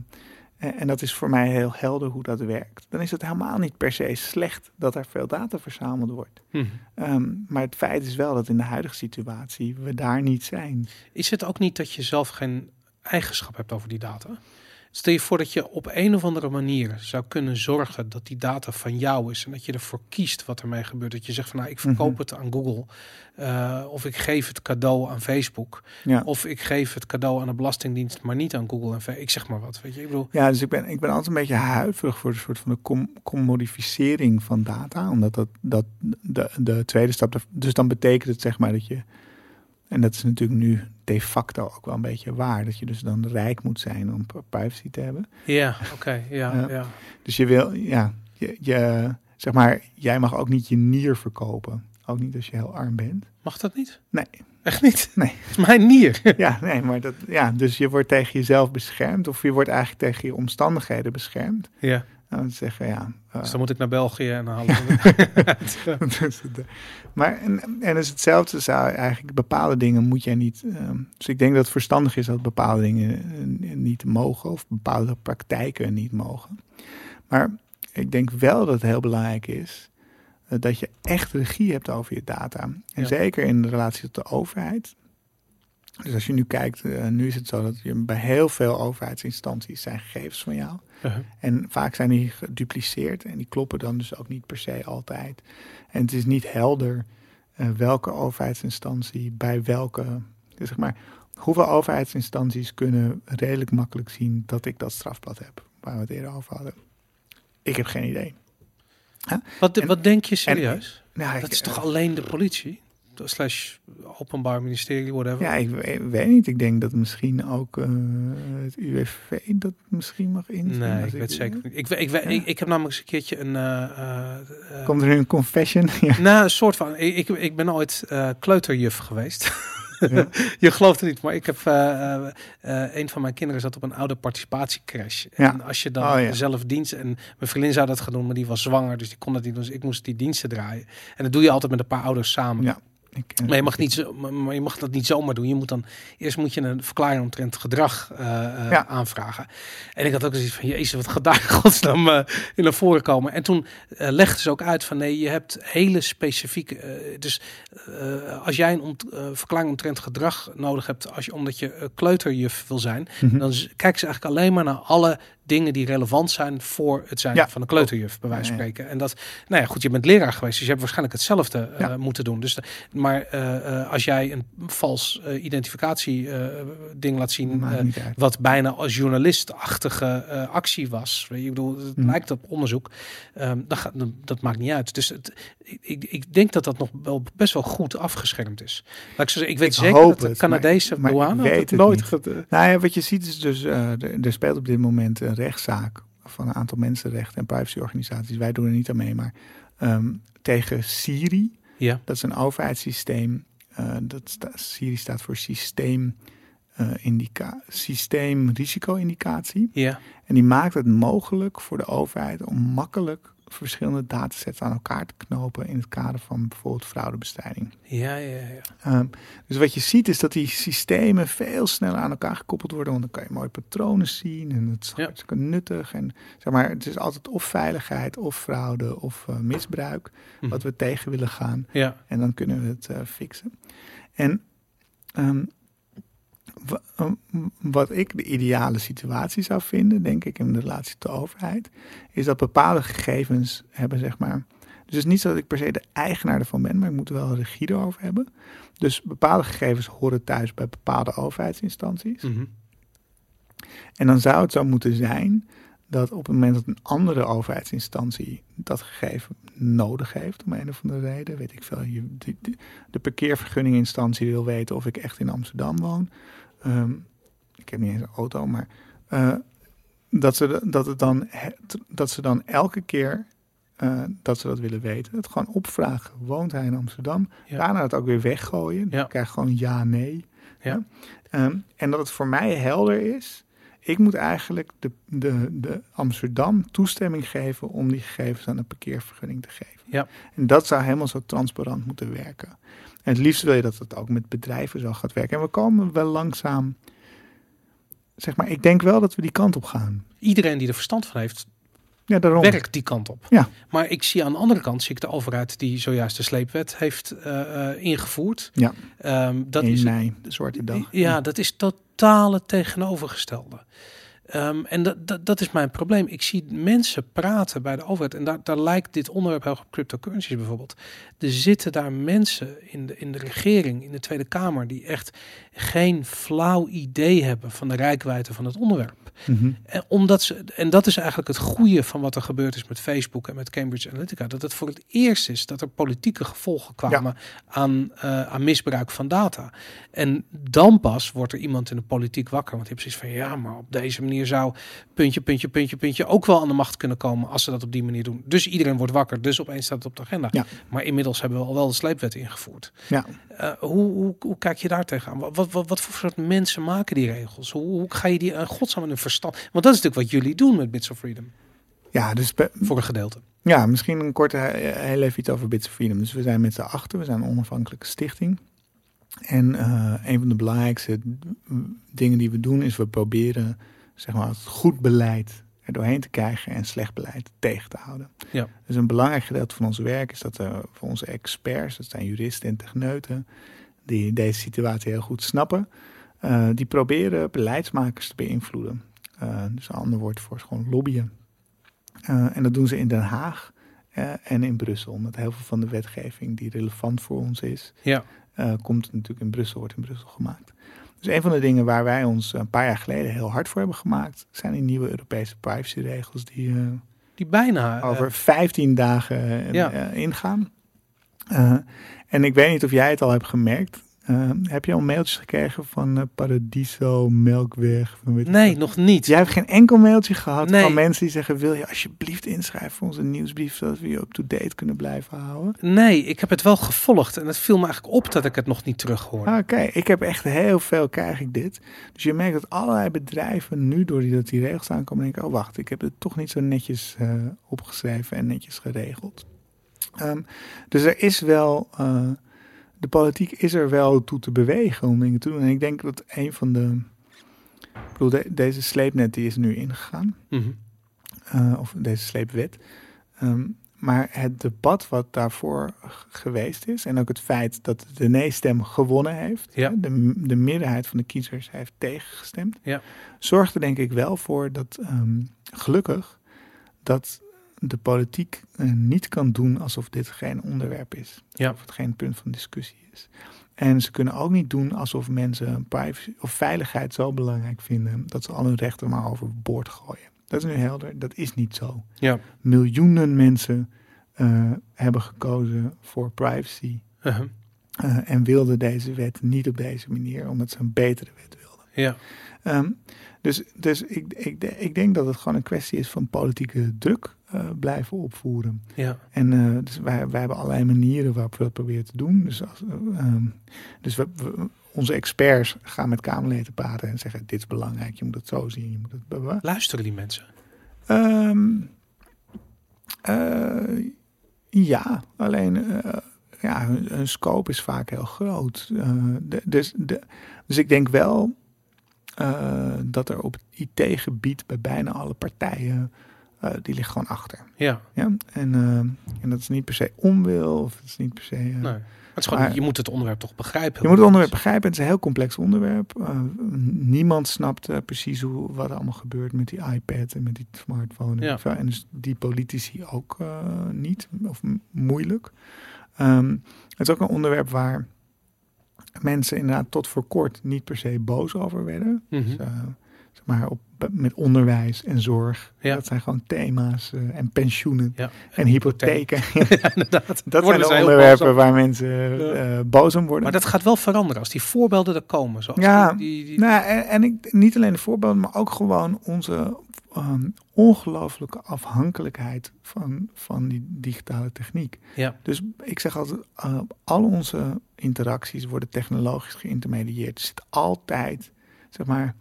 en, dat is voor mij heel helder hoe dat werkt. Dan is het helemaal niet per se slecht dat er veel data verzameld wordt. Mhm. Ehm, maar het feit is wel dat in de huidige situatie we daar niet zijn. Is het ook niet dat je zelf geen eigenschap hebt over die data? Stel je voor dat je op een of andere manier zou kunnen zorgen dat die data van jou is en dat je ervoor kiest wat ermee gebeurt. Dat je zegt van nou, ik verkoop Mhm. het aan Google eh, of ik geef het cadeau aan Facebook Ja. of ik geef het cadeau aan de Belastingdienst, maar niet aan Google en Facebook. Ik zeg maar wat, weet je. Ik bedoel, Ja, dus ik ben, ik ben altijd een beetje huiverig voor een soort van de com commodificering van data. Omdat dat, dat de, de tweede stap. Dus dan betekent het zeg maar dat je. En dat is natuurlijk nu de facto ook wel een beetje waar. Dat je dus dan rijk moet zijn om privacy te hebben. ja, oké, ja, Ja. ja. Dus je wil, ja, je, je, zeg maar, jij mag ook niet je nier verkopen. Ook niet als je heel arm bent. Mag dat niet? Nee. Echt niet? Nee. Het is mijn nier. Ja, nee, maar dat, ja, dus je wordt tegen jezelf beschermd. Of je wordt eigenlijk tegen je omstandigheden beschermd. ja, dan zeggen, ja. eh, dus dan moet ik naar België en dan halen het, maar en, en is hetzelfde zou eigenlijk bepaalde dingen moet jij niet. ehm, dus ik denk dat het verstandig is dat bepaalde dingen eh, niet mogen of bepaalde praktijken niet mogen. Maar ik denk wel dat het heel belangrijk is eh, dat je echt regie hebt over je data. En Ja. zeker in de relatie tot de overheid. Dus als je nu kijkt, eh, nu is het zo dat je bij heel veel overheidsinstanties zijn gegevens van jou. Uh-huh. En vaak zijn die gedupliceerd en die kloppen dan dus ook niet per se altijd. En het is niet helder eh, welke overheidsinstantie bij welke. dus zeg maar, hoeveel overheidsinstanties kunnen redelijk makkelijk zien dat ik dat strafblad heb, waar we het eerder over hadden. Ik heb geen idee. Wat, En- wat denk je serieus? Nou, dat ik- is toch alleen de politie? Slash openbaar ministerie, whatever. Ja, ik weet, weet niet. Ik denk dat misschien ook eh, het UWV dat misschien mag inzien. nee, als ik weet zeker niet. Ik, weet- ik, Ja. ik, ik heb namelijk eens een keertje een... eh, eh, Komt er nu een confession? ja. nou, een soort van... Ik, ik, ik ben ooit kleuterjuf geweest. Ja. je gelooft het niet, maar ik heb een van mijn kinderen zat op een oude participatiecrash. Ja. En als je dan Oh, ja. zelf dienst en mijn vriendin zou dat gaan doen, maar die was zwanger, dus die kon dat niet doen. Dus ik moest die diensten draaien. En dat doe je altijd met een paar ouders samen. Ja. Ik, eh, Maar je mag niet zo, maar- je mag dat niet zomaar doen. Je moet dan eerst moet je een verklaring omtrent gedrag eh, eh, Ja. aanvragen. En ik had ook zoiets van jezus, wat gaat daar godsnaam in naar voren komen? En toen eh, legde ze ook uit van nee, je hebt hele specifieke. dus als jij een ont- verklaring omtrent gedrag nodig hebt, als je omdat je kleuterjuf wil zijn, Mhm. dan kijken ze eigenlijk alleen maar naar alle dingen die relevant zijn voor het zijn Ja. van een kleuterjuf, bij wijze van spreken. En dat, nou ja, goed, je bent leraar geweest, dus je hebt waarschijnlijk hetzelfde Ja. moeten doen. Dus, de- maar eh, eh, als jij een vals eh, identificatie ding laat zien, wat bijna als journalistachtige actie was, ik bedoel, het Mhm. lijkt op onderzoek, ehm, dan gaat, dat maakt niet uit. Dus het, ik- ik, denk dat dat nog wel best wel goed afgeschermd is. Laat ik, zo zeggen, ik weet Ik zeker dat de het, Canadese maar- douane het nooit gaat... Nou ja, wat je ziet is dus, er speelt op dit moment een rechtszaak van een aantal mensenrechten en privacyorganisaties. Wij doen er niet aan mee, maar ehm, tegen Siri. Ja, Dat is een overheidssysteem. eh, dat sta, Siri staat voor systeem, eh, indica, systeem risico-indicatie. ja, En die maakt het mogelijk voor de overheid om makkelijk verschillende datasets aan elkaar te knopen in het kader van bijvoorbeeld fraudebestrijding. ja, ja, ja. Ehm, dus wat je ziet is dat die systemen veel sneller aan elkaar gekoppeld worden, want dan kan je mooie patronen zien en het is Ja. hartstikke nuttig. En zeg maar, het is altijd of veiligheid, of fraude, of eh, misbruik, Mhm. wat we tegen willen gaan. ja. En dan kunnen we het eh, fixen. En ehm, wat ik de ideale situatie zou vinden, denk ik, in de relatie tot de overheid, is dat bepaalde gegevens hebben, zeg maar. Dus het is niet zo dat ik per se de eigenaar ervan ben, maar ik moet er wel regie erover hebben. Dus bepaalde gegevens horen thuis bij bepaalde overheidsinstanties. Mhm. En dan zou het zo moeten zijn dat op het moment dat een andere overheidsinstantie dat gegeven nodig heeft, om een of andere reden, weet ik veel, de, de, de parkeervergunninginstantie wil weten of ik echt in Amsterdam woon. Ehm, ik heb niet eens een auto, maar eh, dat, ze, dat, het dan, dat ze dan elke keer eh, dat ze dat willen weten, het gewoon opvragen. Woont hij in Amsterdam? Ja. Daarna het ook weer weggooien. Ja. Ik krijg gewoon ja, nee. Ja. Ehm, en dat het voor mij helder is. Ik moet eigenlijk de, de, de Amsterdam toestemming geven om die gegevens aan de parkeervergunning te geven. Ja. En dat zou helemaal zo transparant moeten werken. En het liefst wil je dat het ook met bedrijven zo gaat werken. En we komen wel langzaam. Zeg maar, ik denk wel dat we die kant op gaan. Iedereen die er verstand van heeft, Ja, daarom. werkt die kant op. Ja. Maar ik zie aan de andere kant, zie ik de overheid die zojuist de sleepwet heeft eh, eh, ingevoerd. Ja. Ehm, dat 1 is mei, de zwarte dag. Ja, dat is totale tegenovergestelde. Ehm, en dat, dat, is mijn probleem. Ik zie mensen praten bij de overheid. En daar, daar lijkt dit onderwerp heel op cryptocurrencies bijvoorbeeld. Er zitten daar mensen in de, in de regering, in de Tweede Kamer, die echt geen flauw idee hebben van de rijkwijde van het onderwerp. Mhm. En, omdat ze, en dat is eigenlijk het goede van wat er gebeurd is met Facebook en met Cambridge Analytica. Dat het voor het eerst is dat er politieke gevolgen kwamen aan, eh, aan misbruik van data. En dan pas wordt er iemand in de politiek wakker. Want je hebt zoiets van ja, maar op deze manier zou puntje, puntje, puntje, puntje ook wel aan de macht kunnen komen als ze dat op die manier doen. Dus iedereen wordt wakker. Dus opeens staat het op de agenda. Ja. Maar inmiddels hebben we al wel de sleepwet ingevoerd. Ja. Eh, hoe, hoe, hoe kijk je daar tegenaan? Wat, wat, wat, wat voor soort mensen maken die regels? Hoe, hoe ga je die aan godsnaam in verstand? Want dat is natuurlijk wat jullie doen met Bits of Freedom, ja, dus voor een gedeelte. Ja, misschien een korte, eh, heel even iets over Bits of Freedom. Dus we zijn met z'n achter, we zijn een onafhankelijke stichting. En eh, een van de belangrijkste dingen die we doen is we proberen zeg maar, het goed beleid er doorheen te krijgen en slecht beleid tegen te houden. Ja. Dus een belangrijk gedeelte van ons werk is dat er voor onze experts, dat zijn juristen en techneuten, die deze situatie heel goed snappen, eh, die proberen beleidsmakers te beïnvloeden. Eh, dus een ander woord voor is gewoon lobbyen. Eh, en dat doen ze in Den Haag en in Brussel. Omdat heel veel van de wetgeving die relevant voor ons is, Ja. komt natuurlijk in Brussel, wordt in Brussel gemaakt. Dus een van de dingen waar wij ons een paar jaar geleden heel hard voor hebben gemaakt, zijn die nieuwe Europese privacyregels die Die bijna. over 15 dagen Ja. ingaan. Eh, en ik weet niet of jij het al hebt gemerkt. Uh, heb je al mailtjes gekregen van uh, Paradiso, Melkweg? Van weet nee, nog niet. Jij hebt geen enkel mailtje gehad Nee. van mensen die zeggen... wil je alsjeblieft inschrijven voor onze nieuwsbrief... zodat we je up-to-date kunnen blijven houden? Nee, ik heb het wel gevolgd en het viel me eigenlijk op dat ik het nog niet terughoorde. Ah, Oké, ik heb echt heel veel krijg ik dit. Dus je merkt dat allerlei bedrijven nu door die, dat die regels aankomen... denken, oh wacht, ik heb het toch niet zo netjes eh, opgeschreven en netjes geregeld. Ehm, dus er is wel... eh, de politiek is er wel toe te bewegen om dingen te doen. En ik denk dat een van de... Ik bedoel, de- deze sleepnet die is nu ingegaan. Mhm. eh, of deze sleepwet. Ehm, maar het debat wat daarvoor geweest is, en ook het feit dat de nee-stem gewonnen heeft, Ja. de, de meerderheid van de kiezers heeft tegengestemd, Ja. zorgt er denk ik wel voor dat ehm, gelukkig dat de politiek eh, niet kan doen alsof dit geen onderwerp is. Ja. Of het geen punt van discussie is. En ze kunnen ook niet doen alsof mensen privacy of veiligheid zo belangrijk vinden dat ze al hun rechten maar overboord gooien. Dat is nu helder, dat is niet zo. Ja. Miljoenen mensen eh, hebben gekozen voor privacy Uh-huh. eh, en wilden deze wet niet op deze manier, omdat ze een betere wet wilden. Ja. Ehm, dus dus ik, ik, ik denk dat het gewoon een kwestie is van politieke druk eh, blijven opvoeren. Ja. En eh, dus wij, wij hebben allerlei manieren waarop we dat proberen te doen. Dus, als, eh, ehm, dus we, we- onze experts gaan met Kamerleden praten en zeggen: Dit is belangrijk, je moet het zo zien. Je moet het. Luisteren die mensen? Ehm, eh, ja, alleen ja, hun, hun scope is vaak heel groot. De- dus, de, dus ik denk wel eh, dat er op IT-gebied bij bijna alle partijen, eh, die ligt gewoon achter. Ja. Ja? En, eh, en dat is niet per se onwil of het is niet per se... Nee. Het is gewoon, Maar- je moet het onderwerp toch begrijpen. je moet het onderwerp begrijpen. Het is een heel complex onderwerp. Niemand snapt precies hoe, wat er allemaal gebeurt met die iPad en met die smartphone. Ja. En, zo. en dus die politici ook niet, of moeilijk. Ehm, het is ook een onderwerp waar mensen inderdaad tot voor kort niet per se boos over werden. Mhm. Dus, eh, zeg maar op, met onderwijs en zorg. Ja. Dat zijn gewoon thema's. eh, en pensioenen Ja. en hypotheken. Ja, inderdaad. dat zijn de onderwerpen waar mensen eh, boos om worden. Maar dat gaat wel veranderen als die voorbeelden er komen. Zoals Ja, die, die, die- Nou, en, en ik, niet alleen de voorbeelden, maar ook gewoon onze ehm, ongelooflijke afhankelijkheid van, van die digitale techniek. ja. Dus ik zeg altijd, eh, al onze interacties worden technologisch geïntermedieerd. Er zit altijd, zeg maar,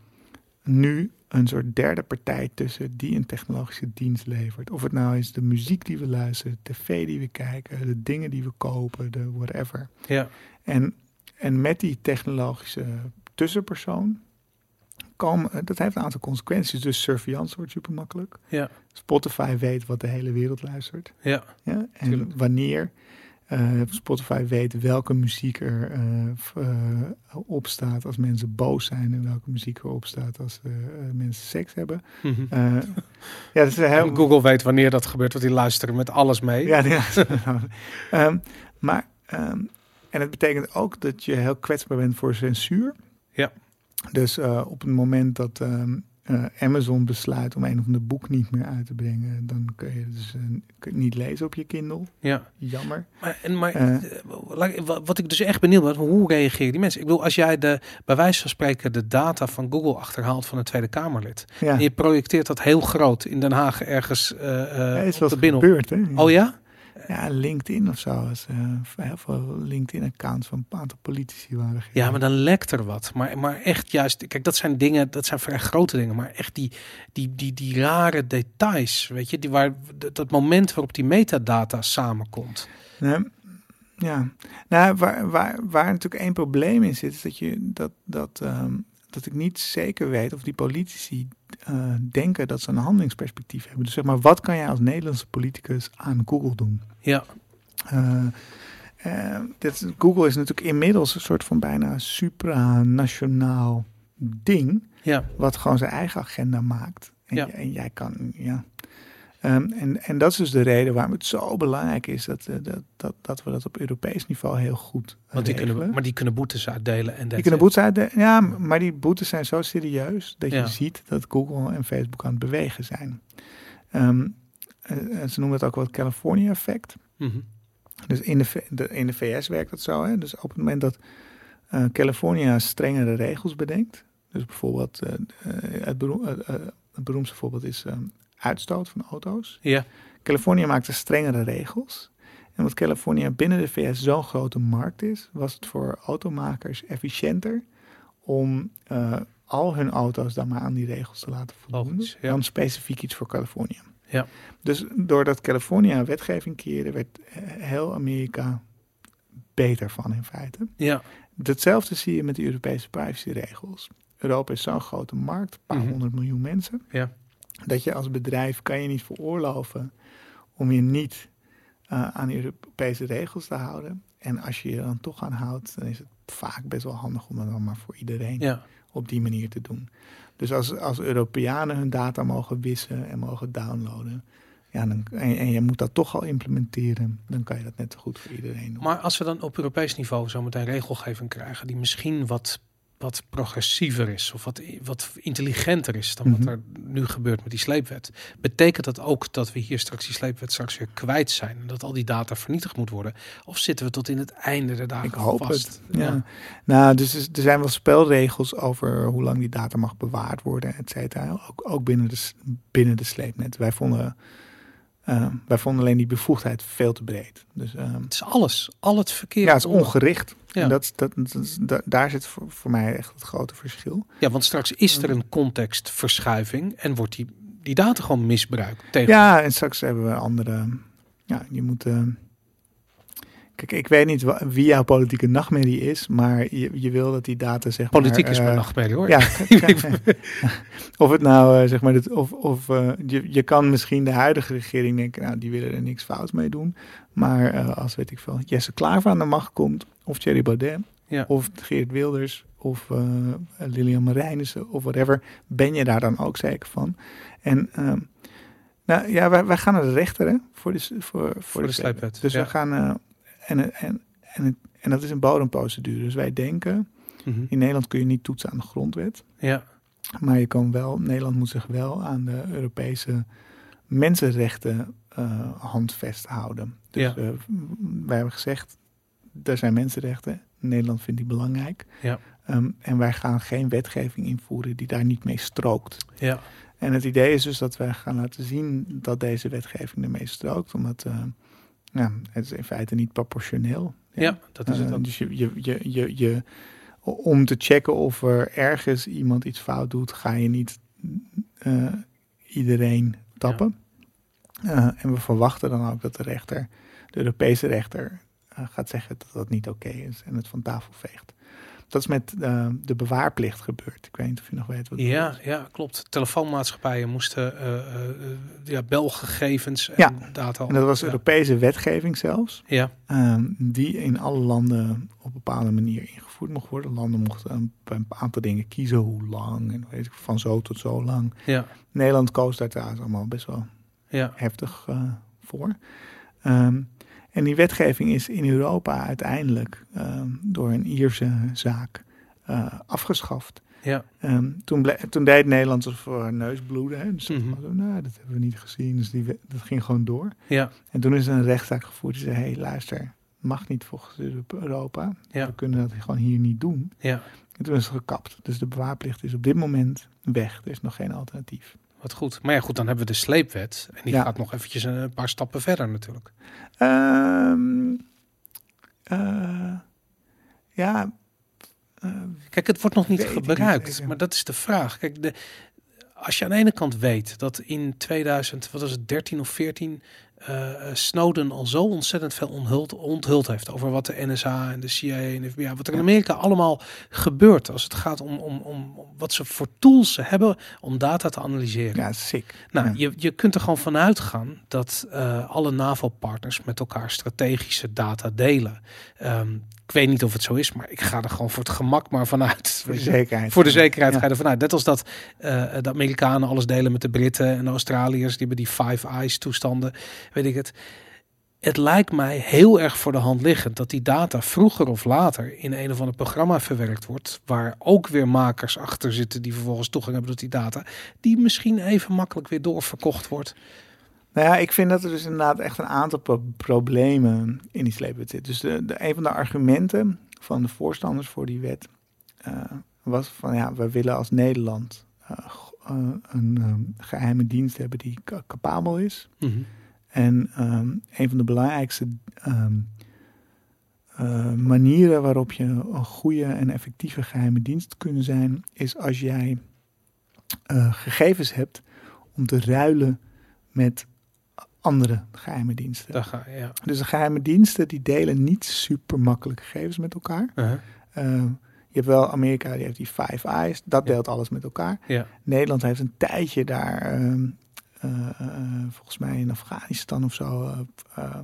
nu een soort derde partij tussen die een technologische dienst levert. Of het nou is de muziek die we luisteren, de tv die we kijken, de dingen die we kopen, de whatever. Ja. En, en met die technologische tussenpersoon, komen, dat heeft een aantal consequenties. Dus surveillance wordt super makkelijk. Ja. Spotify weet wat de hele wereld luistert. Ja. Ja? En Tuurlijk. wanneer eh, Spotify weet welke muziek er eh, eh, op staat als mensen boos zijn en welke muziek erop staat als eh, eh, mensen seks hebben. Mhm. Eh, ja, dat is heel, Google weet wanneer dat gebeurt, want die luisteren met alles mee. Ja, ja. Ehm, maar, ehm, en het betekent ook dat je heel kwetsbaar bent voor censuur. Ja. Dus eh, op het moment dat ehm, eh, Amazon besluit om een of ander boek niet meer uit te brengen, dan kun je dus eh, kun je niet lezen op je Kindle. Ja. Jammer. Maar, en, maar wat ik dus echt benieuwd ben, hoe reageren die mensen? Ik bedoel, als jij de, bij wijze van spreken de data van Google achterhaalt van een Tweede Kamerlid. Ja, En je projecteert dat heel groot in Den Haag ergens ja is op de binnenhof. gebeurd, hè? Oh ja? Ja, LinkedIn of zo. Eh, heel veel LinkedIn-accounts van een aantal politici waren. Ja, maar dan lekt er wat. Maar, maar echt juist, kijk, dat zijn dingen, dat zijn vrij grote dingen. Maar echt die, die, die, die rare details, weet je, die waar, dat moment waarop die metadata samenkomt. Nee, ja, nou, waar, waar, waar natuurlijk één probleem in zit, is dat, je, dat, dat, ehm, dat ik niet zeker weet of die politici eh, denken dat ze een handelingsperspectief hebben. Dus zeg maar, wat kan jij als Nederlandse politicus aan Google doen? Ja, Eh, eh, dit, Google is natuurlijk inmiddels een soort van bijna supranationaal ding, ja, wat gewoon zijn eigen agenda maakt. En, Ja. en jij kan, ja. Ehm, en, en dat is dus de reden waarom het zo belangrijk is dat, eh, dat, dat, dat we dat op Europees niveau heel goed want die regelen. kunnen, maar die kunnen boetes uitdelen. En Die kunnen boetes uit. Ja, maar die boetes zijn zo serieus dat Ja. je ziet dat Google en Facebook aan het bewegen zijn. Ehm, eh, eh, ze noemen het ook wel het California effect. Mhm. Dus in de, in de VS werkt dat zo. Hè? Dus op het moment dat uh, California strengere regels bedenkt. Dus bijvoorbeeld, uh, het, beroem, het, beroemdste voorbeeld is uitstoot van auto's. Ja. Californië maakte strengere regels. En omdat Californië binnen de VS zo'n grote markt is, was het voor automakers efficiënter om al hun auto's dan maar aan die regels te laten voldoen. Logisch, ja. Dan specifiek iets voor Californië. Ja. Dus doordat Californië wetgeving keerde, werd heel Amerika beter van in feite. Ja. Hetzelfde zie je met de Europese privacyregels. Europa is zo'n grote markt, een paar Mhm. honderd miljoen mensen, Ja. dat je als bedrijf kan je niet veroorloven om je niet eh, aan de Europese regels te houden. En als je je er dan toch aan houdt, dan is het vaak best wel handig om dat dan maar voor iedereen Ja. op die manier te doen. Dus als, als Europeanen hun data mogen wissen en mogen downloaden, ja, dan, en, en je moet dat toch al implementeren, dan kan je dat net zo goed voor iedereen doen. Maar als we dan op Europees niveau zometeen regelgeving krijgen die misschien wat, wat progressiever is of wat, wat intelligenter is dan Mhm. wat er nu gebeurt met die sleepwet, betekent dat ook dat we hier straks die sleepwet straks weer kwijt zijn en dat al die data vernietigd moet worden? Of zitten we tot in het einde der dagen Ik hoop vast? het. Ja. Nou, dus er zijn wel spelregels over hoe lang die data mag bewaard worden, et cetera. Ook, ook binnen, de, binnen de sleepnet. Wij vonden, eh, wij vonden alleen die bevoegdheid veel te breed. Dus ehm, Het is alles, al het verkeer. ja, het is ongericht. Ja. En dat, dat, daar zit voor, voor mij echt het grote verschil. Ja, want straks is er een contextverschuiving en wordt die, die data gewoon misbruikt tegen. Ja, en straks hebben we andere. Ja, je moet. Kijk, ik weet niet wie jouw politieke nachtmerrie is, maar je, je wil dat die data zeg Politiek maar. is mijn eh, nachtmerrie hoor. Ja, of het nou, eh, zeg maar, dit, of, of eh, je, je kan misschien de huidige regering denken, nou, die willen er niks fout mee doen. Maar als, weet ik veel, Jesse Klaver aan de macht komt, of Thierry Baudet, Ja. of Geert Wilders, of Lilian Marijnissen, of whatever, ben je daar dan ook zeker van? En ehm, nou ja, wij, wij gaan naar de rechter, hè, voor de, s- voor, voor, de sleepwet, Dus ja. we gaan, en, en, en, en dat is een bodemprocedure. Dus wij denken, Mhm. in Nederland kun je niet toetsen aan de grondwet. ja. Maar je kan wel, Nederland moet zich wel aan de Europese mensenrechten eh, handvest houden. Dus Ja. eh, wij hebben gezegd, er zijn mensenrechten. Nederland vindt die belangrijk. Ja. Ehm, en wij gaan geen wetgeving invoeren die daar niet mee strookt. Ja. En het idee is dus dat wij gaan laten zien dat deze wetgeving ermee strookt. Omdat eh, ja, het is in feite niet proportioneel. ja, dat is het Eh, dus je, je, je, je, je, om te checken of er ergens iemand iets fout doet, ga je niet eh, iedereen tappen. Eh, en we verwachten dan ook dat de rechter, de Europese rechter, gaat zeggen dat dat niet oké is en het van tafel veegt. Dat is met eh, de bewaarplicht gebeurd. Ik weet niet of je nog weet wat Ja, is. ja, klopt. Telefoonmaatschappijen moesten eh, eh, ja, belgegevens en Ja. data. En dat was ja. Europese wetgeving zelfs. Ja, Ehm, die in alle landen op een bepaalde manier ingevoerd mocht worden. Landen mochten een, een aantal dingen kiezen, hoe lang en weet ik, van zo tot zo lang. ja, Nederland koos daar trouwens allemaal best wel ja. heftig voor. Ehm, en die wetgeving is in Europa uiteindelijk ehm, door een Ierse zaak eh, afgeschaft. Ja, Ehm, toen, toen deed Nederland alsof voor haar neus bloeden. Hè? Dus Mhm. was, nou, dat hebben we niet gezien. Dus die, dat ging gewoon door. ja, En toen is er een rechtszaak gevoerd die zei: hey, luister, mag niet volgens Europa. Ja. We kunnen dat gewoon hier niet doen. ja. En toen is het gekapt. Dus de bewaarplicht is op dit moment weg. Er is nog geen alternatief. Wat goed. Maar ja, goed, dan hebben we de sleepwet. En die Ja. gaat nog eventjes een paar stappen verder natuurlijk. Ehm, eh, ja. eh, Kijk, het wordt nog niet gebruikt. maar dat is de vraag. Kijk, de, als je aan de ene kant weet dat in 2000, wat was het, 13 of 14, eh, Snowden al zo ontzettend veel onthuld, onthuld heeft over wat de NSA en de CIA en de FBI, wat er in Amerika allemaal gebeurt als het gaat om, om, om, wat ze voor tools ze hebben om data te analyseren. ja, sick. Nou, Ja. je, je kunt er gewoon vanuit gaan dat eh, alle NAVO-partners met elkaar strategische data delen. Ehm, ik weet niet of het zo is, maar ik ga er gewoon voor het gemak maar vanuit. Voor de zekerheid. Voor de zekerheid Ja. ga je ervan uit. Net als dat eh, de Amerikanen alles delen met de Britten en de Australiërs. Die hebben die Five Eyes toestanden. Weet ik het. Het lijkt mij heel erg voor de hand liggend dat die data vroeger of later in een of ander programma verwerkt wordt. Waar ook weer makers achter zitten die vervolgens toegang hebben tot die data. Die misschien even makkelijk weer doorverkocht wordt. Nou ja, ik vind dat er dus inderdaad echt een aantal pro- problemen in die sleepwet zit. Dus de, de, een van de argumenten van de voorstanders voor die wet eh, was van ja, we willen als Nederland eh, eh, een ehm, geheime dienst hebben die ca- capabel is. Mhm. En ehm, een van de belangrijkste ehm, eh, manieren waarop je een goede en effectieve geheime dienst kunnen zijn, is als jij gegevens hebt om te ruilen met andere geheime diensten. Ga ja. Dus de geheime diensten die delen niet super makkelijk gegevens met elkaar. Uh-huh. Eh, je hebt wel Amerika, die heeft die Five Eyes, dat Ja. deelt alles met elkaar. Ja. Nederland heeft een tijdje daar, ehm, eh, eh, volgens mij in Afghanistan of zo, eh,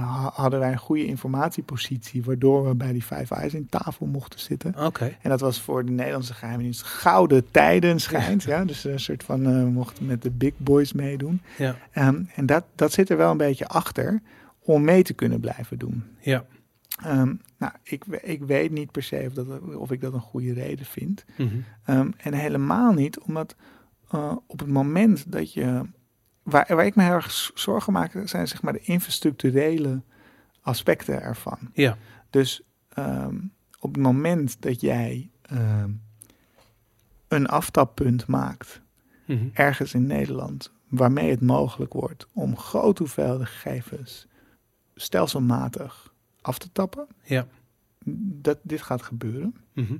ha- hadden wij een goede informatiepositie, waardoor we bij die Five Eyes in tafel mochten zitten. Oké. En dat was voor de Nederlandse geheime dienst gouden tijden schijnt. ja. Dus een soort van, we mochten met de big boys meedoen. Ja. Ehm, en dat, dat zit er wel een beetje achter om mee te kunnen blijven doen. Ja. Ehm, nou, ik, ik weet niet per se of, dat, of ik dat een goede reden vind. Mhm. Ehm, en helemaal niet, omdat eh, op het moment dat je. Waar, waar ik me heel erg zorgen maak, zijn zeg maar de infrastructurele aspecten ervan. Ja. Dus ehm, op het moment dat jij ehm, een aftappunt maakt Mhm. ergens in Nederland, waarmee het mogelijk wordt om grote hoeveelheden gegevens stelselmatig af te tappen, Ja. dat dit gaat gebeuren. Mhm.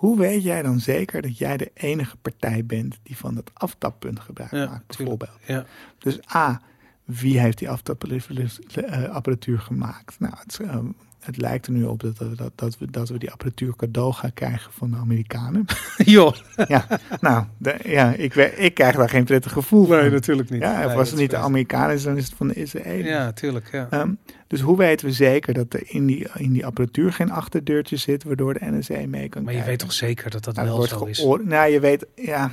Hoe weet jij dan zeker dat jij de enige partij bent die van dat aftappunt gebruik Ja, maakt, bijvoorbeeld? Ja. Dus A, wie heeft die aftapapparatuur gemaakt? Nou, het, ehm, het lijkt er nu op dat, we- dat, dat, we, dat we die apparatuur cadeau gaan krijgen van de Amerikanen. Joh. ja, nou, de- ja, ik, ik krijg daar geen prettig gevoel Nee, van. natuurlijk niet. Ja, of Nee, het niet de is- Amerikanen, dan is het van de Israëli's. Ja, tuurlijk. Ja. Ehm, dus hoe weten we zeker dat er in die, in die apparatuur geen achterdeurtje zit, waardoor de NSA mee kan Maar je kijken? weet toch zeker dat dat Nou, wel zo is? Nou, je weet, ja,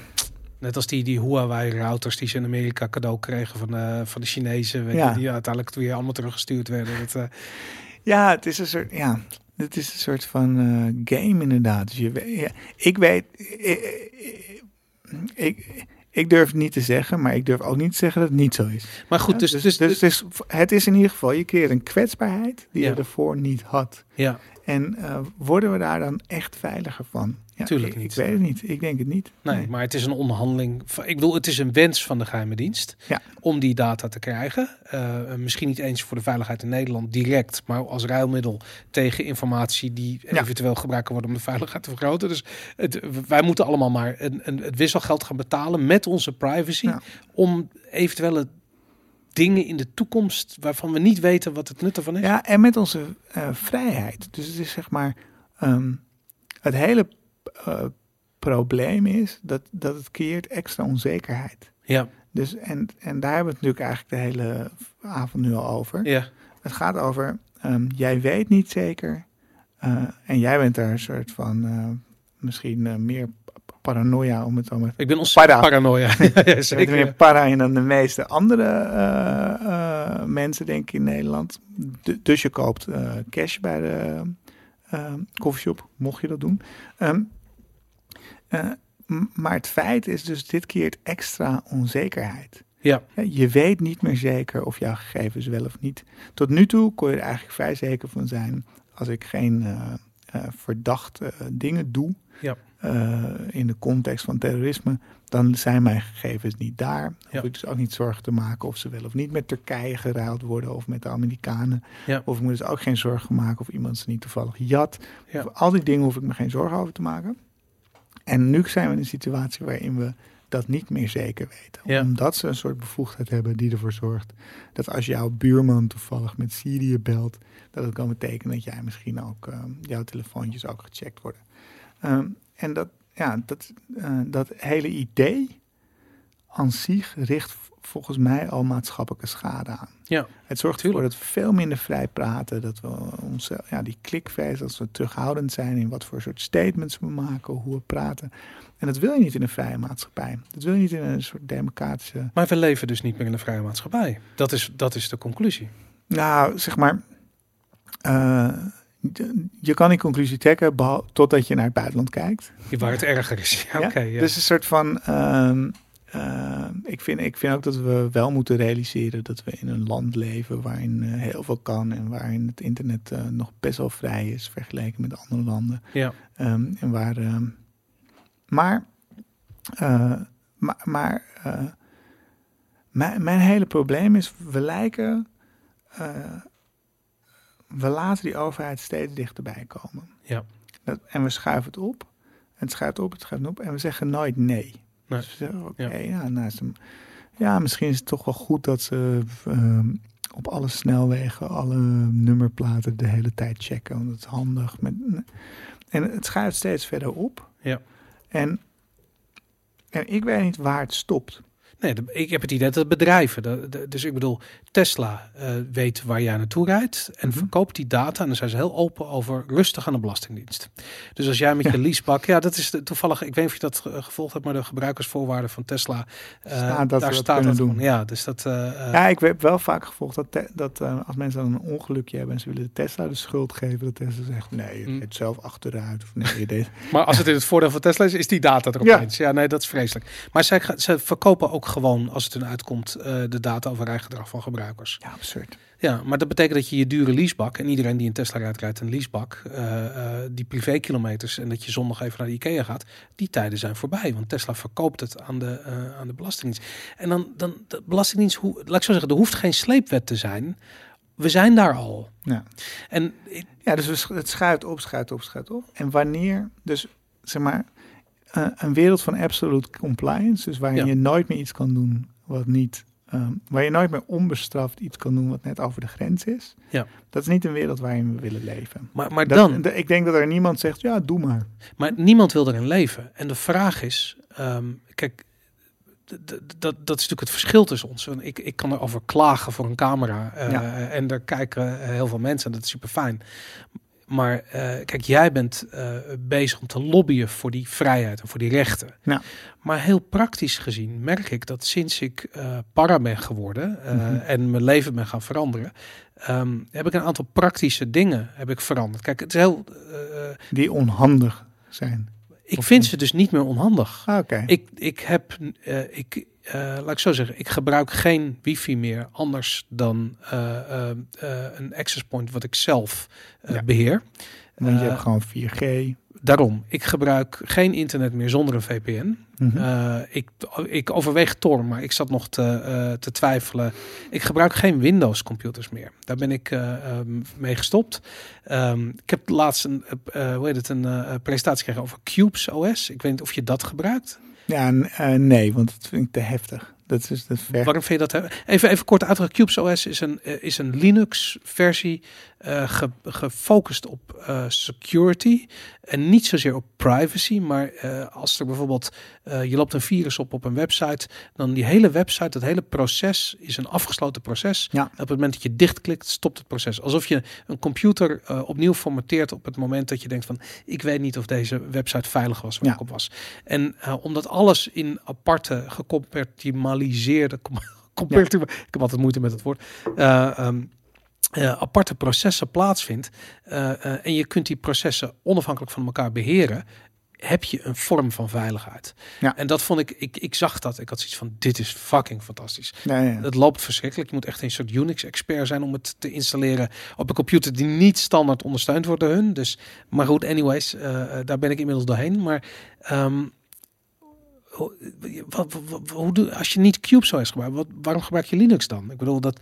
Net als die, die Huawei-routers die ze in Amerika cadeau kregen van, eh, van de Chinezen. Weet Ja. je, die uiteindelijk weer allemaal teruggestuurd werden. Dat, eh, ja, het is een soort, ja, het is een soort van eh, game inderdaad. Dus je, weet- ja, ik weet, ik, ik, ik durf het niet te zeggen, maar ik durf ook niet te zeggen dat het niet zo is. maar goed, Ja, dus, dus, dus, het, is, het is in ieder geval, je creëert een kwetsbaarheid die Ja. je ervoor niet had. ja, En eh, worden we daar dan echt veiliger van? Ja, Tuurlijk ik, niet. Ik weet het niet. Ik denk het niet. nee, maar het is een onderhandeling. Ik bedoel, het is een wens van de geheime dienst Ja. om die data te krijgen. Eh, misschien niet eens voor de veiligheid in Nederland direct, maar als ruilmiddel tegen informatie die Ja. eventueel gebruikt kan worden om de veiligheid te vergroten. Dus het, wij moeten allemaal maar een, een, het wisselgeld gaan betalen met onze privacy om eventuele dingen in de toekomst waarvan we niet weten wat het nut ervan is. Ja, en met onze eh, vrijheid. Dus het is zeg maar. ehm, het hele eh, probleem is dat, dat het creëert extra onzekerheid. Ja, Dus, en, en daar hebben we het natuurlijk eigenlijk de hele avond nu al over. ja, Het gaat over, ehm, jij weet niet zeker. eh, en jij bent daar een soort van, eh, misschien meer paranoia om het allemaal ik ben ontzettend Para. paranoia. ja, zeker. meer para in dan de meeste andere mensen, denk ik, in Nederland. Du- dus je koopt cash bij de uh, coffeeshop, mocht je dat doen. Ehm, eh, maar het feit is dus, dit creëert extra onzekerheid. Ja. Je weet niet meer zeker of jouw gegevens wel of niet. Tot nu toe kon je er eigenlijk vrij zeker van zijn, als ik geen eh, verdachte dingen doe, Ja. in de context van terrorisme, dan zijn mijn gegevens niet daar. Ja. Hoef ik dus ook niet zorgen te maken of ze wel of niet met Turkije geruild worden of met de Amerikanen. Ja. Of ik moet dus ook geen zorgen maken of iemand ze niet toevallig jat. Al die dingen hoef ik me geen zorgen over te maken. En nu zijn we in een situatie waarin we dat niet meer zeker weten. Ja. Omdat ze een soort bevoegdheid hebben die ervoor zorgt dat als jouw buurman toevallig met Syrië belt, dat het kan betekenen dat jij misschien ook eh, jouw telefoontjes ook gecheckt worden. Ehm, en dat, ja, dat, eh, dat hele idee aan zich richt volgens mij al maatschappelijke schade aan. Ja, Het zorgt ervoor dat we veel minder vrij praten, dat we ons, ja, die klikfeest, dat we terughoudend zijn in wat voor soort statements we maken, hoe we praten. En dat wil je niet in een vrije maatschappij. Dat wil je niet in een soort democratische. maar we leven dus niet meer in een vrije maatschappij. Dat is, dat is de conclusie. Nou, zeg maar. eh, je kan die conclusie trekken totdat je naar het buitenland kijkt. Waar het erger is. Ja, Ja? oké. ja. Dus een soort van. ehm, eh, ik, vind, ik vind ook dat we wel moeten realiseren dat we in een land leven waarin eh, heel veel kan en waarin het internet eh, nog best wel vrij is vergeleken met andere landen. Ja. Ehm, en waar, ehm, maar, maar, maar mijn, mijn hele probleem is, we lijken, we laten die overheid steeds dichterbij komen. Ja. Dat, en we schuiven het op, en het schuift op, het schuift op, en we zeggen nooit nee. Nee. Dus zeggen, oké, Ja. ja. nou, ja, misschien is het toch wel goed dat ze ehm, op alle snelwegen alle nummerplaten de hele tijd checken, want het is handig. Met, en het schuift steeds verder op. Ja. En, en ik weet niet waar het stopt. Nee, ik heb het idee dat bedrijven, de, de- dus ik bedoel, Tesla eh, weet waar jij naartoe rijdt en Mhm. verkoopt die data. En dan zijn ze heel open over rustig aan de Belastingdienst. Dus als jij met je leasebak, ja, dat is de, toevallig, ik weet niet of je dat ge- gevolgd hebt, maar de gebruikersvoorwaarden van Tesla, eh, Staat dat daar we staat dat doen. Ja, dus dat. eh, ja, ik heb wel vaak gevolgd dat, te- dat als mensen dan een ongelukje hebben en ze willen de Tesla de schuld geven, dat Tesla zegt nee, je Mm. rijdt zelf achteruit. Of nee, je deed. Maar als het in het voordeel van Tesla is, is die data er Ja. opeens. Ja. nee, dat is vreselijk. Maar zij, ze verkopen ook gewoon, als het hun uitkomt, eh, de data over rijgedrag van gebruikers. Ja, absurd. Ja, maar dat betekent dat je je dure leasebak, en iedereen die een Tesla rijdt, rijdt een leasebak, eh, eh, die privékilometers en dat je zondag even naar de Ikea gaat, die tijden zijn voorbij. Want Tesla verkoopt het aan de, eh, aan de Belastingdienst. En dan, dan de Belastingdienst, hoe, laat ik zo zeggen, er hoeft geen sleepwet te zijn. We zijn daar al. Ja. En Ja, dus het schuift op, schuift op, schuift op. En wanneer, dus zeg maar, eh, een wereld van absolute compliance, dus waarin Ja. je nooit meer iets kan doen wat niet, ehm, waar je nooit meer onbestraft iets kan doen wat net over de grens is. Ja. Dat is niet een wereld waarin we willen leven. maar, maar Dat- dan, de- ik denk dat er niemand zegt, ja, doe maar. Maar niemand wil erin leven. En de vraag is, ehm, kijk, dat, dat is natuurlijk het verschil tussen ons. Ik, ik kan erover klagen voor een camera. eh, Ja. En daar kijken heel veel mensen. En dat is super fijn. Maar eh, kijk, jij bent eh, bezig om te lobbyen voor die vrijheid en voor die rechten. Ja. Maar heel praktisch gezien merk ik dat sinds ik eh para ben geworden Mhm. en mijn leven ben gaan veranderen, ehm, heb ik een aantal praktische dingen heb ik veranderd. Kijk, het is heel. Die onhandig zijn. ik vind niet? ze dus niet meer onhandig. Ah, Oké. Ik, ik heb, ik, eh, laat ik zo zeggen, ik gebruik geen wifi meer anders dan eh, eh, een access point wat ik zelf Ja. beheer. Want je hebt gewoon 4G. Daarom, ik gebruik geen internet meer zonder een VPN. Mhm. Ik, ik overweeg Tor, maar ik zat nog te, te twijfelen. Ik gebruik geen Windows computers meer. Daar ben ik eh, ehm, mee gestopt. Ehm, ik heb laatst een, hoe heet het, een presentatie gekregen over Cubes OS. Ik weet niet of je dat gebruikt. Ja, eh, nee, want dat vind ik te heftig. Dat is dat ver. Waarom vind je dat? Even, even kort uitgelegd. Cubes OS is een, eh, is een Linux-versie eh, ge- gefocust op eh, security en niet zozeer op privacy. Maar eh, als er bijvoorbeeld je loopt een virus op op een website, dan die hele website, dat hele proces is een afgesloten proces. Ja. Op het moment dat je dichtklikt, stopt het proces. Alsof je een computer opnieuw formateert op het moment dat je denkt van, ik weet niet of deze website veilig was waar Ja. ik op was. En omdat alles in aparte, gecompartimaliseerde, com- compartima- ik heb altijd moeite met het woord, eh, ehm, eh, aparte processen plaatsvindt eh, eh, en je kunt die processen onafhankelijk van elkaar beheren, heb je een vorm van veiligheid. Ja. En dat vond ik, ik, ik zag dat, ik had zoiets van, dit is fucking fantastisch. Ja, ja. Het loopt verschrikkelijk. Je moet echt een soort Unix-expert zijn om het te installeren op een computer die niet standaard ondersteund wordt door hun. Dus, maar goed, anyways, daar ben ik inmiddels doorheen. Maar ehm, hoe, wat, wat- wat- hoe als je niet CubeSOS gebruikt, wat, waarom gebruik je Linux dan? Ik bedoel, dat,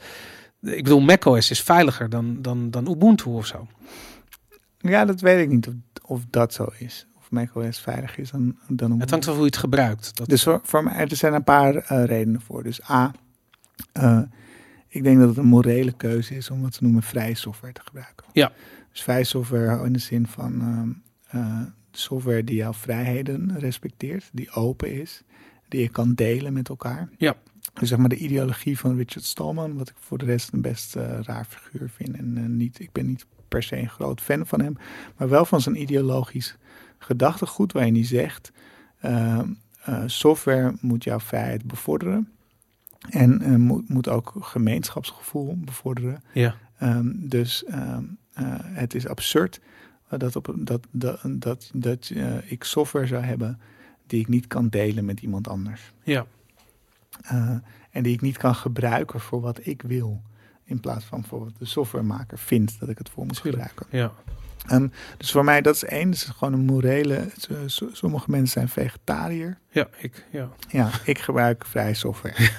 ik bedoel macOS is veiliger dan, dan, dan Ubuntu of zo. Ja, dat weet ik niet of, of dat zo is. Of macOS veilig is dan, dan Het hangt af hoe je het gebruikt. Dat, Dus voor, voor mij, er zijn een paar eh, redenen voor. Dus A, eh, ik denk dat het een morele keuze is om wat ze noemen vrije software te gebruiken. Ja. Dus vrije software in de zin van ehm, eh, software die jouw vrijheden respecteert, die open is, die je kan delen met elkaar. Ja. Dus zeg maar de ideologie van Richard Stallman, wat ik voor de rest een best eh, raar figuur vind. En eh, niet, ik ben niet per se een groot fan van hem, maar wel van zijn ideologisch gedachtegoed waarin hij zegt, eh, eh, software moet jouw vrijheid bevorderen en moet, moet ook gemeenschapsgevoel bevorderen. ja. Ehm, dus ehm, eh, het is absurd dat, op, dat, dat, dat, dat ik software zou hebben die ik niet kan delen met iemand anders. Ja. Eh, en die ik niet kan gebruiken voor wat ik wil. In plaats van voor wat de softwaremaker vindt dat ik het voor moet Tuurlijk. gebruiken. Ja. En dus voor mij, dat is één, dat is gewoon een morele. Sommige mensen zijn vegetariër. Ja, ik, ja. Ja, ik gebruik vrij software.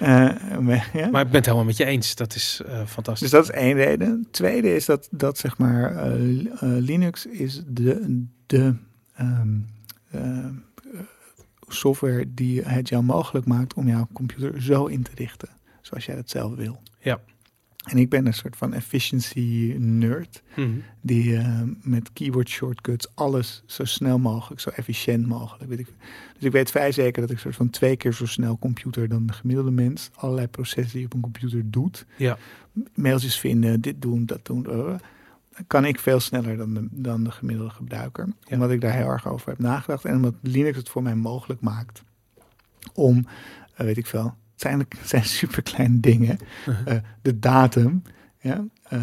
Eh, maar- ja. Maar ik ben het helemaal met je eens. Dat is eh, fantastisch. Dus dat is één reden. Tweede is dat, dat zeg maar, li- Linux is de, de ehm, eh, software die het jou mogelijk maakt om jouw computer zo in te richten, zoals jij dat zelf wil. Ja. En ik ben een soort van efficiency nerd, Mhm. die eh, met keyboard shortcuts alles zo snel mogelijk, zo efficiënt mogelijk. Weet ik. Dus ik weet vrij zeker dat ik soort van twee keer zo snel computer dan de gemiddelde mens allerlei processen die je op een computer doet. Ja. Mailtjes vinden, dit doen, dat doen. Kan ik veel sneller dan de, dan de gemiddelde gebruiker. Ja. Omdat ik daar heel erg over heb nagedacht. En omdat Linux het voor mij mogelijk maakt om, eh, weet ik veel, het zijn, het zijn super kleine dingen. Uh-huh. Eh, de datum. Ja, eh,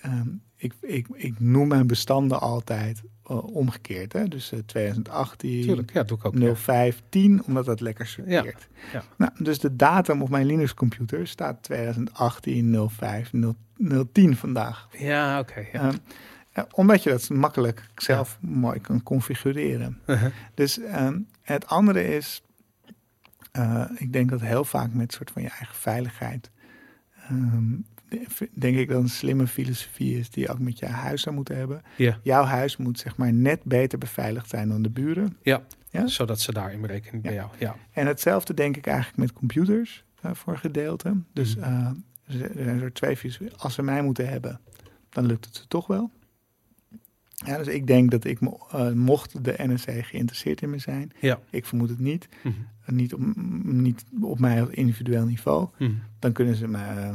ehm, ik, ik, ik noem mijn bestanden altijd omgekeerd. Hè? Dus eh, 2018, Tuurlijk, ja, doe ik ook. ja. 0510, omdat dat lekker sorteert. ja. Nou, dus de datum op mijn Linux computer staat 2018 05 010 vandaag. Ja, oké. ja. Ehm, eh, omdat je dat makkelijk zelf mooi kan configureren. Uh-huh. Dus ehm, het andere is, eh, ik denk dat heel vaak met soort van je eigen veiligheid, ehm, de- denk ik dat een slimme filosofie is die je ook met je huis zou moeten hebben. Ja. Jouw huis moet zeg maar net beter beveiligd zijn dan de buren. Ja? Zodat ze daar in berekening bij jou. Ja. En hetzelfde denk ik eigenlijk met computers eh, voor gedeelte. Dus Mhm. Er zijn er twee. Als ze mij moeten hebben, dan lukt het ze toch wel. Ja, dus ik denk dat ik, eh, mocht de NSC geïnteresseerd in me zijn, Ja. ik vermoed het niet, Mhm. niet op, niet op mij als individueel niveau, Mhm. dan kunnen ze me eh,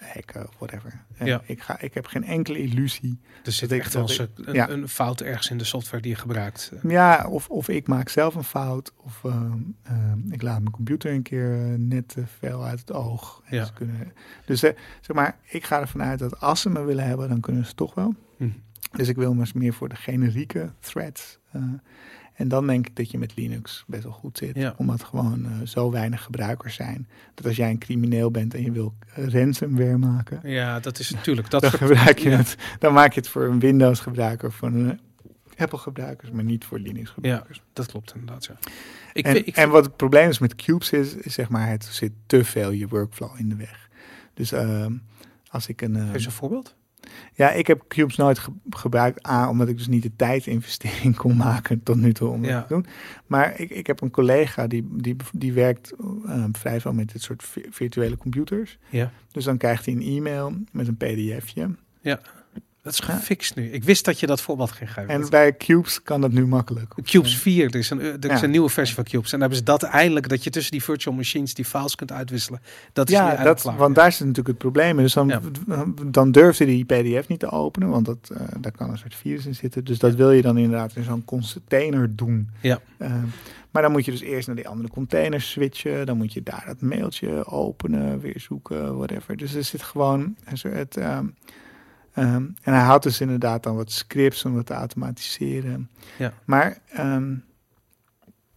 hacken of whatever. Eh, Ja. ik, ga, ik heb geen enkele illusie. Er zit Dat echt wel een, ja. een fout ergens in de software die je gebruikt. Ja, of, of ik maak zelf een fout, of eh, eh, ik laat mijn computer een keer eh, net te veel uit het oog. Ja. ze kunnen, dus eh, zeg maar, ik ga ervan uit dat als ze me willen hebben, dan kunnen ze toch wel. Mhm. Dus ik wil maar eens meer voor de generieke threads. Eh, en dan denk ik dat je met Linux best wel goed zit. Ja. Omdat gewoon eh, zo weinig gebruikers zijn. Dat als jij een crimineel bent en je wil eh, ransomware maken, Ja, dat is natuurlijk. Dat dan gebruik je ja. het. Dan maak je het voor een Windows gebruiker, voor een Apple gebruikers, maar niet voor Linux gebruikers. Dat klopt inderdaad, ja. Ik, en, ik, en wat het probleem is met cubes is, is zeg maar, het zit te veel je workflow in de weg. Dus ehm, als ik een... ehm, Geef eens een voorbeeld. Ja, ik heb cubes nooit ge- gebruikt. A, omdat ik dus niet de tijdinvestering kon maken tot nu toe om Ja. dat te doen. Maar ik, ik heb een collega die, die, die werkt ehm, vrij veel met dit soort vi- virtuele computers. Ja. Dus dan krijgt hij een e-mail met een pdfje. Dat is Ja. gefixt nu. Ik wist dat je dat voorbeeld ging geven. En bij cubes kan dat nu makkelijk. Cubes 4, er is, een, er is Ja. een nieuwe versie van Cubes. En dan hebben ze dat eindelijk, dat je tussen die virtual machines die files kunt uitwisselen. Dat is Ja, dat, klaar. want daar zit natuurlijk het probleem in. Dus dan, Ja. dan durfde die pdf niet te openen, want dat, eh, daar kan een soort virus in zitten. Dus dat wil je dan inderdaad in zo'n container doen. Ja. Eh, maar dan moet je dus eerst naar die andere container switchen. Dan moet je daar dat mailtje openen, weer zoeken, whatever. Dus er zit gewoon een soort... ehm, ehm, en hij houdt dus inderdaad dan wat scripts om dat te automatiseren. Ja. Maar ehm,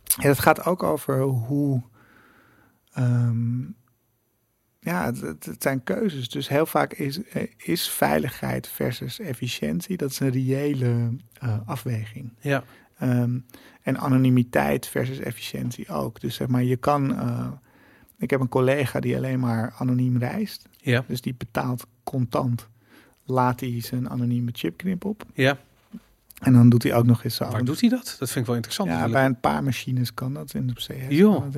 ja, het gaat ook over hoe... ehm, ja, het, zijn keuzes. Dus heel vaak is, eh, is veiligheid versus efficiëntie, dat is een reële eh, afweging. Ja, en anonimiteit versus efficiëntie ook. Dus zeg maar, je kan. eh, ik heb een collega die alleen maar anoniem reist. ja, Dus die betaalt contant. Laat hij zijn anonieme chipknip op. ja. En dan doet hij ook nog eens zo. Waar doet hij dat? Dat vind ik wel interessant. Ja, Dat bij een paar machines kan dat in de CS.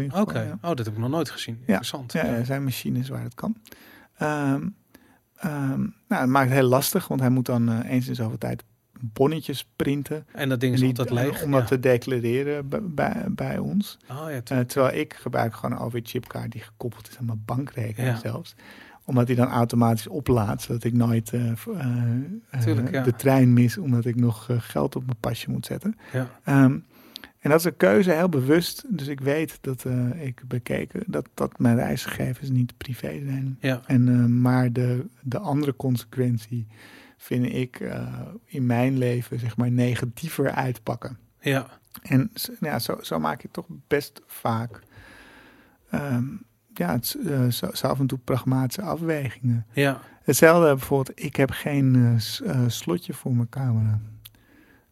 Dat oké. ja. Oh, dat heb ik nog nooit gezien. Interessant. Ja, er zijn machines waar het kan. Ehm, ehm, nou, het maakt het heel lastig, want hij moet dan eh, eens in zoveel tijd bonnetjes printen. En dat ding is En altijd die- leeg. Om dat ja. te declareren bij, bij, ons. Oh, ja, Eh, terwijl ik gebruik gewoon een OV-chipkaart die gekoppeld is aan mijn bankrekening Ja. zelfs. Omdat die dan automatisch oplaadt, zodat ik nooit eh, eh, eh, Tuurlijk, ja. de trein mis, omdat ik nog geld op mijn pasje moet zetten. ja. Ehm, en dat is een keuze heel bewust. Dus ik weet dat ik bekeken dat, dat mijn reisgegevens niet privé zijn. ja. En, maar de, de andere consequentie vind ik in mijn leven zeg maar negatiever uitpakken. ja. En ja, zo, zo maak je toch best vaak ehm, ja, het, uh, zo, zo af en toe pragmatische afwegingen. Ja. Hetzelfde bijvoorbeeld, ik heb geen uh, s- uh, slotje voor mijn camera.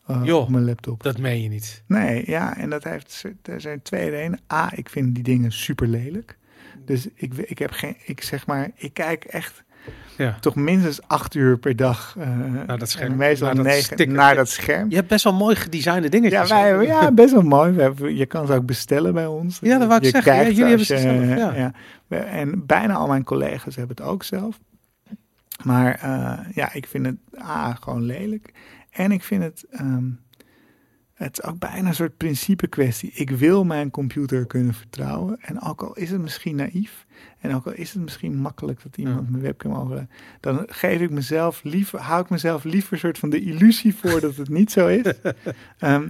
Uh, Joh, op mijn laptop. Dat meen je niet. Nee, ja, en dat heeft, er zijn twee redenen. A, ik vind die dingen super lelijk. Dus ik, ik heb geen, ik zeg maar, ik kijk echt Ja. toch minstens acht uur per dag. Uh, Naar dat scherm. Meestal Naar negen, naar dat scherm. Je hebt best wel mooi gedesignde dingetjes. Ja, wij hebben, ja, best wel mooi. We hebben, je kan ze ook bestellen bij ons. Ja, dat wou ik je zeggen. Ja, jullie hebben ze zelf, ja. En bijna al mijn collega's hebben het ook zelf. Maar eh, ja, ik vind het A, gewoon lelijk. En ik vind het... ehm, het is ook bijna een soort principe kwestie. Ik wil mijn computer kunnen vertrouwen. En ook al is het misschien naïef. En ook al is het misschien makkelijk dat iemand Ja. mijn webcam over. Dan geef ik mezelf liever, hou ik mezelf liever een soort van de illusie voor dat het niet zo is. Ehm,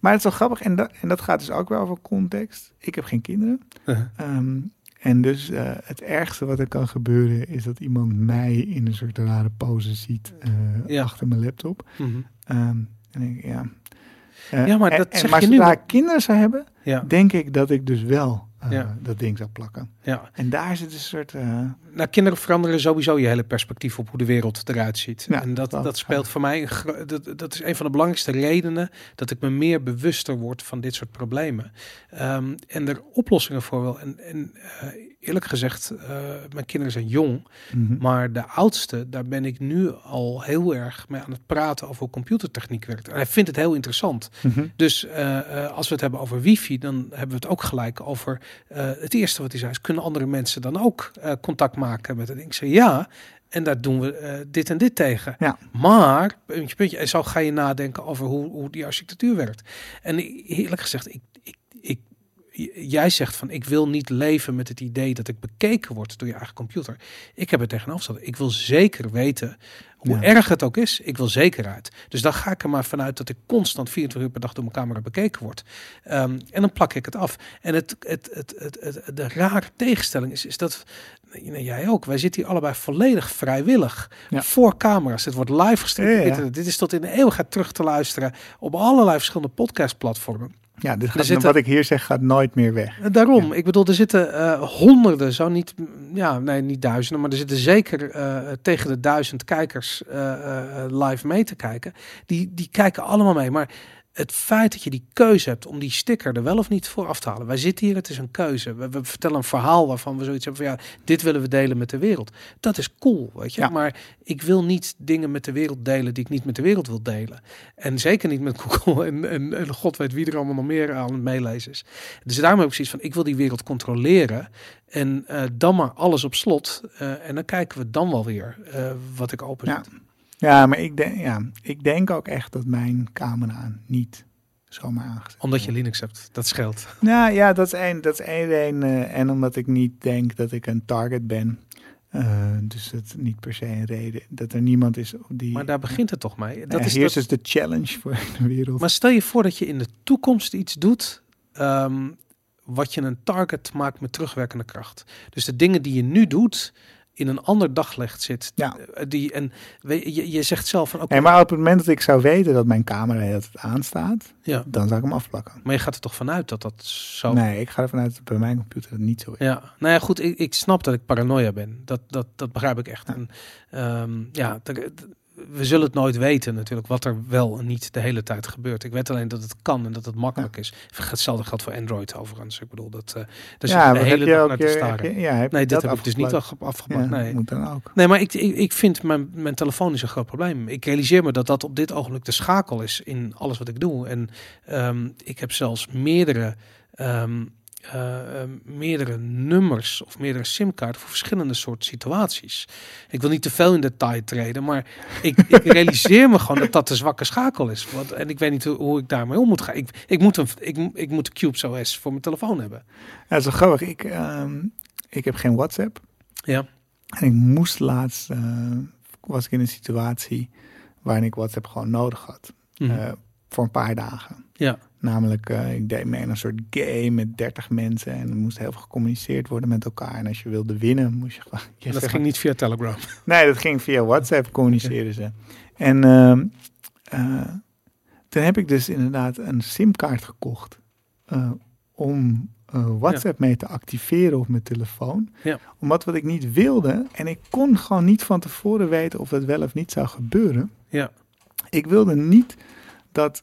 maar het is wel grappig. En dat, en dat gaat dus ook wel over context. Ik heb geen kinderen. Uh-huh. Ehm, en dus eh, het ergste wat er kan gebeuren is dat iemand mij in een soort rare pose ziet eh, Ja. achter mijn laptop. Mhm. Ehm, en ik, ja. Eh, Ja, maar dat en, zeg maar je nu, maar- kinderen zou hebben, Ja, denk ik dat ik dus wel eh, Ja. dat ding zou plakken. ja. En daar zit een soort... eh, Nou, kinderen veranderen sowieso je hele perspectief op hoe de wereld eruit ziet. Ja, en dat, dat dat speelt voor mij, dat, dat is een van de belangrijkste redenen dat ik me meer bewuster word van dit soort problemen. Ehm, en er oplossingen voor wel. En, en eh, eerlijk gezegd, eh, mijn kinderen zijn jong, mhm. maar de oudste, daar ben ik nu al heel erg mee aan het praten over hoe computertechniek werkt. En hij vindt het heel interessant. Mhm. Dus eh, eh, als we het hebben over wifi, dan hebben we het ook gelijk over het eerste wat hij zei is, kunnen andere mensen dan ook contact maken met het? Ik zei ja, en daar doen we dit en dit tegen. Ja. Maar, puntje, puntje, en zo ga je nadenken over hoe, hoe die architectuur werkt. En eerlijk gezegd, ik, jij zegt van, ik wil niet leven met het idee dat ik bekeken word door je eigen computer. Ik heb het tegenovergesteld. Ik wil zeker weten hoe Ja. erg het ook is. Ik wil zekerheid. Dus dan ga ik er maar vanuit dat ik constant 24 uur per dag door mijn camera bekeken word. Ehm, en dan plak ik het af. En het, het, het, het, het- de rare tegenstelling is, is dat, nou, jij ook, wij zitten hier allebei volledig vrijwillig Ja. voor camera's. Het wordt live gestreamd. Ja. Dit is tot in de eeuwigheid terug te luisteren op allerlei verschillende podcastplatformen. Ja, gaat, zitten- wat ik hier zeg gaat nooit meer weg. Eh, Daarom, ik bedoel, er zitten eh, honderden, zo niet, ja, nee, niet duizenden, maar er zitten zeker eh, tegen de duizend kijkers live mee te kijken. Die, die kijken allemaal mee. Maar het feit dat je die keuze hebt om die sticker er wel of niet voor af te halen. Wij zitten hier, het is een keuze. We, we vertellen een verhaal waarvan we zoiets hebben van ja, dit willen we delen met de wereld. Dat is cool, weet je. Ja. Maar ik wil niet dingen met de wereld delen die ik niet met de wereld wil delen. En zeker niet met Google en, en, en god weet wie er allemaal nog meer aan het meelezen is. Dus daarom heb ik precies van, ik wil die wereld controleren. En eh, dan maar alles op slot. eh, en dan kijken we dan wel weer eh, wat ik open zet. Ja, maar ik denk, ja, ik denk ook echt dat mijn camera niet zomaar aangezet Omdat je. Linux hebt. Dat scheelt. Nou ja, dat is één, dat is één reden. eh, en omdat ik niet denk dat ik een target ben. Eh, dus het is niet per se een reden dat er niemand is die. Maar daar begint het toch mee. Dat Ja, is dat, dus de challenge voor de wereld. maar stel je voor dat je in de toekomst iets doet... ehm, wat je een target maakt met terugwerkende kracht. Dus de dingen die je nu doet... in een ander daglicht zit. Ja. eh, Die, en we- je, je zegt zelf van... oké, Nee, maar op het moment dat ik zou weten dat mijn camera tijd aanstaat, ja, dan zou ik hem afplakken. maar je gaat er toch vanuit dat dat zo... Nee, ik ga ervan uit dat bij mijn computer dat niet zo is. Ja, nou ja, goed, ik, ik snap dat ik paranoia ben. Dat, dat, dat begrijp ik echt. Ja. En, ehm, ja, er- d- we zullen het nooit weten natuurlijk, wat er wel en niet de hele tijd gebeurt. Ik weet alleen dat het kan en dat het makkelijk is. Hetzelfde geldt voor Android overigens. Ik bedoel, dat, eh daar ja, de hele heb je dag ook naar te staren. heb je- ja, heb Nee, dat heb ik dus niet afgepakt? Ja, nee. moet dan ook. Nee, maar ik, ik, ik vind mijn, mijn telefoon is een groot probleem. Ik realiseer me dat dat op dit ogenblik de schakel is in alles wat ik doe. En ehm, ik heb zelfs meerdere, ehm, eh, ehm, meerdere nummers of meerdere simkaarten voor verschillende soorten situaties. Ik wil niet te veel in detail treden, maar ik, ik realiseer me gewoon dat dat de zwakke schakel is. Want, en ik weet niet hoe, hoe ik daarmee om moet gaan. Ik, ik, moet een, ik, ik moet Cubes OS voor mijn telefoon hebben. Ja, dat is wel grappig. Ik, ehm, ik heb geen WhatsApp. Ja. En ik moest laatst, eh, was ik in een situatie waarin ik WhatsApp gewoon nodig had. Mhm. eh, voor een paar dagen. Ja. Namelijk, eh, ik deed mee aan een soort game met 30 mensen. En er moest heel veel gecommuniceerd worden met elkaar. En als je wilde winnen, moest je gewoon... je dat ging niet via Telegram. Nee, dat ging via WhatsApp communiceren ze. En eh, toen heb ik dus inderdaad een simkaart gekocht. eh, om WhatsApp mee te activeren op mijn telefoon. Ja. Omdat wat ik niet wilde, en ik kon gewoon niet van tevoren weten of dat wel of niet zou gebeuren. Ja. Ik wilde niet dat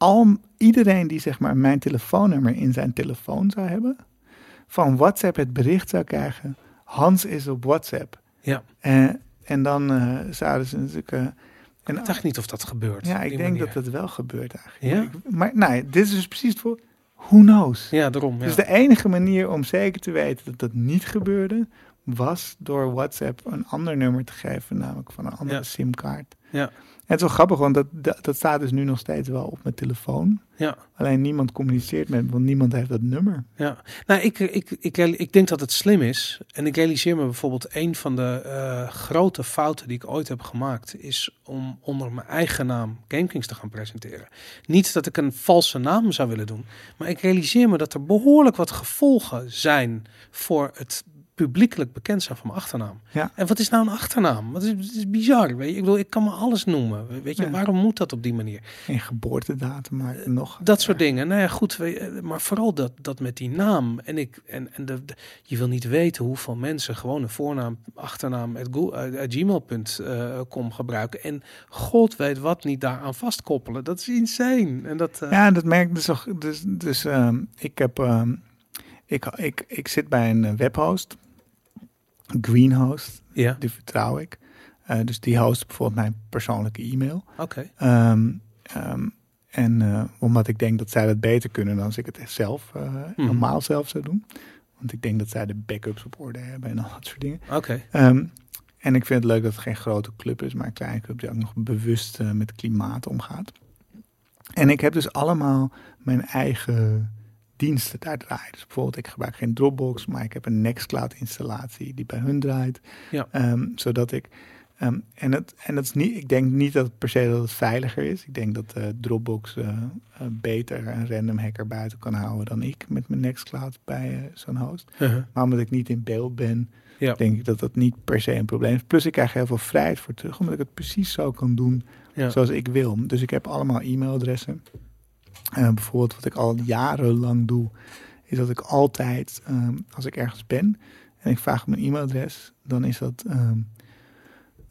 al iedereen die zeg maar mijn telefoonnummer in zijn telefoon zou hebben, van WhatsApp het bericht zou krijgen: Hans is op WhatsApp. Ja. Eh, en dan eh, zouden ze natuurlijk. eh, en, Ik dacht niet of dat gebeurt. ja, ik denk manier. dat dat wel gebeurt eigenlijk. Ja? Maar, ik- maar nee, dit is dus precies het voor. Who knows? Ja, daarom. Ja. Dus de enige manier om zeker te weten dat dat niet gebeurde, was door WhatsApp een ander nummer te geven, namelijk van een andere Ja. simkaart. Ja. En het is wel grappig, want dat, dat, dat staat dus nu nog steeds wel op mijn telefoon. Ja. Alleen niemand communiceert met me, want niemand heeft dat nummer. Ja, nou, ik, ik, ik, ik denk dat het slim is. En ik realiseer me bijvoorbeeld een van de eh, grote fouten die ik ooit heb gemaakt, is om onder mijn eigen naam GameKings te gaan presenteren. Niet dat ik een valse naam zou willen doen, maar ik realiseer me dat er behoorlijk wat gevolgen zijn voor het publiekelijk bekend zijn van mijn achternaam. Ja. En wat is nou een achternaam? Wat is, het is bizar. Weet je? Ik bedoel, ik kan me alles noemen. Weet je, Ja. waarom moet dat op die manier? Geen geboortedatum, maar nog. Dat soort dingen. Nou ja, goed. je, Maar vooral dat, dat met die naam. En, ik, en, en de, de- je wil niet weten hoeveel mensen gewoon een voornaam, achternaam, uit- uit gmail.com gebruiken. En god weet wat niet daaraan vastkoppelen. Dat is insane. En dat, eh, Ja, dat merk dus. ook- Dus, dus ehm, ik heb. ehm, ik, ik, ik zit bij een eh, Greenhost. ja. Die vertrouw ik. Eh, dus die host bijvoorbeeld mijn persoonlijke e-mail. oké. Ehm, ehm, en eh, omdat ik denk dat zij dat beter kunnen dan als ik het zelf, eh, normaal zelf zou doen. Want ik denk dat zij de backups op orde hebben en al dat soort dingen. Oké. Ehm, en ik vind het leuk dat het geen grote club is, maar een kleine club die ook nog bewust met klimaat omgaat. En ik heb dus allemaal mijn eigen diensten daar draaien. Dus bijvoorbeeld, ik gebruik geen Dropbox, maar ik heb een Nextcloud installatie die bij hun draait. Ja. Ehm, zodat ik. ehm, en het, en het is niet, ik denk niet dat het per se dat het veiliger is. Ik denk dat eh, Dropbox eh, eh, beter een random hacker buiten kan houden dan ik met mijn Nextcloud bij zo'n host. Uh-huh. Maar omdat ik niet in beeld ben, Ja. denk ik dat dat niet per se een probleem is. Plus ik krijg heel veel vrijheid voor terug, omdat ik het precies zo kan doen Ja. zoals ik wil. Dus ik heb allemaal e-mailadressen. Eh, bijvoorbeeld wat ik al jarenlang doe, is dat ik altijd, ehm, als ik ergens ben en ik vraag een e-mailadres, dan is dat... ehm,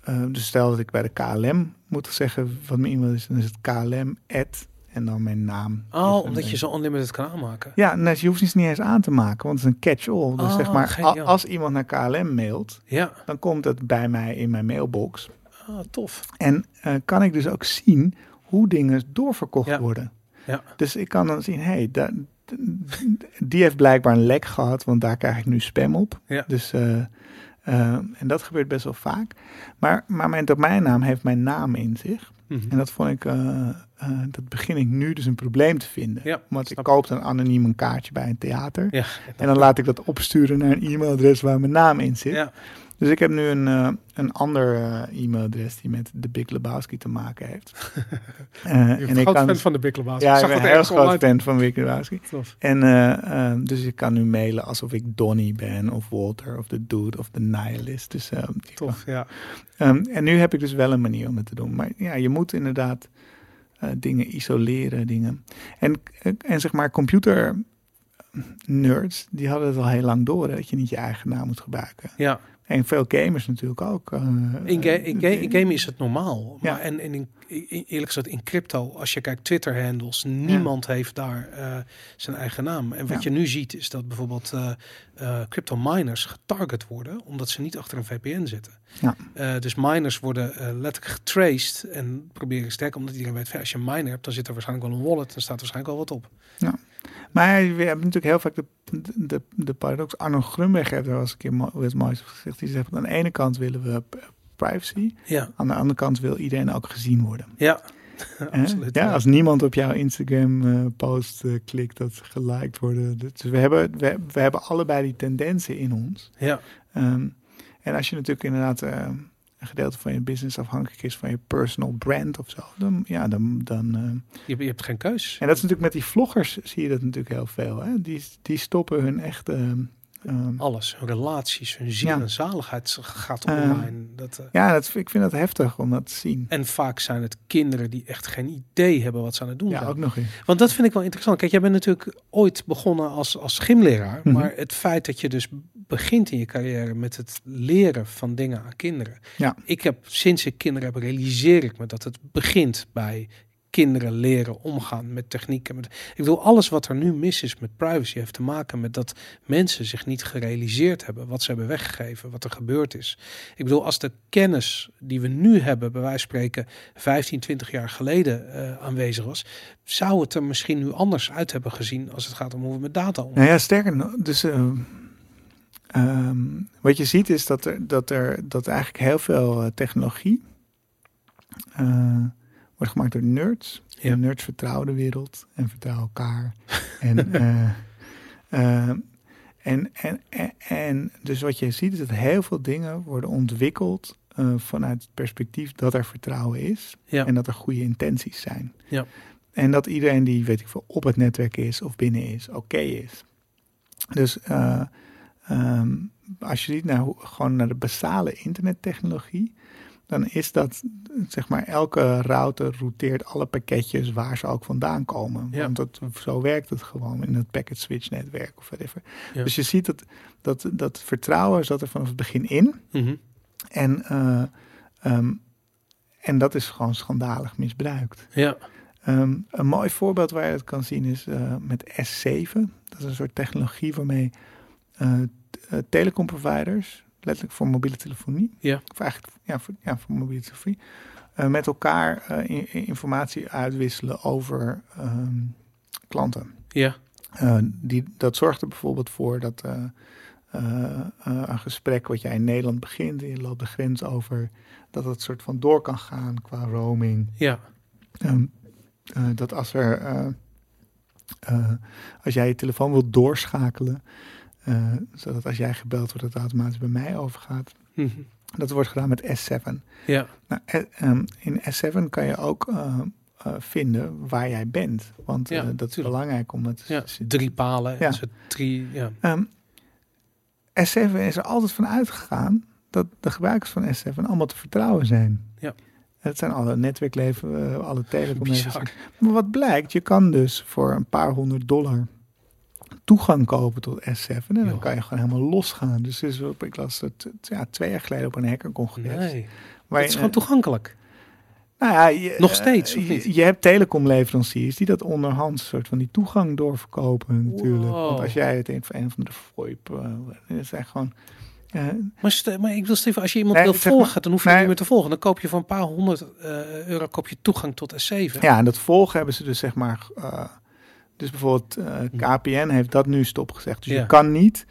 eh, dus stel dat ik bij de KLM moet zeggen wat mijn e-mail is, dan is het KLM en dan mijn naam. Oh, Dus omdat je zo unlimited kan aanmaken. ja, nee, je hoeft het niet eens aan te maken, want het is een catch-all. Dus Oh, zeg maar, a- geniaal. als iemand naar KLM mailt, Ja. dan komt het bij mij in mijn mailbox. Ah, tof. En eh, kan ik dus ook zien hoe dingen doorverkocht Ja. worden. Ja. Dus ik kan dan zien, hé, hey, die heeft blijkbaar een lek gehad, want daar krijg ik nu spam op. Ja. Dus, eh, eh, en dat gebeurt best wel vaak. Maar, maar mijn domeinnaam heeft mijn naam in zich. Mhm. En dat vond ik, eh, dat begin ik nu dus een probleem te vinden. Ja, Want ik koop dan anoniem een kaartje bij een theater. Ja. En dan laat ik dat opsturen naar een e-mailadres waar mijn naam in zit. Dus ik heb nu een, eh, een ander eh, e-mailadres die met de Big Lebowski te maken heeft. Je bent en een ik kan fan van de Big Lebowski. ja, Ik ben een heel groot online. fan van Big Lebowski. En dus ik kan nu mailen alsof ik Donnie ben, of Walter, of de Dude, of de Nihilist. Dus, Tof, ja. Ehm, en nu heb ik dus wel een manier om het te doen. Maar ja, je moet inderdaad dingen isoleren, dingen. En, en zeg maar, computer nerds, die hadden het al heel lang door, hè, dat je niet je eigen naam moet gebruiken. Ja. En veel gamers natuurlijk ook. eh, In, ga in, ga in game is het normaal. Ja. Maar en, en in, eerlijk gezegd, in crypto, als je kijkt Twitter-handles, niemand heeft daar eh, zijn eigen naam. En wat Ja. je nu ziet, is dat bijvoorbeeld eh, crypto miners getarget worden, omdat ze niet achter een VPN zitten. Ja. Dus miners worden letterlijk getraced en proberen sterk, omdat iedereen weet, als je een miner hebt, dan zit er waarschijnlijk wel een wallet, dan staat waarschijnlijk wel wat op. Maar we hebben natuurlijk heel vaak de, de, de paradox. Arno Grunberg heeft er wel eens een keer eens moois gezegd. Die zegt, aan de ene kant willen we privacy. Ja, Aan de andere kant wil iedereen ook gezien worden. ja. Absoluut. Ja, als niemand op jouw Instagram-post klikt dat ze geliked worden. Dus we hebben, we, we hebben allebei die tendensen in ons. ja. Ehm, en als je natuurlijk inderdaad eh, een gedeelte van je business afhankelijk is van je personal brand of zo, dan ja, dan. dan eh, Je, je hebt geen keus. En dat is natuurlijk met die vloggers zie je dat natuurlijk heel veel. Hè? Die, die stoppen hun echte Ehm, Alles, relaties, hun ziel Ja. en zaligheid gaat Ehm, online. dat, eh, ja, dat, ik vind dat heftig om dat te zien. en vaak zijn het kinderen die echt geen idee hebben wat ze aan het doen Ja, zijn. ook nog eens. Want dat vind ik wel interessant. Kijk, jij bent natuurlijk ooit begonnen als, als gymleraar. Mhm. Maar het feit dat je dus begint in je carrière met het leren van dingen aan kinderen. Ja. Ik heb sinds ik kinderen heb, realiseer ik me dat het begint bij kinderen leren omgaan met technieken. Ik bedoel, alles wat er nu mis is met privacy heeft te maken met dat mensen zich niet gerealiseerd hebben wat ze hebben weggegeven, wat er gebeurd is. Ik bedoel, als de kennis die we nu hebben, bij wijze van spreken 15, 20 jaar geleden eh, aanwezig was, zou het er misschien nu anders uit hebben gezien als het gaat om hoe we met data omgaan. Nou ja, sterker dus ehm, ehm, wat je ziet is dat er, dat er dat eigenlijk heel veel eh, technologie eh, wordt gemaakt door nerds. Ja. En nerds vertrouwen de wereld en vertrouwen elkaar. en, eh, eh, en, en, en, en dus wat je ziet is dat heel veel dingen worden ontwikkeld eh, vanuit het perspectief dat er vertrouwen is Ja. en dat er goede intenties zijn. Ja. En dat iedereen die, weet ik veel, op het netwerk is of binnen is, oké is. Dus eh, ehm, als je ziet naar hoe, gewoon naar de basale internettechnologie, dan is dat, zeg maar, elke router routeert alle pakketjes waar ze ook vandaan komen. Ja. Want dat, zo werkt het gewoon in het packet switch netwerk of whatever. Ja. Dus je ziet dat, dat, dat vertrouwen zat er vanaf het begin in. Mhm. En, eh, ehm, en dat is gewoon schandalig misbruikt. Ja, Ehm, een mooi voorbeeld waar je het kan zien is eh, met S7. Dat is een soort technologie waarmee eh, telecomproviders, letterlijk voor mobiele telefonie, Ja. of eigenlijk ja, voor, ja, voor mobiele telefonie, eh, met elkaar eh, informatie uitwisselen over ehm, klanten. ja, Eh, die, dat zorgt er bijvoorbeeld voor dat een gesprek wat jij in Nederland begint en je loopt de grens over, dat het soort van door kan gaan qua roaming. ja, Ehm, eh, dat als er als jij je telefoon wilt doorschakelen, eh, zodat als jij gebeld wordt, dat het automatisch bij mij overgaat. Mhm. Dat wordt gedaan met S7. ja, Nou, eh, ehm, in S7 kan je ook eh, vinden waar jij bent. Want Ja, dat is belangrijk om het ja. Drie palen. Ja. Ja. Drie, ja. Ehm, S7 is er altijd van uitgegaan dat de gebruikers van S7 allemaal te vertrouwen zijn. Ja. Het zijn alle netwerkleven, alle telecomlevers. Bizar. Maar wat blijkt, je kan dus voor een paar honderd dollar toegang kopen tot S7. En dan Joh. kan je gewoon helemaal losgaan. Dus is op, ik las het eh, ja, twee jaar geleden op een hackercongres. Nee, het is gewoon toegankelijk. nou ja, je, Nog eh, Het of je, je hebt telecomleveranciers die dat onderhand soort van die toegang doorverkopen natuurlijk. Wow. Want als jij het een van een van de VoIP, uh, is echt gewoon... eh, Maar, ik wil Steven, als je iemand Nee, wil zeg maar- volgen, dan hoef je nee. niet meer te volgen. Dan koop je voor een paar honderd eh, euro koop je toegang tot S7. ja, en dat volgen hebben ze dus zeg maar... dus bijvoorbeeld eh, KPN heeft dat nu stopgezegd. Dus Ja. je kan niet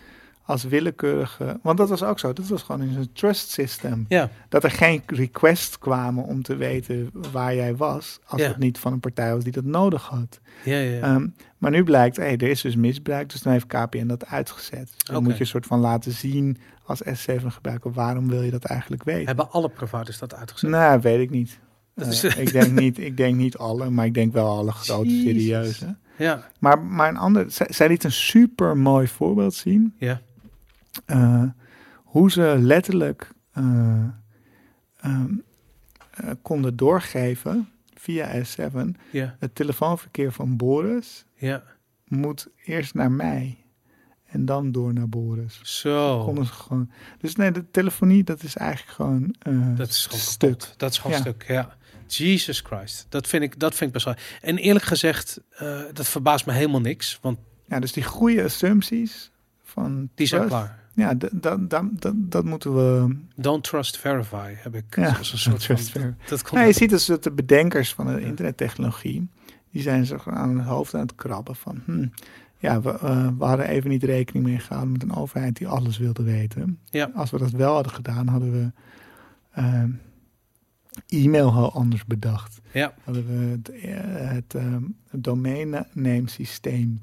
als willekeurige... Want dat was ook zo. Dat was gewoon in een trust system. Ja, Dat er geen requests kwamen om te weten waar jij was... als Ja. het niet van een partij was die dat nodig had. ja, ja. ja. Ehm, maar nu blijkt, hey, er is dus misbruik, dus dan heeft KPN dat uitgezet. Dus dan moet je een soort van laten zien als S7 gebruiker, waarom wil je dat eigenlijk weten? Hebben alle providers dat uitgezet? Nou, weet ik niet. Dat is- ik, denk niet ik denk niet alle, maar ik denk wel alle grote Jezus. serieuze. Ja, Maar, maar een ander, zij, zij liet een super mooi voorbeeld zien. ja, eh, hoe ze letterlijk eh, ehm, eh, konden doorgeven via S7 ja, het telefoonverkeer van Boris ja. moet eerst naar mij en dan door naar Boris. Zo. Konden ze gewoon. Dus nee, de telefonie, dat is eigenlijk gewoon. Dat is gewoon stuk. kapot. Dat is gewoon Ja. stuk, ja. Jesus Christ. Dat vind ik, dat vind ik best wel. En eerlijk gezegd, eh, dat verbaast me helemaal niks. Want Ja, dus die goede assumpties van. die zijn trust, klaar. Ja, dat, dat, dat, dat, dat moeten we. Don't trust verify heb ik. Ja, als een soort trust van, verify. Dat komt Nou, je ziet dus dat de bedenkers van de internettechnologie. die zijn zich aan het hoofd aan het krabben van. Hm, ja, we, eh, we hadden even niet rekening mee gehouden met een overheid die alles wilde weten. Ja. Als we dat wel hadden gedaan, hadden we. eh, e-mail heel anders bedacht. Ja, hadden we het, eh, het, ehm, het domeinnamesysteem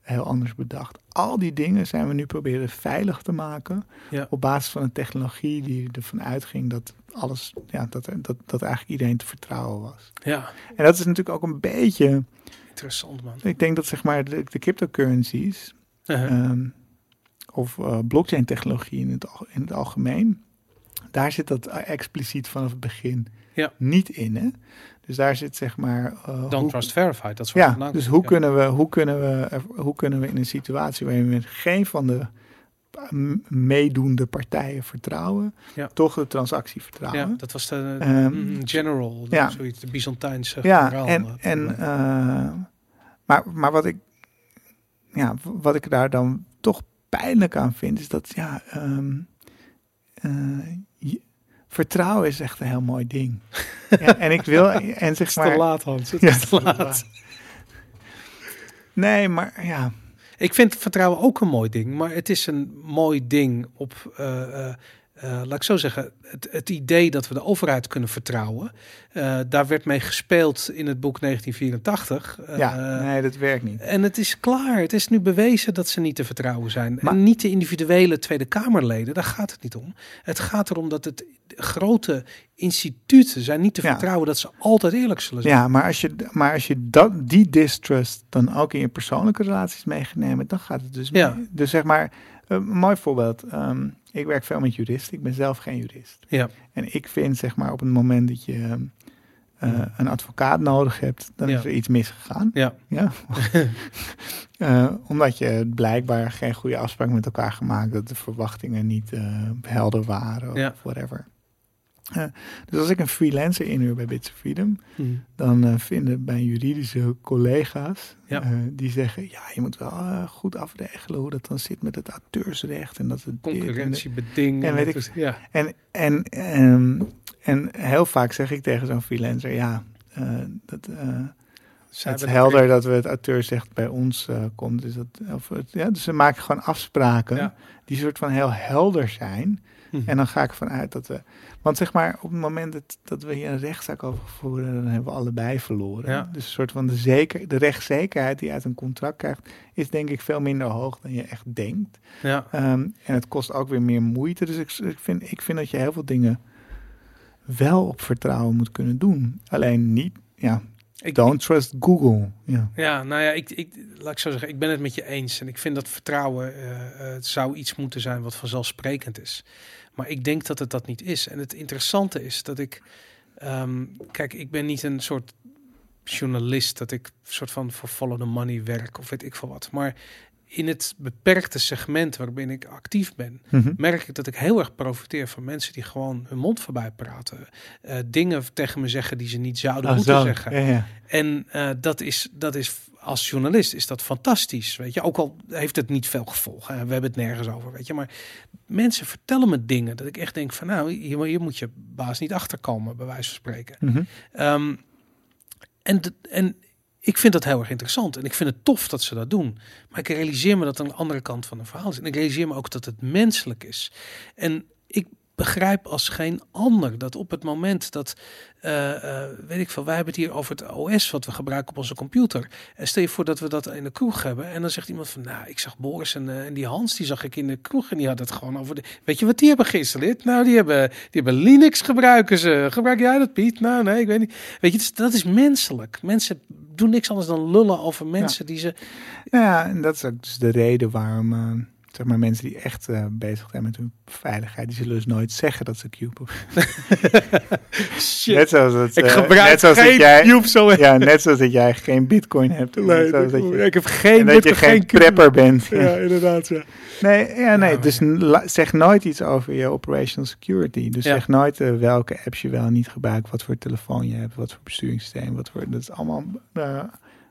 heel anders bedacht. Al die dingen zijn we nu proberen veilig te maken Ja. op basis van een technologie die ervan uitging dat alles, ja, dat, dat, dat eigenlijk iedereen te vertrouwen was. ja. En dat is natuurlijk ook een beetje, Interessant man. ik denk dat zeg maar de, de cryptocurrencies, Uh-huh. ehm, of uh, blockchain technologie in het, in het algemeen, daar zit dat expliciet vanaf het begin Ja. niet in. Hè? Dus daar zit zeg maar. uh, Don't hoe- trust verified, dat soort Ja, dus hoe ja. kunnen, we, hoe, kunnen we, hoe kunnen we in een situatie waarin we geen van de meedoende partijen vertrouwen, Ja. toch de transactie vertrouwen? Ja, dat was de Ehm, mm, general, ja. zoiets, de Byzantijnse Ja, generaal, en, eh, en uh, maar, maar wat ik, ja, wat ik daar dan toch pijnlijk aan vind, is dat ja, um, uh, je, vertrouwen is echt een heel mooi ding. ja, en ik wil, en zeg het is maar. te laat, Hans. Het Ja, is te laat. Nee, maar ja. Ik vind vertrouwen ook een mooi ding, maar het is een mooi ding op, uh, uh, uh, laat ik zo zeggen, het, het, idee dat we de overheid kunnen vertrouwen. Uh, daar werd mee gespeeld in het boek 1984. ja, nee, dat werkt niet. En het is klaar. Het is nu bewezen dat ze niet te vertrouwen zijn. Maar- en niet de individuele Tweede Kamerleden, daar gaat het niet om. Het gaat erom dat het grote instituten zijn niet te Ja. vertrouwen dat ze altijd eerlijk zullen zijn. Ja, maar als je, maar als je dat, die distrust dan ook in je persoonlijke relaties mee gaat nemen, dan gaat het dus Ja. mee. Dus zeg maar, een mooi voorbeeld. ehm, ik werk veel met juristen. Ik ben zelf geen jurist. Ja. En ik vind, zeg maar, op het moment dat je ehm, eh, een advocaat nodig hebt, dan Ja. is er iets misgegaan. Ja. Ja. Eh, omdat je blijkbaar geen goede afspraak met elkaar gemaakt, dat de verwachtingen niet eh, helder waren of Ja. whatever. Dus als ik een freelancer inhuur bij Bits of Freedom, Hm. dan eh, vinden mijn juridische collega's, Ja. eh, die zeggen, ja, je moet wel eh, goed afregelen hoe dat dan zit met het auteursrecht en dat het dit en. Concurrentiebeding. En weet ik- ja. En, en, ehm, en heel vaak zeg ik tegen zo'n freelancer, ja, dat, het is helder dat we het auteursrecht bij ons komt. Dus, dat, of ja, dus ze maken gewoon afspraken Ja. die soort van heel helder zijn. Hm. En dan ga ik ervan uit dat we. Want zeg maar, op het moment dat, dat we hier een rechtszaak over voeren, dan hebben we allebei verloren. Ja. Dus een soort van de, zeker, de rechtszekerheid die je uit een contract krijgt, is denk ik veel minder hoog dan je echt denkt. Ja. Ehm, en het kost ook weer meer moeite. Dus ik, ik, vind, ik vind dat je heel veel dingen wel op vertrouwen moet kunnen doen. Alleen niet, ja, Ik, don't trust Google. Ja. Ja, nou ja, ik, ik, laat ik zo zeggen, ik ben het met je eens. En ik vind dat vertrouwen eh, eh, zou iets moeten zijn wat vanzelfsprekend is. Maar ik denk dat het dat niet is. En het interessante is dat ik, ehm, kijk, ik ben niet een soort journalist dat ik soort van voor follow the money werk of weet ik veel wat. Maar in het beperkte segment waarin ik actief ben, Mhm. merk ik dat ik heel erg profiteer van mensen die gewoon hun mond voorbij praten. Eh, dingen tegen me zeggen die ze niet zouden Oh, moeten zo. zeggen. Ja, ja. En eh, dat, is, dat is als journalist is dat fantastisch, weet je. Ook al heeft het niet veel gevolgen. We hebben het nergens over, weet je. Maar mensen vertellen me dingen dat ik echt denk van... nou, hier, hier moet je baas niet achterkomen, bij wijze van spreken. Mhm. Ehm, en, de- en ik vind dat heel erg interessant. En ik vind het tof dat ze dat doen. Maar ik realiseer me dat aan de andere kant van het verhaal is. En ik realiseer me ook dat het menselijk is. En ik begrijp als geen ander dat op het moment dat, eh, eh, weet ik veel, wij hebben het hier over het OS wat we gebruiken op onze computer. En stel je voor dat we dat in de kroeg hebben. En dan zegt iemand van, nou, ik zag Boris en, eh, en die Hans, die zag ik in de kroeg. En die had het gewoon over de, weet je wat die hebben geïnstalleerd? Nou, die hebben, die hebben Linux gebruiken ze. Gebruik jij dat, Piet? Nou, nee, ik weet niet. Weet je, dat is menselijk. Mensen doen niks anders dan lullen over mensen die ze... Nou ja, en dat is ook dus de reden waarom zeg maar, mensen die echt eh, bezig zijn met hun veiligheid, die zullen dus nooit zeggen dat ze Cube Shit, Net zoals dat, ik eh, gebruik net zoals geen dat jij, Cube zo... Ja, net zoals dat jij geen bitcoin hebt. Nee, net zoals dat je, ik heb geen... en dat je geen prepper bent. Ja, inderdaad, ja. Nee, ja, nee maar dus zeg nooit iets over je operational security. Dus zeg nooit eh, welke apps je wel en niet gebruikt, wat voor telefoon je hebt, wat voor besturingssysteem, wat voor... Dat is allemaal...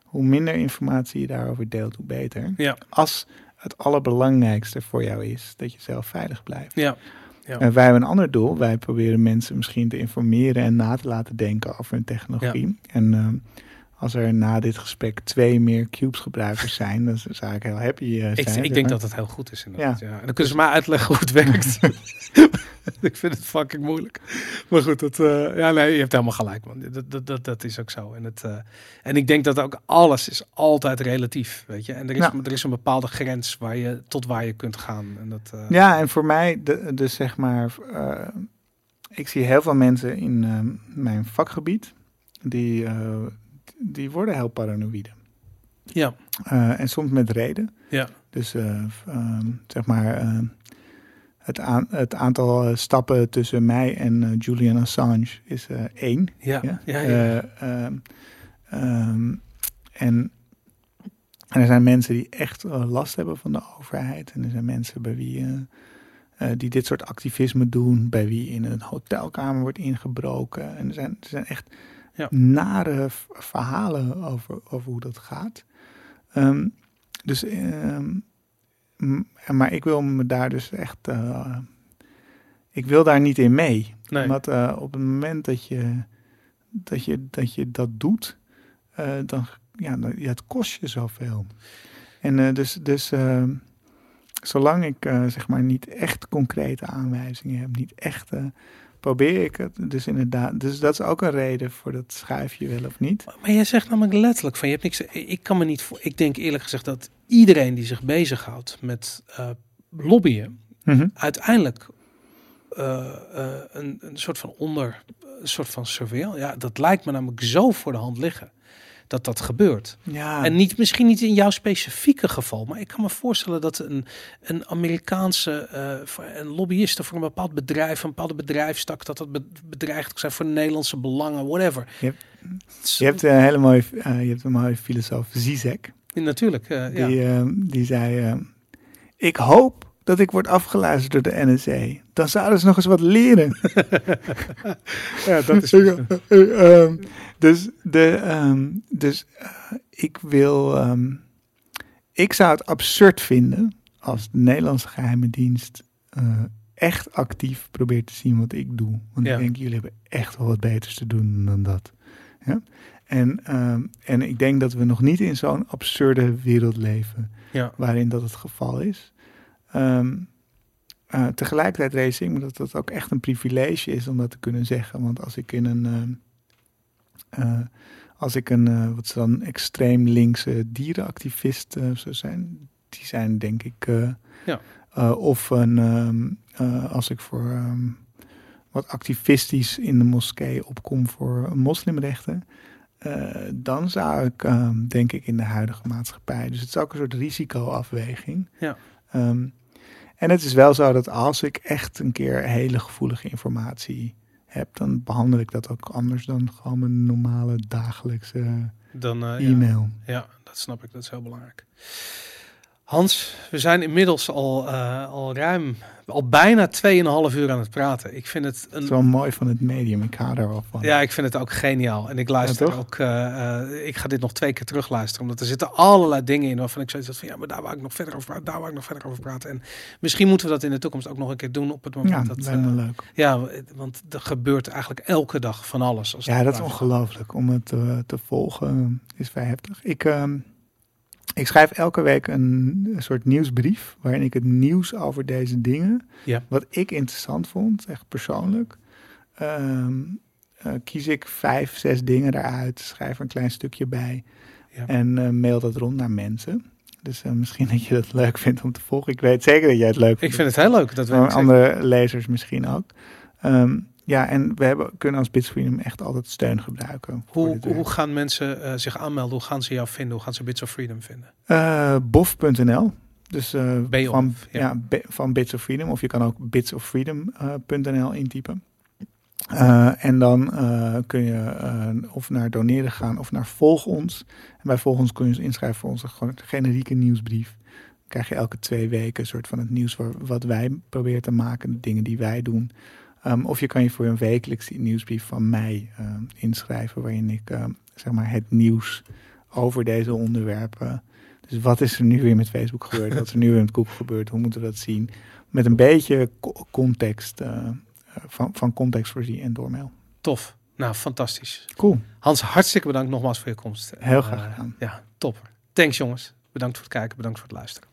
hoe minder informatie je daarover deelt, hoe beter. Ja. Als het allerbelangrijkste voor jou is dat je zelf veilig blijft. Ja. Ja. En wij hebben een ander doel. Wij proberen mensen misschien te informeren en na te laten denken over hun technologie. En ehm, als er na dit gesprek twee meer Cubes gebruikers zijn, dan zou ik heel happy eh, zijn. Ik, ik denk maar. dat het heel goed is inderdaad. Ja. En dan kunnen ze maar uitleggen hoe het werkt. ik vind het fucking moeilijk. Maar goed, dat, eh, ja, nee, je hebt helemaal gelijk, man. Dat, dat, dat, dat is ook zo. En, het, eh, en ik denk dat ook alles is altijd relatief, weet je. En er is, Ja. er is een bepaalde grens waar je, tot waar je kunt gaan. En dat, Ja, en voor mij, de, dus zeg maar, ik zie heel veel mensen in mijn vakgebied, die, die worden heel paranoïde. ja, Eh, en soms met reden. ja, Dus uh, zeg maar uh, het, aan, het aantal stappen tussen mij en Julian Assange is één. Ja, ja, ja. ja. Ehm, ehm, en, en er zijn mensen die echt last hebben van de overheid. En er zijn mensen bij wie uh, die dit soort activisme doen, bij wie in een hotelkamer wordt ingebroken. En er zijn, er zijn echt ja. nare verhalen over, over hoe dat gaat. Um, dus, um, maar ik wil me daar dus echt. Uh, ik wil daar niet in mee. Nee. Omdat uh, op het moment dat je dat, je, dat, je dat doet, uh, dan ja, ja, het kost je zoveel. En dus, dus uh, zolang ik zeg maar niet echt concrete aanwijzingen heb, niet echt, uh, probeer ik het. Dus inderdaad, dus dat is ook een reden voor dat schuifje wel of niet. Maar jij zegt namelijk letterlijk van je hebt niks. Ik kan me niet voor. Ik denk eerlijk gezegd dat iedereen die zich bezighoudt met uh, lobbyen, mm -hmm. uiteindelijk een, een soort van onder, een soort van surveillance. Ja, dat lijkt me namelijk zo voor de hand liggen dat dat gebeurt. Ja. En niet, misschien niet in jouw specifieke geval, maar ik kan me voorstellen dat een, een Amerikaanse uh, een lobbyiste voor een bepaald bedrijf, een bepaalde bedrijfstak, dat dat bedreigd kan zijn voor de Nederlandse belangen, whatever. Je hebt, je hebt een hele mooie, uh, je hebt een mooie filosoof, Zizek. Ja, natuurlijk, uh, die, ja. die zei, ik hoop dat ik word afgeluisterd door de NSA. Dan zouden ze nog eens wat leren. ja, dat is. um, dus de, um, dus uh, ik wil. Um, ik zou het absurd vinden als de Nederlandse geheime dienst uh, echt actief probeert te zien wat ik doe. Want ja. ik denk, jullie hebben echt wel wat beters te doen dan dat. Ja? En, en ik denk dat we nog niet in zo'n absurde wereld leven ja. waarin dat het geval is. Um, uh, tegelijkertijd race ik, dat dat ook echt een privilege is om dat te kunnen zeggen. Want als ik in een, uh, uh, als ik een, wat ze dan extreem linkse dierenactivist zou zijn, die zijn denk ik, ja. of een, um, als ik voor um, wat activistisch in de moskee opkom voor moslimrechten, dan zou ik, um, denk ik, in de huidige maatschappij. Dus het is ook een soort risicoafweging. Ja. Um, en het is wel zo dat als ik echt een keer hele gevoelige informatie heb, dan behandel ik dat ook anders dan gewoon mijn normale dagelijkse dan, uh, e-mail. Ja. ja, dat snap ik. Dat is heel belangrijk. Hans, we zijn inmiddels al, uh, al ruim, al bijna 2,5 uur aan het praten. Ik vind het een... Zo mooi van het medium, ik hou daar wel van. Ja, ik vind het ook geniaal. En ik luister ja, ook, uh, uh, ik ga dit nog twee keer terugluisteren, omdat er zitten allerlei dingen in waarvan ik zoiets had van, ja, maar daar wou ik nog verder over praten, daar wou ik nog verder over praten. En misschien moeten we dat in de toekomst ook nog een keer doen op het moment ja, dat... lijkt me leuk. Ja, want er gebeurt eigenlijk elke dag van alles. Als ja, dat is ongelooflijk. Om het te volgen is vrij heftig. Ik... ehm ik schrijf elke week een, een, soort nieuwsbrief waarin ik het nieuws over deze dingen, ja. wat ik interessant vond, echt persoonlijk, um, uh, kies ik vijf, zes dingen daaruit, schrijf er een klein stukje bij ja. en uh, mail dat rond naar mensen. Dus uh, misschien dat je dat leuk vindt om te volgen. Ik weet zeker dat jij het leuk vindt. Ik vind het heel leuk. Dat weet andere lezers misschien ook. Um, ja, en we hebben, kunnen als Bits Freedom echt altijd steun gebruiken. Hoe, hoe gaan mensen uh, zich aanmelden? Hoe gaan ze jou vinden? Hoe gaan ze Bits of Freedom vinden? Uh, bof.nl. Dus uh, van, ja. ja. van Bits of Freedom. Of je kan ook bitsoffreedom.nl intypen. en dan kun je of naar doneren gaan of naar volg ons. En bij volg ons kun je je inschrijven voor onze generieke nieuwsbrief. Dan krijg je elke twee weken een soort van het nieuws wat wij proberen te maken. De dingen die wij doen. Um, of je kan je voor een wekelijkse nieuwsbrief van mij uh, inschrijven, waarin ik uh, zeg maar het nieuws over deze onderwerpen. Dus wat is er nu weer met Facebook gebeurd? wat is er nu weer met Google gebeurd? Hoe moeten we dat zien? Met een beetje context, uh, van, van context voorzien en doormail. Tof. Nou, fantastisch. Cool. Hans, hartstikke bedankt nogmaals voor je komst. Heel graag gedaan. ja, top. Thanks jongens. Bedankt voor het kijken, bedankt voor het luisteren.